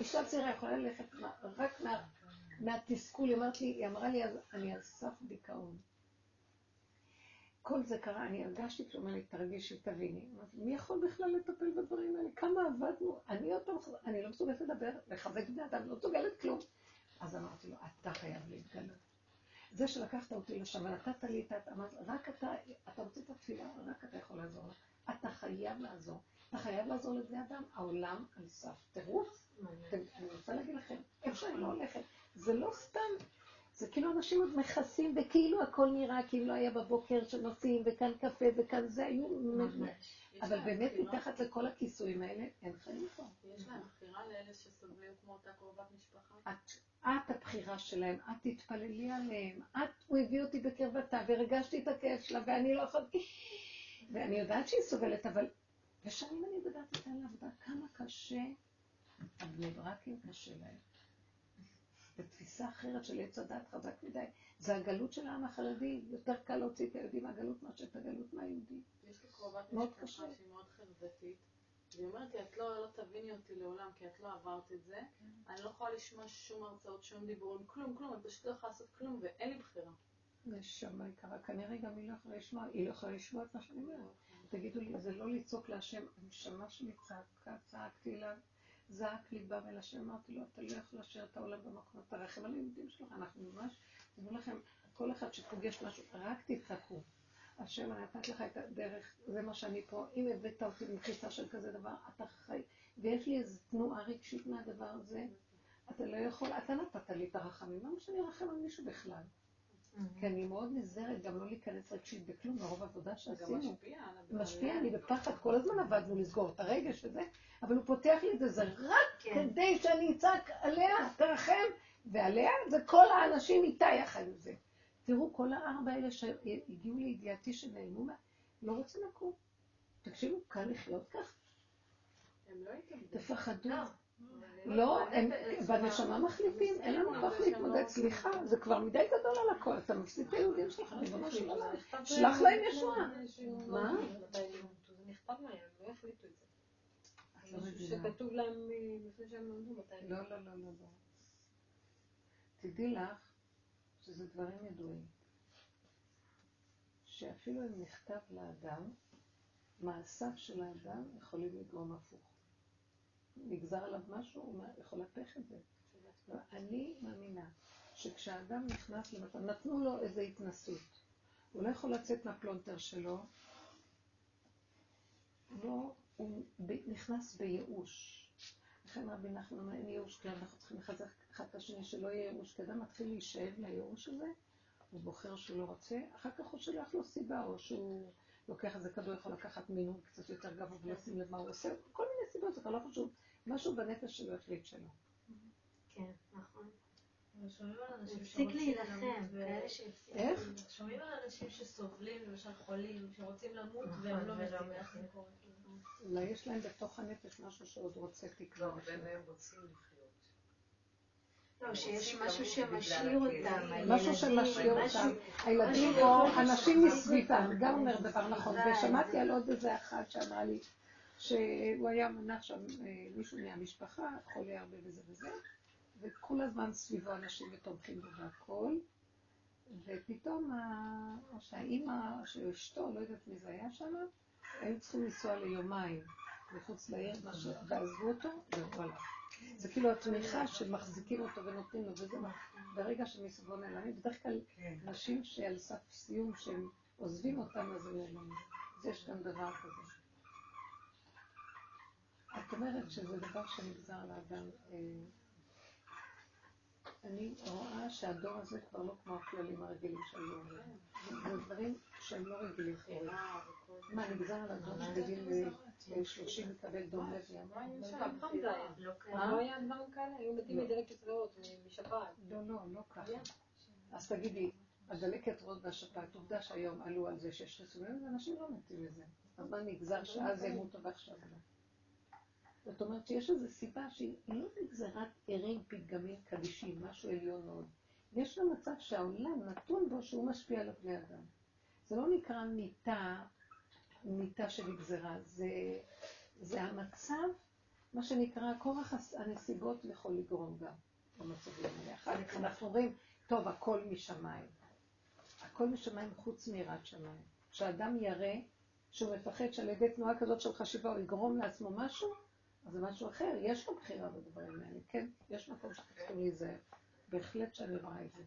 [SPEAKER 1] אישה צעירה יכולה ללכת רק מה, מהתסכול, היא אמרת לי, היא אמרה לי, אני על סף דיכאון. כל זה קרה, אני הרגשתי כשהוא אומר לי, תרגישי, תביני. מי יכול בכלל לטפל בדברים האלה? כמה עבדנו? אני עוד פעם, אני לא מסוגלת לדבר, לחזק בני אדם, לא מסוגלת כלום. אז אמרתי לו, אתה חייב להתגלות. זה שלקחת אותי לשם ונתת לי את ה... אמרת, רק אתה, אתה רוצה את התפילה, רק אתה יכול לעזור לך. אתה חייב לעזור. אתה חייב לעזור לבני אדם. העולם על סף טירוף. אני רוצה להגיד לכם, איפה שאני לא הולכת, זה לא סתם, זה כאילו אנשים עוד מכסים, וכאילו הכל נראה כאילו לא היה בבוקר שנוסעים, וכאן קפה, וכאן זה, היו... אבל באמת מתחת לכל הכיסויים האלה, אין חיים פה.
[SPEAKER 2] יש להם בחירה לאלה שסובלים כמו אותה קרובת משפחה?
[SPEAKER 1] את הבחירה שלהם, את תתפללי עליהם, את, הוא הביא אותי בקרבתה, והרגשתי את הכאב שלה, ואני לא יכולתי... ואני יודעת שהיא סובלת, אבל... ושנים אני מדברת איתה על העבודה, כמה קשה, הבני ברקים קשה להם. בתפיסה אחרת של עץ הדת חזק מדי. זה הגלות של העם החרדי, יותר קל להוציא את הילדים מהגלות מאשר את הגלות מהיהודי.
[SPEAKER 2] יש לי קרובת משפחה שהיא מאוד חרדתית, והיא אומרת לי, את לא, לא תביני אותי לעולם, כי את לא עברת את זה. אני לא יכולה לשמוע שום הרצאות, שום דיבורים, כלום, כלום, אני פשוט לא יכולה לעשות כלום, ואין לי בחירה.
[SPEAKER 1] נשמה יקרה, כנראה גם היא לא יכולה לשמוע, היא לא יכולה לשמוע את מה שאני אומרת. תגידו לי, זה לא לצעוק להשם, הנשמה שלי צעקה, צעקתי לה, זעק ליבם אל השם, אמרתי לו, אתה לא יכול להשאיר את העולם במקום, אתה רחם על היהודים שלך, אנחנו ממש, אומר לכם, כל אחד שפוגש משהו, רק תתחכו. השם, אני נתת לך את הדרך, זה מה שאני פה, אם הבאת אותי במחיצה של כזה דבר, אתה חי, ויש לי איזו תנועה רגשית מהדבר הזה, אתה לא יכול, אתה נתת לי את הרחמים, למה שאני ארחם על מישהו בכלל? כי אני מאוד נזהרת גם לא להיכנס רגשית בכלום, מרוב עבודה שעשינו.
[SPEAKER 2] גם משפיע
[SPEAKER 1] אני בפחד, כל הזמן עבדנו לסגור את הרגש וזה, אבל הוא פותח לי את זה, זה רק כן. כדי שאני אצעק עליה, תרחם, ועליה זה כל האנשים איתה יחד עם זה. תראו, כל הארבע האלה שהגיעו לידיעתי שנעלמו, לא רוצים לקום. תקשיבו, קל לחיות כך.
[SPEAKER 2] הם לא התאבדו.
[SPEAKER 1] תפחדו. לא, בנשמה מחליפים, אין לנו כוח להתמודד, סליחה, זה כבר מדי גדול על הכל, אתה מפסיד את היהודים שלך, ריבונו של עולם, שלח להם ישועה. מה?
[SPEAKER 3] לא שכתוב להם לפני שהם למדו מתי.
[SPEAKER 1] לא, לא, לא, לא. תדעי לך שזה דברים ידועים, שאפילו אם נכתב לאדם, מעשיו של האדם יכולים לגרום הפוך. נגזר עליו משהו, הוא יכול להפך את זה. אני מאמינה שכשהאדם נכנס למצב, נתנו לו איזו התנסות, הוא לא יכול לצאת מהפלונטר שלו, לא, הוא נכנס בייאוש. לכן רבי נחמן אומר, אין ייאוש כלל, אנחנו צריכים לחזק אחד את השני שלא יהיה ייאוש, כי אדם מתחיל להישאב לייאוש הזה, הוא בוחר שהוא לא רוצה, אחר כך הוא שולח לו סיבה, או שהוא לוקח איזה כדור, יכול לקחת מינון קצת יותר גבוה ולשים לב מה הוא עושה, כל מיני סיבות, זה לא חשוב. משהו בנפש שלו החליט שלא.
[SPEAKER 6] כן, נכון. הפסיק להילחם, כאלה
[SPEAKER 1] שהפסיקו. איך?
[SPEAKER 3] שומעים על אנשים שסובלים, למשל חולים, שרוצים למות נכון, והם לא מבינים איך זה קורה.
[SPEAKER 1] אולי יש להם בתוך הנפש משהו שעוד רוצה תקווה.
[SPEAKER 3] לא, הרבה מהם רוצים לחיות.
[SPEAKER 6] לא, שיש משהו שמשאיר אותם,
[SPEAKER 1] משהו שמשאיר אותם, הילדים או אנשים מסביבם, גם אומר דבר נכון, ושמעתי על עוד איזה אחת שאמרה לי, שהוא היה מונח שם אה, מישהו מהמשפחה, חולה הרבה וזה וזה, וכל הזמן סביבו אנשים ותומכים בו והכל, ופתאום או שהאימא, שאשתו, לא יודעת מי זה היה שם, היו צריכים לנסוע ליומיים מחוץ לעיר, ועזבו אותו, והוא הלך. זה כאילו התמיכה שמחזיקים אותו ונותנים לו, וזה ברגע שמסביבו נעלמים, בדרך כלל נשים שעל סף סיום, שהם עוזבים אותם, אז הם נעלמים. אז יש גם דבר כזה. את אומרת שזה דבר שנגזר לאדם. אה, אני רואה שהדור הזה כבר לא כמו הכללים הרגילים שהיו אומרים. זה דברים שהם לא רגילים. מה, נגזר על הדור שבגיל 30 מקבל דום לב ים?
[SPEAKER 3] לא היה דברים כאלה, היו מתים מדלקת ריאות, משפעת.
[SPEAKER 1] לא, לא, לא ככה. אז תגידי, הדלקת ריאות והשפעת, עובדה שהיום עלו על זה שיש חיסונים, ואנשים לא מתים מזה. אז מה נגזר שאז ימותו ועכשיו לא? זאת אומרת שיש איזו סיבה שהיא לא נגזרת ערים, פתגמים, קדישים, משהו עליון מאוד. יש לו מצב שהעולם נתון בו שהוא משפיע על בני אדם. זה לא נקרא מיטה, מיטה של גזרה, זה, זה המצב, מה שנקרא, כורח הנסיבות יכול לגרום גם במצבים האלה. אחר כך אנחנו אומרים, טוב, הכל משמיים. הכל משמיים חוץ מיראת שמיים. כשאדם ירא שהוא מפחד שעל ידי תנועה כזאת של חשיבה הוא יגרום לעצמו משהו, אז זה משהו אחר, יש לו בחירה בדברים האלה, כן? יש מקום שצריכים להיזהר. בהחלט שאני רואה את זה.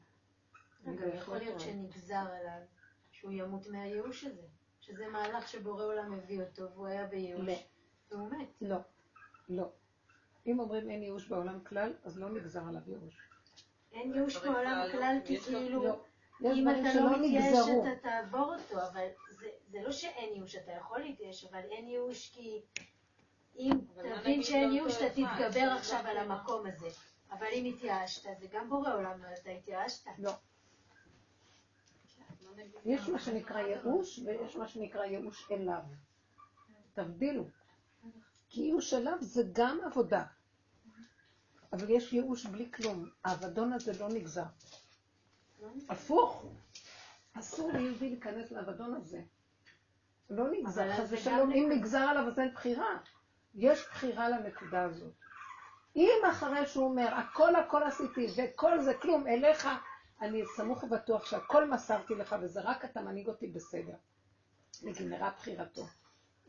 [SPEAKER 6] אגב, יכול להיות שנגזר עליו שהוא ימות מהייאוש הזה, שזה מהלך שבורא עולם הביא אותו, והוא היה בייאוש, לא. והוא מת.
[SPEAKER 1] לא, לא. אם אומרים אין ייאוש בעולם כלל, אז לא נגזר עליו ייאוש.
[SPEAKER 6] אין ייאוש בעולם כלל, כי כאילו, לא. אם אתה לא מתייאש אתה תעבור אותו, אבל זה לא שאין ייאוש, אתה יכול להתייאש, אבל אין ייאוש כי אם תבין שאין ייאוש, אתה תתגבר עכשיו על המקום הזה. אבל אם התייאשת, זה גם בורא עולם, אתה התייאשת.
[SPEAKER 1] לא. יש מה שנקרא ייאוש, ויש מה שנקרא ייאוש אליו. תבדילו. כי ייאוש אליו זה גם עבודה. אבל יש ייאוש בלי כלום. האבדון הזה לא נגזר. הפוך. אסור ליהודי להיכנס לאבדון הזה. לא נגזר, חס ושלום, אם נגזר עליו אז אין בחירה. יש בחירה לנקודה הזאת. אם אחרי שהוא אומר, הכל הכל עשיתי וכל זה כלום אליך, אני סמוך ובטוח שהכל מסרתי לך וזה רק אתה מנהיג אותי בסדר. נגמרה בחירתו.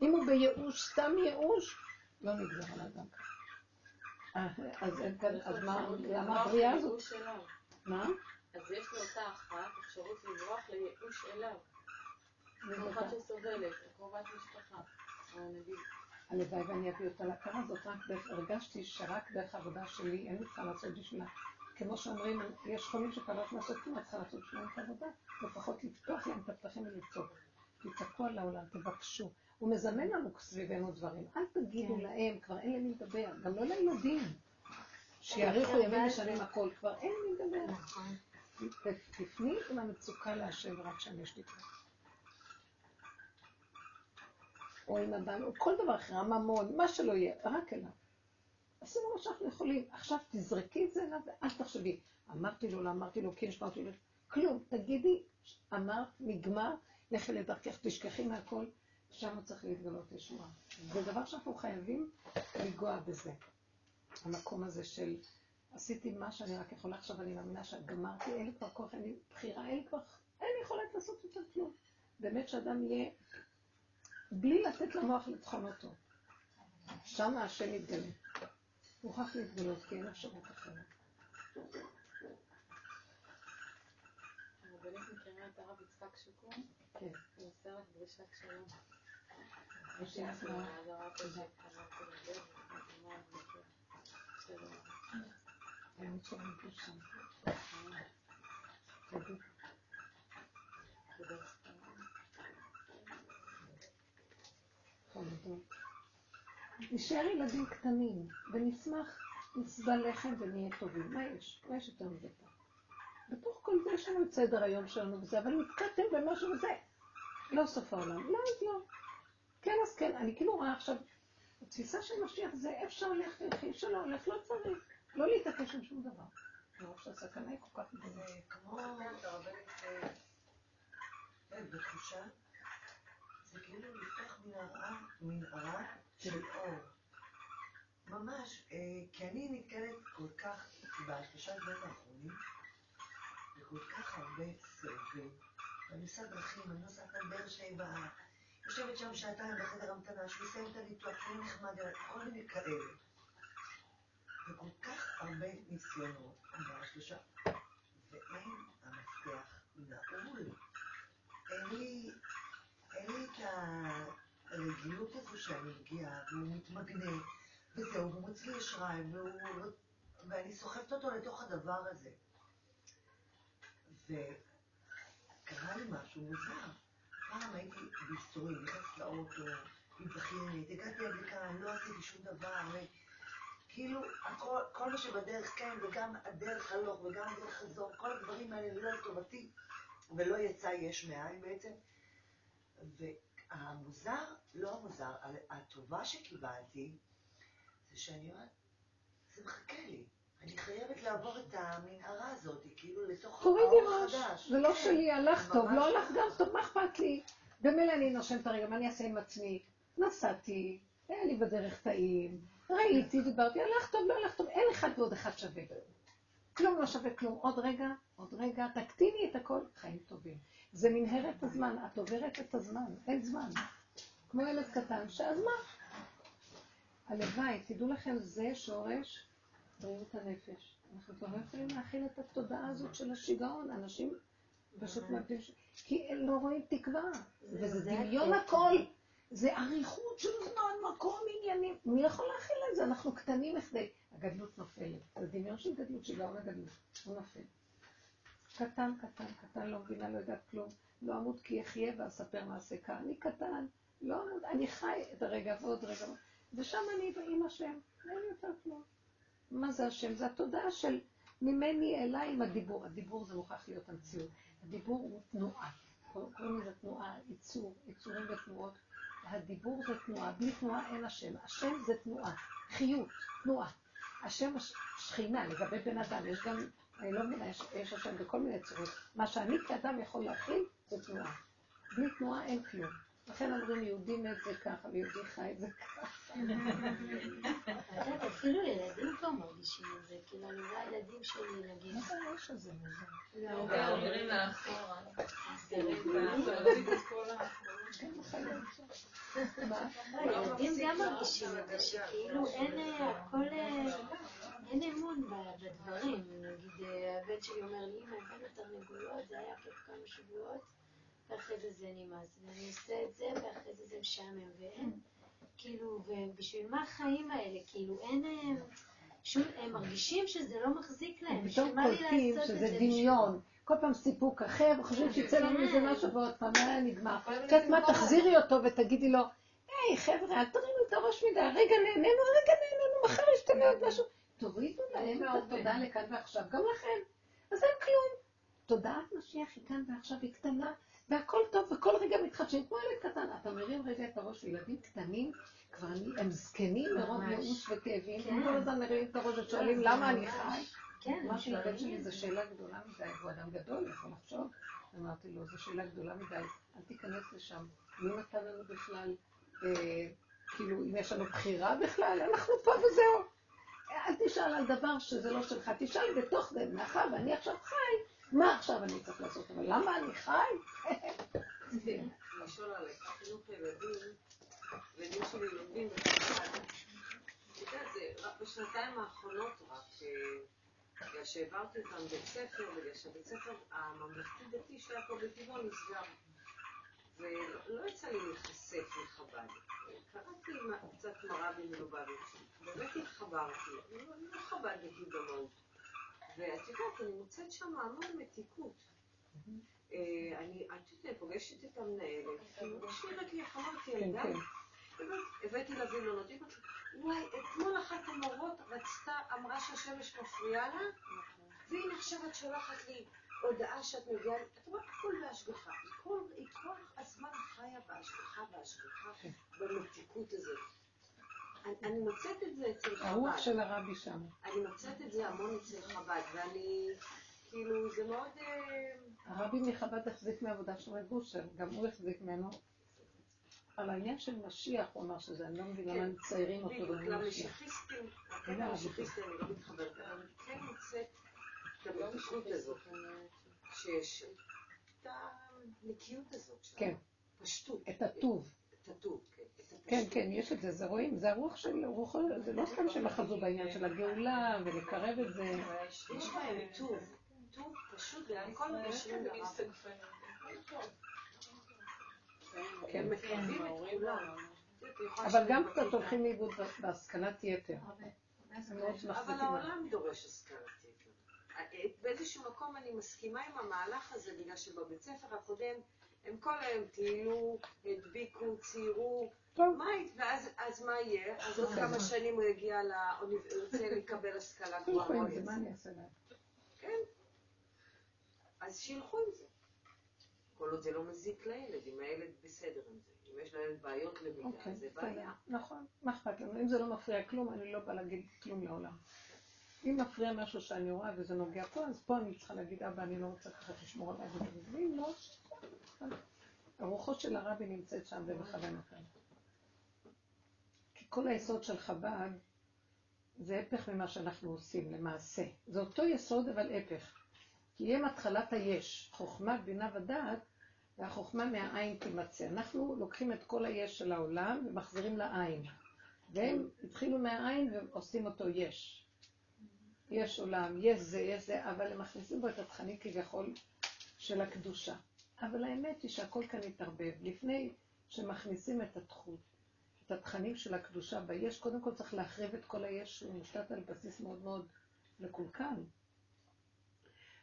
[SPEAKER 1] אם הוא בייאוש, סתם ייאוש, לא נגזר על האדם ככה. אז מה, למה הבריאה הזאת? מה?
[SPEAKER 2] אז יש לאותה אחת אפשרות לברוח לייאוש אליו. זו אחת שסובלת, קרובת משפחה, נגיד...
[SPEAKER 1] הלוואי ואני אביא אותה להכרה הזאת, רק דרך, הרגשתי שרק דרך העבודה שלי אין לי צריכה לעשות בשבילה. כמו שאומרים, יש חולים שכבר לא לעשות כלום, את צריכה לעשות בשבילם את העבודה, לפחות לפתוח להם את הפתחים ולצעוק. תצעקו על העולם, תבקשו. הוא מזמן לנו סביבנו דברים. אל תגידו כן. להם, כבר אין למי לדבר, גם לא לילדים. שיאריכו ימים ושנים הכל, כבר אין למי לדבר. נכון. תפני עם המצוקה להשם רק שם יש תקווה. או עם הבן, או כל דבר אחר, הממון, מה שלא יהיה, רק אליו. עשינו מה שאנחנו יכולים. עכשיו תזרקי את זה אליו ואל תחשבי. אמרתי לו, לא אמרתי לו, כן, שמעתי לו, כלום. תגידי, אמרת, נגמר, לכי לדרכך, תשכחי מהכל, שם צריך להתגלות ישועה. זה דבר שאנחנו חייבים לנגוע בזה. המקום הזה של עשיתי מה שאני רק יכולה עכשיו, אני מאמינה שגמרתי, אין לי כבר כוח, אין לי בחירה, אין לי כבר, אין לי יכולת לעשות יותר כלום. באמת שאדם יהיה בלי לתת למוח לטחון אותו. שם השם יתגלה. מוכרח להתגלות, כי אין אפשרות אחרת.
[SPEAKER 2] הרבנית מכירה את הרב יצחק שקום?
[SPEAKER 1] כן.
[SPEAKER 2] הוא עושה לך דרישת שלום.
[SPEAKER 1] האמת שאני. נשאר ילדים קטנים, ונשמח, נסבל לחם ונהיה טובים. מה יש? מה יש יותר מזה פה? בתוך כל זה יש לנו את סדר היום שלנו וזה, אבל נתקעתם במשהו וזה. לא סוף העולם. לא, אז לא. כן, אז כן. אני כאילו רואה עכשיו, התפיסה של משיח זה איפה שהולך, איך שלא הולך, לא צריך. לא להתעקש על שום דבר. מרוב שהסכנה היא כל כך גדולה.
[SPEAKER 7] זה כמו בתחושה, זה כאילו לפתוח מנהרה, מנהרה של אור. ממש, אה, כי אני נתקלת כל כך, בשלושה דברים האחרונים, בכל כך הרבה סירובים. ואני עושה דרכים, אני נוסעת על באר שבע, יושבת שם שעתיים בחדר המתנה, שהוא יסיים את הניתוח, שהוא נחמד, כל מיני כאלה. וכל כך הרבה ניסיונות, בשלושה, ואין המפתח נעול. אין לי, אין לי את הרגילות הזו שאני מגיעה, והוא מתמגנה, וזהו, הוא מוציא לי אשראי, ואני סוחבת אותו לתוך הדבר הזה. וקרה לי משהו מוזר. פעם הייתי בייסורים, נכנסת לאוטו, מתבכיינת, הגעתי עד לכאן, לא עשיתי שום דבר, כאילו, הכל, כל מה שבדרך כן, וגם הדרך הלוך, וגם הדרך חזור, כל הדברים האלה לא לטובתי, ולא יצא יש מאין בעצם. והמוזר, לא המוזר, הטובה שקיבלתי, זה שאני אומרת, זה מחכה לי. אני חייבת לעבור את המנהרה הזאת, כאילו לתוך האור
[SPEAKER 1] החדש. זה לא כן. שלי, הלך טוב, לא הלך גם טוב, מה אכפת לי? במילא אני נושמת הרגע, מה אני אעשה עם עצמי? נסעתי, היה לי בדרך טעים, ראיתי, דיברתי, הלך טוב, לא הלך טוב, אין אחד ועוד אחד שווה. כלום לא שווה כלום. עוד רגע, עוד רגע, תקטיני את הכל, חיים טובים. זה מנהרת הזמן, את עוברת את הזמן, אין זמן. כמו ילד קטן, שהזמן. הלוואי, תדעו לכם, זה שורש בריאות הנפש. אנחנו כבר לא יכולים להכיל את התודעה הזאת של השיגעון. אנשים פשוט מאבדים, כי הם לא רואים תקווה. וזה דמיון הכל. זה אריכות של זמן, מקום, עניינים. מי יכול להכיל את זה? אנחנו קטנים מכדי. הגדלות נופלת. זה דמיון של גדלות, שיגעון הגדלות. הוא נופל. קטן, קטן, קטן, לא מבינה, לא יודעת כלום. לא אמות כי אחיה ואספר מעשה כאן. אני קטן, לא אמות, אני חי את הרגע ועוד רגע. ושם אני עם השם, אין יותר כלום. מה זה השם? זה התודעה של ממני אליי עם הדיבור. הדיבור זה מוכרח להיות המציאות. הדיבור הוא תנועה. קוראים לזה תנועה, ייצור, ייצורים ותנועות. הדיבור זה תנועה, בלי תנועה אין השם. השם זה תנועה, חיות, תנועה. השם שכינה, לגבי בן אדם, יש גם, אני לא מבינה, יש, יש השם בכל מיני צורות. מה שאני כאדם יכול להכיל זה תנועה. בלי תנועה אין כלום. לכן אומרים יהודי מת זה ככה, ויהודי חי זה ככה.
[SPEAKER 6] אפילו ילדים כבר מרגישים את זה, כאילו אני רואה ילדים שלי נגיד.
[SPEAKER 1] מה זה הראש הזה?
[SPEAKER 4] עוברים לאחורה.
[SPEAKER 6] ילדים גם מרגישים את זה, שכאילו אין הכל, אין אמון בדברים. נגיד הבן שלי אומר לי, אמא, הבאנו תרנגולות, זה היה כיף כמה שבועות. ואחרי זה זה נמאס, ואני עושה את זה, ואחרי זה זה משעמם, ואין, כאילו, ובשביל מה החיים האלה? כאילו, אין... שום, הם מרגישים שזה לא מחזיק להם,
[SPEAKER 1] את זה? שזה דמיון. כל פעם סיפוק אחר, וחושבים שיצא לנו מזה משהו, ועוד פעם היה נגמר. את יודעת מה, תחזירי אותו ותגידי לו, היי חבר'ה, אל תרימו את הראש מדי, רגע נהנינו, רגע נהנינו, מחר ישתנה עוד משהו. תורידו להם את התודה לכאן ועכשיו, גם לכם. אז אין כלום. תודעת משיח היא כאן ועכשיו, היא קטנה, והכל טוב, וכל רגע מתחדשים, כמו ילד קטן. אתה מרים רגע את הראש, וילדים קטנים, כבר אני, הם זקנים מרוב ייאוש וכאבים, הם כל הזמן מרימים את הראש ושואלים למה אני חי. כן, מה לבן שלי זו שאלה גדולה מדי, הוא אדם גדול, יכול לחשוב. אמרתי לו, זו שאלה גדולה מדי, אל תיכנס לשם. מי נתן לנו בכלל, אה, כאילו, אם יש לנו בחירה בכלל, אנחנו פה וזהו. אל תשאל על דבר שזה לא שלך, תשאל בתוך זה, מאחר ואני עכשיו חי, מה עכשיו אני צריך לעשות? אבל למה אני חי?
[SPEAKER 3] לומדים בשנתיים האחרונות רק, בגלל שהעברתי אותם בית ספר, בגלל שהבית ספר הממלכתי-דתי שהיה פה בטבעון נסגר. ולא יצא לי להיחשף לחב"ד. קראתי קצת מרבי מלובביץ', באמת התחברתי, אני לא חב"דניקית במהות. ואת יודעת, אני מוצאת שם המון מתיקות. אה, אני, את יודעת, פוגשת את המנהלת, כאילו, נראית לי איך אמרתי, ילדה, הבאתי לה וילונות, היא אומרת וואי, אתמול אחת המורות רצתה, אמרה שהשמש מפריעה לה, והנה עכשיו את שולחת לי הודעה שאת מביאה, את רואה, הכל בהשגחה. היא כל הזמן חיה בהשגחה, בהשגחה, במתיקות הזאת. אני מוצאת את זה אצל חב"ד.
[SPEAKER 1] הרוח של הרבי שם.
[SPEAKER 3] אני מוצאת את זה המון אצל חב"ד, ואני, כאילו, זה מאוד... אה,
[SPEAKER 1] הרבי מחב"ד החזיק מעבודה של רב אושר, גם הוא החזיק ממנו. על העניין של משיח הוא אמר שזה, אני לא מבינה למה מציירים אותו
[SPEAKER 3] במשיח. למשיחיסטים, כן, למשיחיסטים אני לא מתחברת, אבל אני כן מוצאת את המתיקות הזאת, שיש את הנקיות הזאת,
[SPEAKER 1] כן,
[SPEAKER 3] פשטות.
[SPEAKER 1] את הטוב.
[SPEAKER 3] את הטוב, כן.
[SPEAKER 1] כן, כן, יש את זה, זה רואים, זה הרוח של רוחו, זה לא סתם שהם אחזו בעניין של הגאולה ולקרב את זה.
[SPEAKER 3] יש בהם טוב, טוב פשוט, והכל מגשרים לרב.
[SPEAKER 1] כן, אבל גם קצת הולכים לאיבוד בהשכלת יתר.
[SPEAKER 3] אבל העולם דורש השכלת יתר. באיזשהו מקום אני מסכימה עם המהלך הזה, בגלל שבבית ספר הקודם הם כל היום טיילו, הדביקו, ציירו, מה, ואז אז מה יהיה? אז עוד כמה שנים הוא יגיע לאוניברסיטה, לקבל השכלה גבוהה.
[SPEAKER 1] מה אני אעשה להם?
[SPEAKER 3] כן. אז שילכו עם זה. כל עוד זה לא מזיק לילד, אם הילד בסדר עם זה. אם יש לילד בעיות למידה, אוקיי, זה בעיה.
[SPEAKER 1] נכון, מה אכפת לנו? אם זה לא מפריע כלום, אני לא באה להגיד כלום לעולם. אם מפריע משהו שאני רואה וזה נוגע פה, אז פה אני צריכה להגיד, אבא, אני לא רוצה ככה לשמור עליי. ואם לא, הרוחו של הרבי נמצאת שם ומכוון אותנו. כי כל היסוד של חב"ד זה הפך ממה שאנחנו עושים למעשה. זה אותו יסוד אבל הפך. כי יהיה מתחלת היש, חוכמה, בינה ודעת, והחוכמה מהעין תימצא. אנחנו לוקחים את כל היש של העולם ומחזירים לעין. והם התחילו מהעין ועושים אותו יש. יש עולם, יש זה, יש זה, אבל הם מכניסים בו את התכנים כביכול של הקדושה. אבל האמת היא שהכל כאן מתערבב. לפני שמכניסים את התחות, את התכנים של הקדושה ביש, קודם כל צריך להחריב את כל היש שהוא מושתת על בסיס מאוד מאוד מקולקל.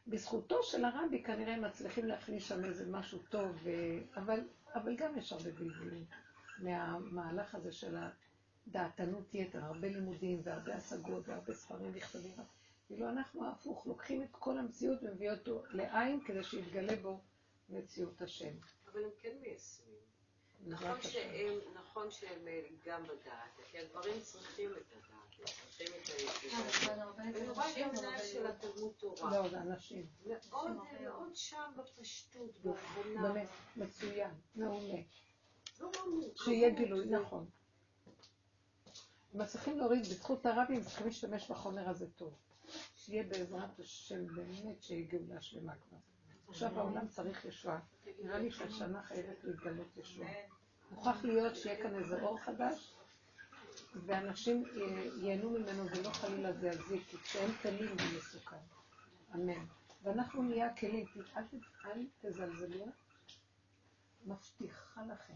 [SPEAKER 1] בזכותו של הרבי כנראה הם מצליחים להכניס שם איזה משהו טוב, אבל, אבל גם יש הרבה בלבולים מהמהלך הזה של הדעתנות יתר, הרבה לימודים והרבה השגות והרבה ספרים נכתבים. כאילו אנחנו הפוך, לוקחים את כל המציאות ומביאים אותו לעין כדי שיתגלה בו מציאות השם.
[SPEAKER 3] אבל הם כן מיישמים. נכון שהם, נכון שהם אה, גם בדעת, כי הדברים צריכים את הדעת, הם צריכים את הישיבה. אני רואה את המנהל של התלמוד תורה.
[SPEAKER 1] לא, זה אנשים.
[SPEAKER 3] מאוד מאוד שם בפשטות, בהבנה.
[SPEAKER 1] מצוין, מעולה. שיהיה גילוי, נכון. מצליחים להוריד בזכות הרבים, צריכים להשתמש בחומר הזה טוב. שיהיה בעזרת השם באמת שיהיה גאולה שלמה כבר. עכשיו העולם צריך ישועה. נראה לי שהשנה חייבת להתגלות ישועה. מוכרח להיות שיהיה כאן איזה אור חדש, ואנשים ייהנו ממנו ולא חלילה זה יזיק, כי כשהם כלים זה מסוכן. אמן. ואנחנו נהיה כלים, אל, אל תזלזלו, מבטיחה לכם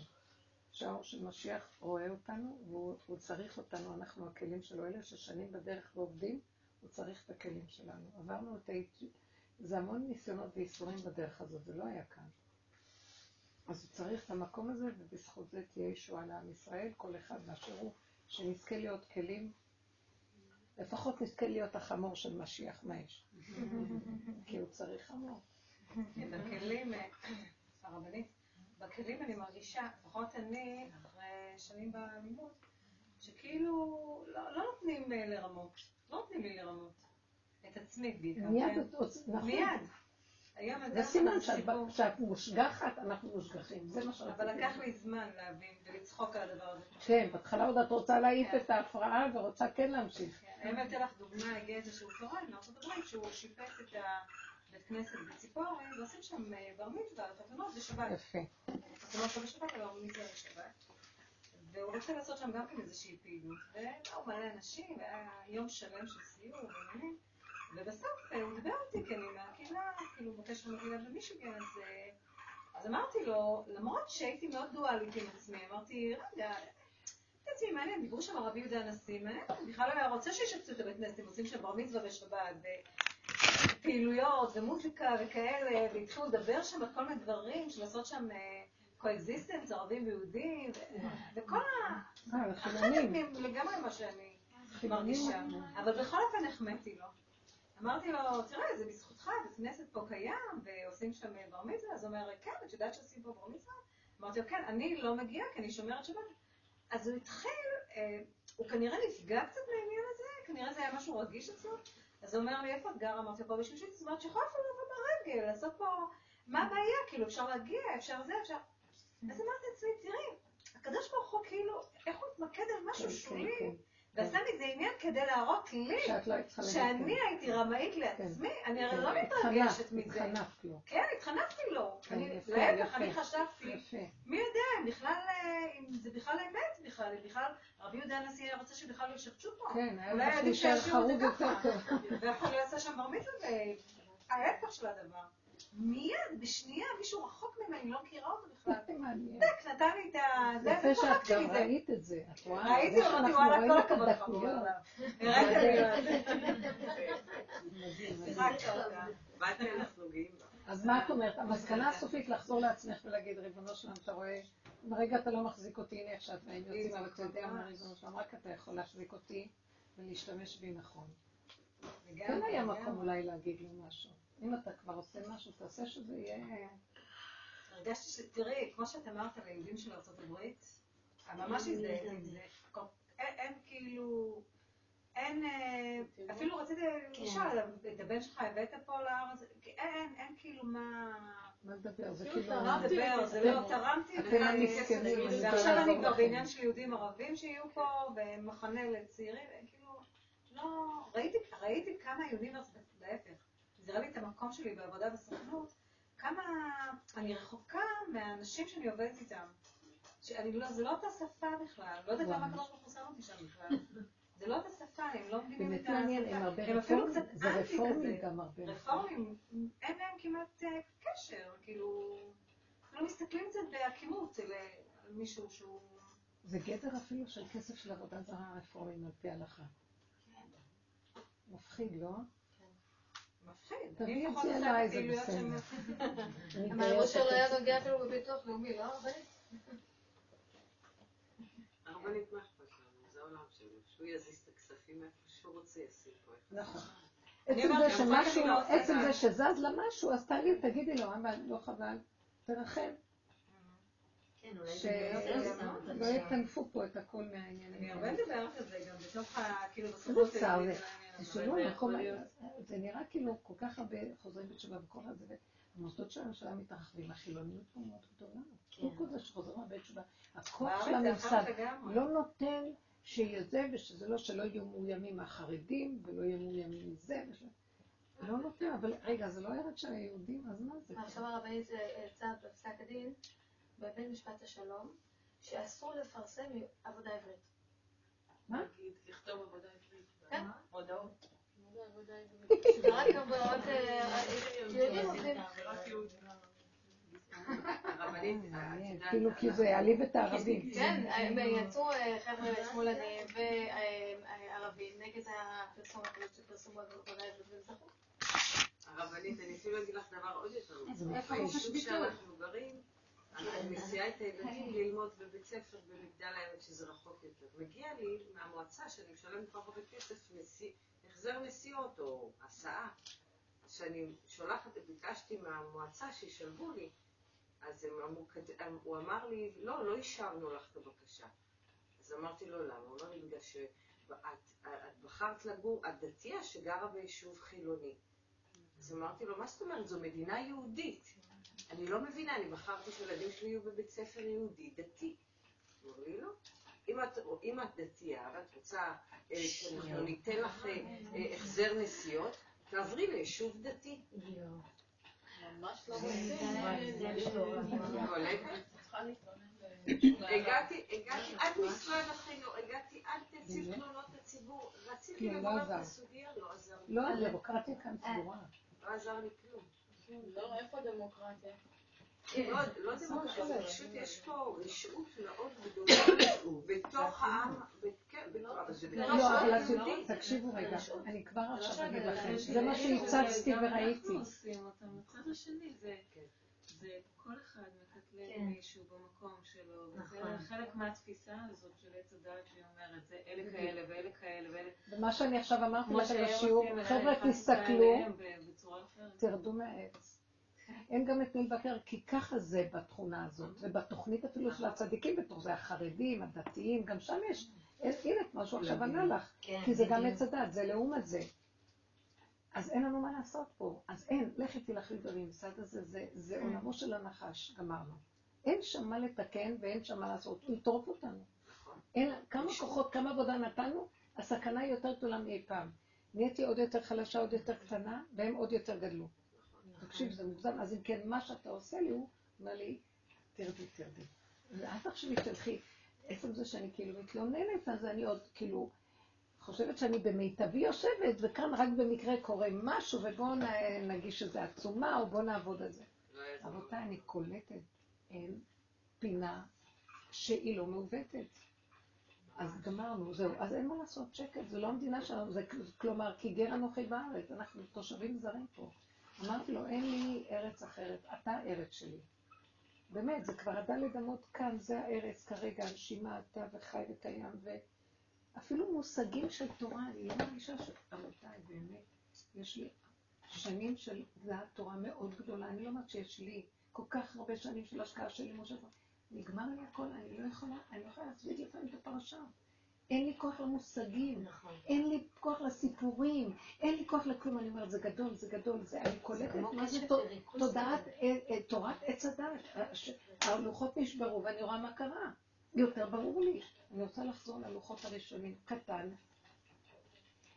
[SPEAKER 1] שהאור של משיח רואה אותנו והוא צריך אותנו, אנחנו הכלים שלו, אלה ששנים בדרך ועובדים, הוא צריך את הכלים שלנו. עברנו את ה... זה המון ניסיונות וייסורים בדרך הזאת, זה לא היה כאן. אז הוא צריך את המקום הזה, ובזכות זה תהיה ישועה לעם ישראל, כל אחד באשר הוא, שנזכה להיות כלים, לפחות נזכה להיות החמור של משיח, מה יש? כי הוא צריך חמור.
[SPEAKER 4] בכלים, הרבנית, בכלים אני מרגישה, לפחות אני, אחרי שנים בלימוד, שכאילו לא, לא נותנים לרמות, לא נותנים לי לרמות. את עצמי בעיקר.
[SPEAKER 1] מיד, נכון.
[SPEAKER 4] מיד.
[SPEAKER 1] זה סימן שאת מושגחת, אנחנו מושגחים, זה מה
[SPEAKER 4] שרציתי. אבל לקח לי זמן להבין ולצחוק על הדבר הזה.
[SPEAKER 1] כן, בהתחלה עוד את רוצה להעיף כן. את ההפרעה ורוצה כן להמשיך.
[SPEAKER 4] כן, אני אתן לך דוגמה, הגיע איזשהו תורן מארצות הברית שהוא שיפץ את הבית כנסת בציפורי, ועושים שם אה, בר מצווה, חתונות בשבת.
[SPEAKER 1] יפה.
[SPEAKER 4] חתונות לא בשבת, אבל בר מצווה בשבת. והוא רוצה לעשות שם גם כן איזושהי פעילות. ובאו מלא אנשים, והיה יום שלם של סיור ועניינים. ובסוף אה, הוא דיבר אותי, כי אני מהקהילה, כאילו, בקשר לקהילה אז, אה, אז אמרתי לו, למרות שהייתי מאוד דואלית עם עצמי, אמרתי, רגע, עצמי מעניין, דיברו שם רבי יהודה הנשיא, מעניין, בכלל לא היה רוצה שישפצו את הבית כנסת, הם עושים שם בר מצווה בשבת, ופעילויות ומוזיקה וכאלה, והתחילו לדבר שם על כל מיני דברים, לעשות שם coexistence, אה, ערבים ויהודים, וכל ה...
[SPEAKER 1] חלק
[SPEAKER 4] לגמרי מה שאני מרגישה. אבל בכל אופן החמאתי לו. אמרתי לו, תראה, זה בזכותך, בית כנסת פה קיים, ועושים שם בר מצווה, אז הוא אומר, כן, את יודעת שעושים פה בר מצווה? אמרתי לו, כן, אני לא מגיעה, כי אני שומרת שבת. אז הוא התחיל, אה, הוא כנראה נפגע קצת מהעניין הזה, כנראה זה היה משהו רגיש אצלו. אז הוא אומר לי, איפה את גרה? אמרתי לו, פה בשלישית, זאת אומרת שיכול אפילו לבוא ברגל, לעשות פה, מה הבעיה? כאילו, אפשר להגיע, אפשר זה, אפשר... אז אמרתי לעצמי, תראי, הקדוש ברוך הוא כאילו, איך הוא מתמקד על משהו כן, שולי? כן, כן. ועשה מזה עניין כדי להראות לי
[SPEAKER 1] לא
[SPEAKER 4] שאני הייתי רמאית לעצמי, אני הרי לא מתרגשת מזה.
[SPEAKER 1] התחנפת לו.
[SPEAKER 4] כן, התחנפתי לו. להפך, אני חשבתי, מי יודע, אם בכלל, אם זה בכלל אמת בכלל, אם בכלל רבי יהודה הנשיא היה רוצה שבכלל לא ישפצו פה.
[SPEAKER 1] כן, היה רוצה שישאירו את זה ככה.
[SPEAKER 4] ויכול להיות שם בר מצווה, ההפך של הדבר. מיד, בשנייה, מישהו רחוק ממני, לא מכירה אותו בכלל. טק, נתן לי את ה...
[SPEAKER 1] יפה שאת גם ראית את זה. את רואה?
[SPEAKER 4] ראיתי, אמרתי, וואלה, כל הכבוד לך.
[SPEAKER 1] אז מה את אומרת? המסקנה הסופית לחזור לעצמך ולהגיד, ריבונו שלנו, אתה רואה, ברגע אתה לא מחזיק אותי, הנה איך שאת והם יוצאים, אבל אתה יודע מה, ריבונו שלנו, רק אתה יכול להחזיק אותי ולהשתמש בי נכון. כן היה מקום אולי להגיד לו משהו. אם אתה כבר עושה משהו, תעשה שזה יהיה...
[SPEAKER 4] הרגשתי ש... תראי, כמו שאת אמרת על היהודים של ארה"ב, ממש זה, אין כאילו, אין, אה, אפילו רציתי כן. לשאול, את הבן שלך הבאת פה לארץ, אין, אין כאילו מה...
[SPEAKER 1] מה לדבר? זה
[SPEAKER 4] כאילו... מה לדבר, זה לא, תרמתי, ועכשיו אני כבר בעניין של יהודים ערבים שיהיו פה, במחנה לצעירים, כאילו, לא, ראיתי כמה יהודים, להפך. הראה לי את המקום שלי בעבודה בסוכנות, כמה אני רחוקה מהאנשים שאני עובדת איתם. שאני לא, זה לא אותה שפה בכלל, לא יודעת למה הקדוש ברוך הוא שם אותי שם בכלל. זה לא אותה שפה, הם לא מבינים את השפה. באמת מעניין, הם הרבה רפורמים, זה רפורמים גם הרבה. רפורמים, אין להם כמעט אה, קשר, כאילו, לא מסתכלים קצת בעקימות על מישהו שהוא...
[SPEAKER 1] זה גדר אפילו של כסף של עבודה זרה רפורמים על פי ההלכה.
[SPEAKER 4] כן.
[SPEAKER 1] מפחיד, לא?
[SPEAKER 4] מפחיד.
[SPEAKER 1] תביאי את זה אליי, זה בסדר.
[SPEAKER 6] המהלך שלו היה נוגע אפילו בביטוח לאומי, לא הרבנית?
[SPEAKER 3] הרבנית, מה אכפת לנו? זה העולם שלו. שהוא יזיז את הכספים איפה שהוא רוצה, ישים פה.
[SPEAKER 1] נכון. עצם זה שמשהו, לא עצם זה שזז לה משהו, אז תגיד, תגידי לו, אבא, לא חבל, תרחם.
[SPEAKER 6] כן,
[SPEAKER 1] שלא יטנפו פה את הכל מהעניינים.
[SPEAKER 4] אני הרבה מדברת על זה גם בתוך ה... כאילו בסוכנות
[SPEAKER 1] זה נראה כאילו כל כך הרבה חוזרים בתשובה וכל הזה, המוסדות של הממשלה מתרחבים, החילוניות פה מאוד גדולה. כן. כל זה שחוזרים מהבית תשובה, הכוח של הממסד לא נותן שיהיה זה ושזה לא, שלא יהיו מאוימים מהחרדים ולא יהיו מאוימים מזה. לא נותן, אבל רגע, זה לא ארץ של היהודים, אז מה זה?
[SPEAKER 6] עכשיו הרבנית יצא בפסק הדין, בבית משפט השלום, שאסור לפרסם עבודה עברית.
[SPEAKER 1] מה?
[SPEAKER 5] לכתוב עבודה עברית.
[SPEAKER 6] כן.
[SPEAKER 5] הודעות.
[SPEAKER 6] רק עבודות יהודים עובדים.
[SPEAKER 1] כאילו כי זה יעליב את הערבים.
[SPEAKER 6] כן, יצאו חבר'ה שמאלנים וערבים נגד הפרסום שפרסמו עבודה עברית והם זכו.
[SPEAKER 3] הרבנית, אני אפילו אגיד לך דבר עוד יותר. ביישוב שאנחנו גרים, אני מסיעה את הילדים ללמוד בבית ספר במגדל העמק, שזה רחוק יותר. מגיע לי מהמועצה, שאני משלמת כל כך הרבה כסף, החזר נסיעות או הסעה, שאני שולחת, ביקשתי מהמועצה שישלבו לי, אז הם אמרו, הוא אמר לי, לא, לא אישרנו לך את הבקשה. אז אמרתי לו, למה? הוא אמר לי, בגלל שאת בחרת לגור, את דתייה שגרה ביישוב חילוני. אז אמרתי לו, מה זאת אומרת? זו מדינה יהודית. אני לא מבינה, אני בחרתי שילדים שלי יהיו בבית ספר יהודי דתי. אומר לי, לא. אם את, אם את דתייה ואת רוצה אה, שאנחנו ניתן לך אה, אה, החזר נסיעות, תעברי ליישוב דתי.
[SPEAKER 2] ממש לא
[SPEAKER 3] הגעתי, הגעתי עד משרד החינוך, הגעתי עד נציב תלונות הציבור, רציתי לברר את הסוגיה, לא עזר לי.
[SPEAKER 1] לא, הדמוקרטיה כאן סגורה.
[SPEAKER 3] לא עזר לי כלום.
[SPEAKER 2] לא, איפה דמוקרטיה?
[SPEAKER 3] לא, לא דמוקרטיה, פשוט יש פה רשעות מאוד גדולה. בתוך העם, כן,
[SPEAKER 1] לא, אבל תקשיבו רגע, אני כבר עכשיו אגיד לכם, זה מה שהצצתי וראיתי.
[SPEAKER 4] אנחנו עושים אותם. הצד השני זה כל אחד מקטלג מישהו במקום שלו, וזה חלק מהתפיסה הזאת של עץ הדת שהיא אומרת, זה אלה כאלה ואלה כאלה ואלה.
[SPEAKER 1] ומה שאני עכשיו אמרתי לכם בשיעור, חבר'ה תסתכלו, תרדו מהעץ. אין גם את מי לבקר, כי ככה זה בתכונה הזאת, ובתוכנית אפילו של הצדיקים בתוך זה, החרדים, הדתיים, גם שם יש, הנה משהו עכשיו ענה לך, כי זה גם עץ הדת, זה לעומת זה. אז אין לנו מה לעשות פה, אז אין, לכי תלכי בממסד הזה, זה, זה עולמו של הנחש, גמרנו. אין שם מה לתקן ואין שם מה לעשות, הוא יטרוף אותנו. אין, כמה כוחות, כמה עבודה נתנו, הסכנה היא יותר גדולה מאי פעם. נהייתי עוד יותר חלשה, עוד יותר קטנה, והם עוד יותר גדלו. תקשיב, זה מוגזם, אז אם כן, מה שאתה עושה לי, הוא אומר לי, תרדי, תרדי. ואל תחשבי, תלכי. עצם זה שאני כאילו מתלוננת, אז אני עוד כאילו חושבת שאני במיטבי יושבת, וכאן רק במקרה קורה משהו, ובואו נגיש איזו עצומה, או בואו נעבוד על זה. רבותיי, אני קולטת, אין פינה שהיא לא מעוותת. אז גמרנו, זהו. אז אין מה לעשות, שקט, זה לא המדינה שלנו, זה כלומר, כי גר אנוכי בארץ, אנחנו תושבים זרים פה. אמרתי לו, אין לי ארץ אחרת, אתה ארץ שלי. באמת, זה כבר הדלת אמות כאן, זה הארץ כרגע, הנשימה, אתה וחי וקיים, ואפילו מושגים של תורה, אני לא מרגישה ש... רבותיי, באמת, יש לי שנים של גזעת תורה מאוד גדולה, אני לא אומרת שיש לי כל כך הרבה שנים של השקעה של לימוד של נגמר לי הכל, אני לא יכולה, אני לא יכולה להסביר לפעמים את הפרשה. אין לי כוח למושגים, נכון. אין לי כוח לסיפורים, אין לי כוח לכלום, אני אומרת, זה גדול, זה גדול, זה, אני קולטת מה זה תודעת, תורת עץ הדת, הלוחות נשברו ואני רואה מה קרה, יותר ברור לי. אני רוצה לחזור ללוחות הראשונים, קטן,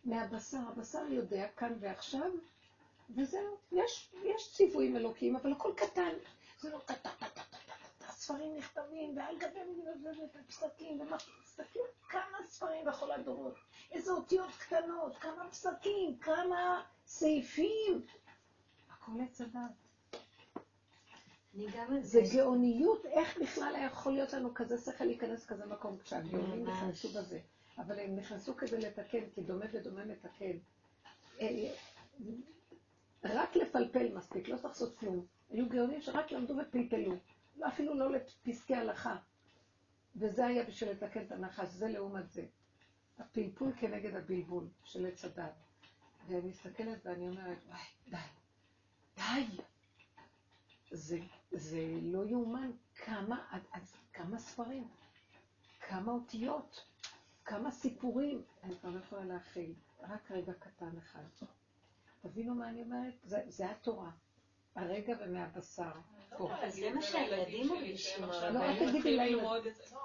[SPEAKER 1] מהבשר, הבשר יודע כאן ועכשיו, וזהו, יש, יש ציוויים אלוקים, אבל הכל קטן, זה לא קטן, ספרים נכתבים, ועל גבי פסקים, תסתכלו כמה ספרים בכל הדורות, איזה אותיות קטנות, כמה פסקים, כמה סעיפים. הכל עץ הדת. זה גאוניות, איך בכלל היה יכול להיות לנו כזה שכל להיכנס כזה מקום כשהגאונים נכנסו בזה. אבל הם נכנסו כדי לתקן, כי דומה ודומה מתקן. אה, רק לפלפל מספיק, לא צריך לעשות כלום. היו גאונים שרק למדו ופלפלו. אפילו לא לפסקי הלכה. וזה היה בשביל לתקן את הנחש, זה לעומת זה. הפלפול כנגד הבלבול של עץ הדת. ואני מסתכלת ואני אומרת, וואי, די, די. זה, זה לא יאומן כמה, כמה ספרים, כמה אותיות, כמה סיפורים. אני כבר לא יכולה להכיל. רק רגע קטן אחד. תבינו מה אני אומרת? זה, זה התורה. מהרגע ומהבשר.
[SPEAKER 5] לא
[SPEAKER 6] זה מה שהילדים מרגישים.
[SPEAKER 1] לא, אל תגידי להם.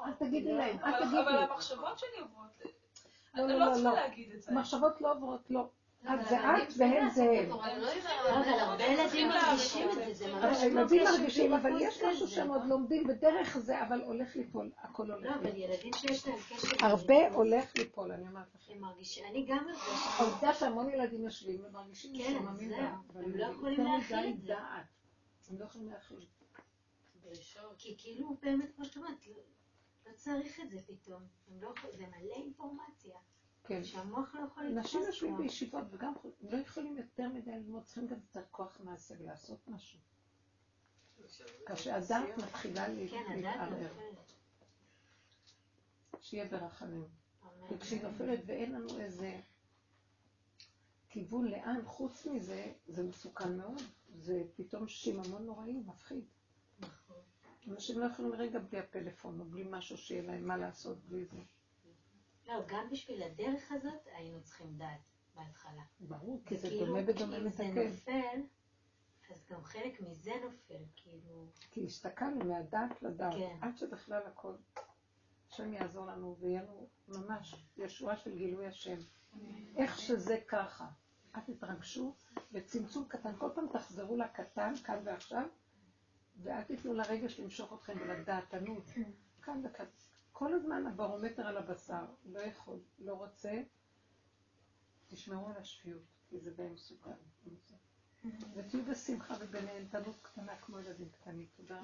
[SPEAKER 1] אל תגידי להם, אל תגידי.
[SPEAKER 5] אבל המחשבות שלי עוברות...
[SPEAKER 1] לא, לא,
[SPEAKER 5] לא
[SPEAKER 1] לא,
[SPEAKER 5] צריכה
[SPEAKER 1] לא.
[SPEAKER 5] להגיד את זה.
[SPEAKER 1] מחשבות לא עוברות, לא.
[SPEAKER 6] אבל
[SPEAKER 1] את זה
[SPEAKER 6] הילדים
[SPEAKER 1] את והם זה הם.
[SPEAKER 6] לא, אבל הרבה ילדים מרגישים את זה, זה ממש
[SPEAKER 1] הילדים מרגישים, אבל יש משהו. שהם עוד לומדים בדרך זה, אבל הולך ליפול, הכל
[SPEAKER 6] לא,
[SPEAKER 1] הולך
[SPEAKER 6] אבל
[SPEAKER 1] ליפול.
[SPEAKER 6] ילדים שיש להם קשר
[SPEAKER 1] הרבה הולך ליפול, אני אומרת לכם.
[SPEAKER 6] הם מרגישים, אני גם מרגישה.
[SPEAKER 1] העובדה שהמון ילדים יושבים ומרגישים
[SPEAKER 6] כן,
[SPEAKER 1] משוממים
[SPEAKER 6] זהו.
[SPEAKER 1] גם, אבל
[SPEAKER 6] הם לא יכולים להכיל את זה.
[SPEAKER 1] דעת. הם לא יכולים להכיל.
[SPEAKER 6] כי כאילו באמת, כמו שאת אומרת, לא- לא צריך את זה פתאום. לא זה מלא אינפורמציה,
[SPEAKER 1] כן.
[SPEAKER 6] שהמוח לא יכול לתפוס
[SPEAKER 1] אנשים יושבים. בישיבות וגם לא יכולים יותר מדי ללמוד, צריכים גם קצת כוח מעשה ולעשות משהו. כאשר הדעת מתחילה לה-
[SPEAKER 6] כן,
[SPEAKER 1] להתערער. שיהיה ברחמים. וכשהיא נופלת ואין לנו איזה כיוון לאן, חוץ מזה, זה מסוכן מאוד. זה פתאום שיממון נוראי, מפחיד.
[SPEAKER 6] נכון.
[SPEAKER 1] אנשים לא יכולים רגע בלי הפלאפון, או בלי משהו שיהיה להם מה לעשות בלי זה.
[SPEAKER 6] לא, גם בשביל הדרך הזאת היינו צריכים דעת בהתחלה.
[SPEAKER 1] ברור, כי זה
[SPEAKER 6] כאילו,
[SPEAKER 1] דומה בדומה
[SPEAKER 6] כי אם זה
[SPEAKER 1] מתקן.
[SPEAKER 6] נופל, אז גם חלק מזה נופל, כאילו...
[SPEAKER 1] כי הסתכלנו מהדעת לדעת,
[SPEAKER 6] כן.
[SPEAKER 1] עד שבכלל הכל. השם יעזור לנו ויהיה לנו ממש ישועה של גילוי השם. איך שזה ככה. אל תתרגשו, וצמצום קטן. כל פעם תחזרו לקטן, כאן ועכשיו, ואל תיתנו לרגש למשוך אתכם ולדעתנות. כאן וכאן. כל הזמן הברומטר על הבשר. לא יכול, לא רוצה. תשמרו על השפיות, כי זה די מסוכן. ותהיו בשמחה ובנהנתנות קטנה כמו ילדים קטנים. תודה רבה.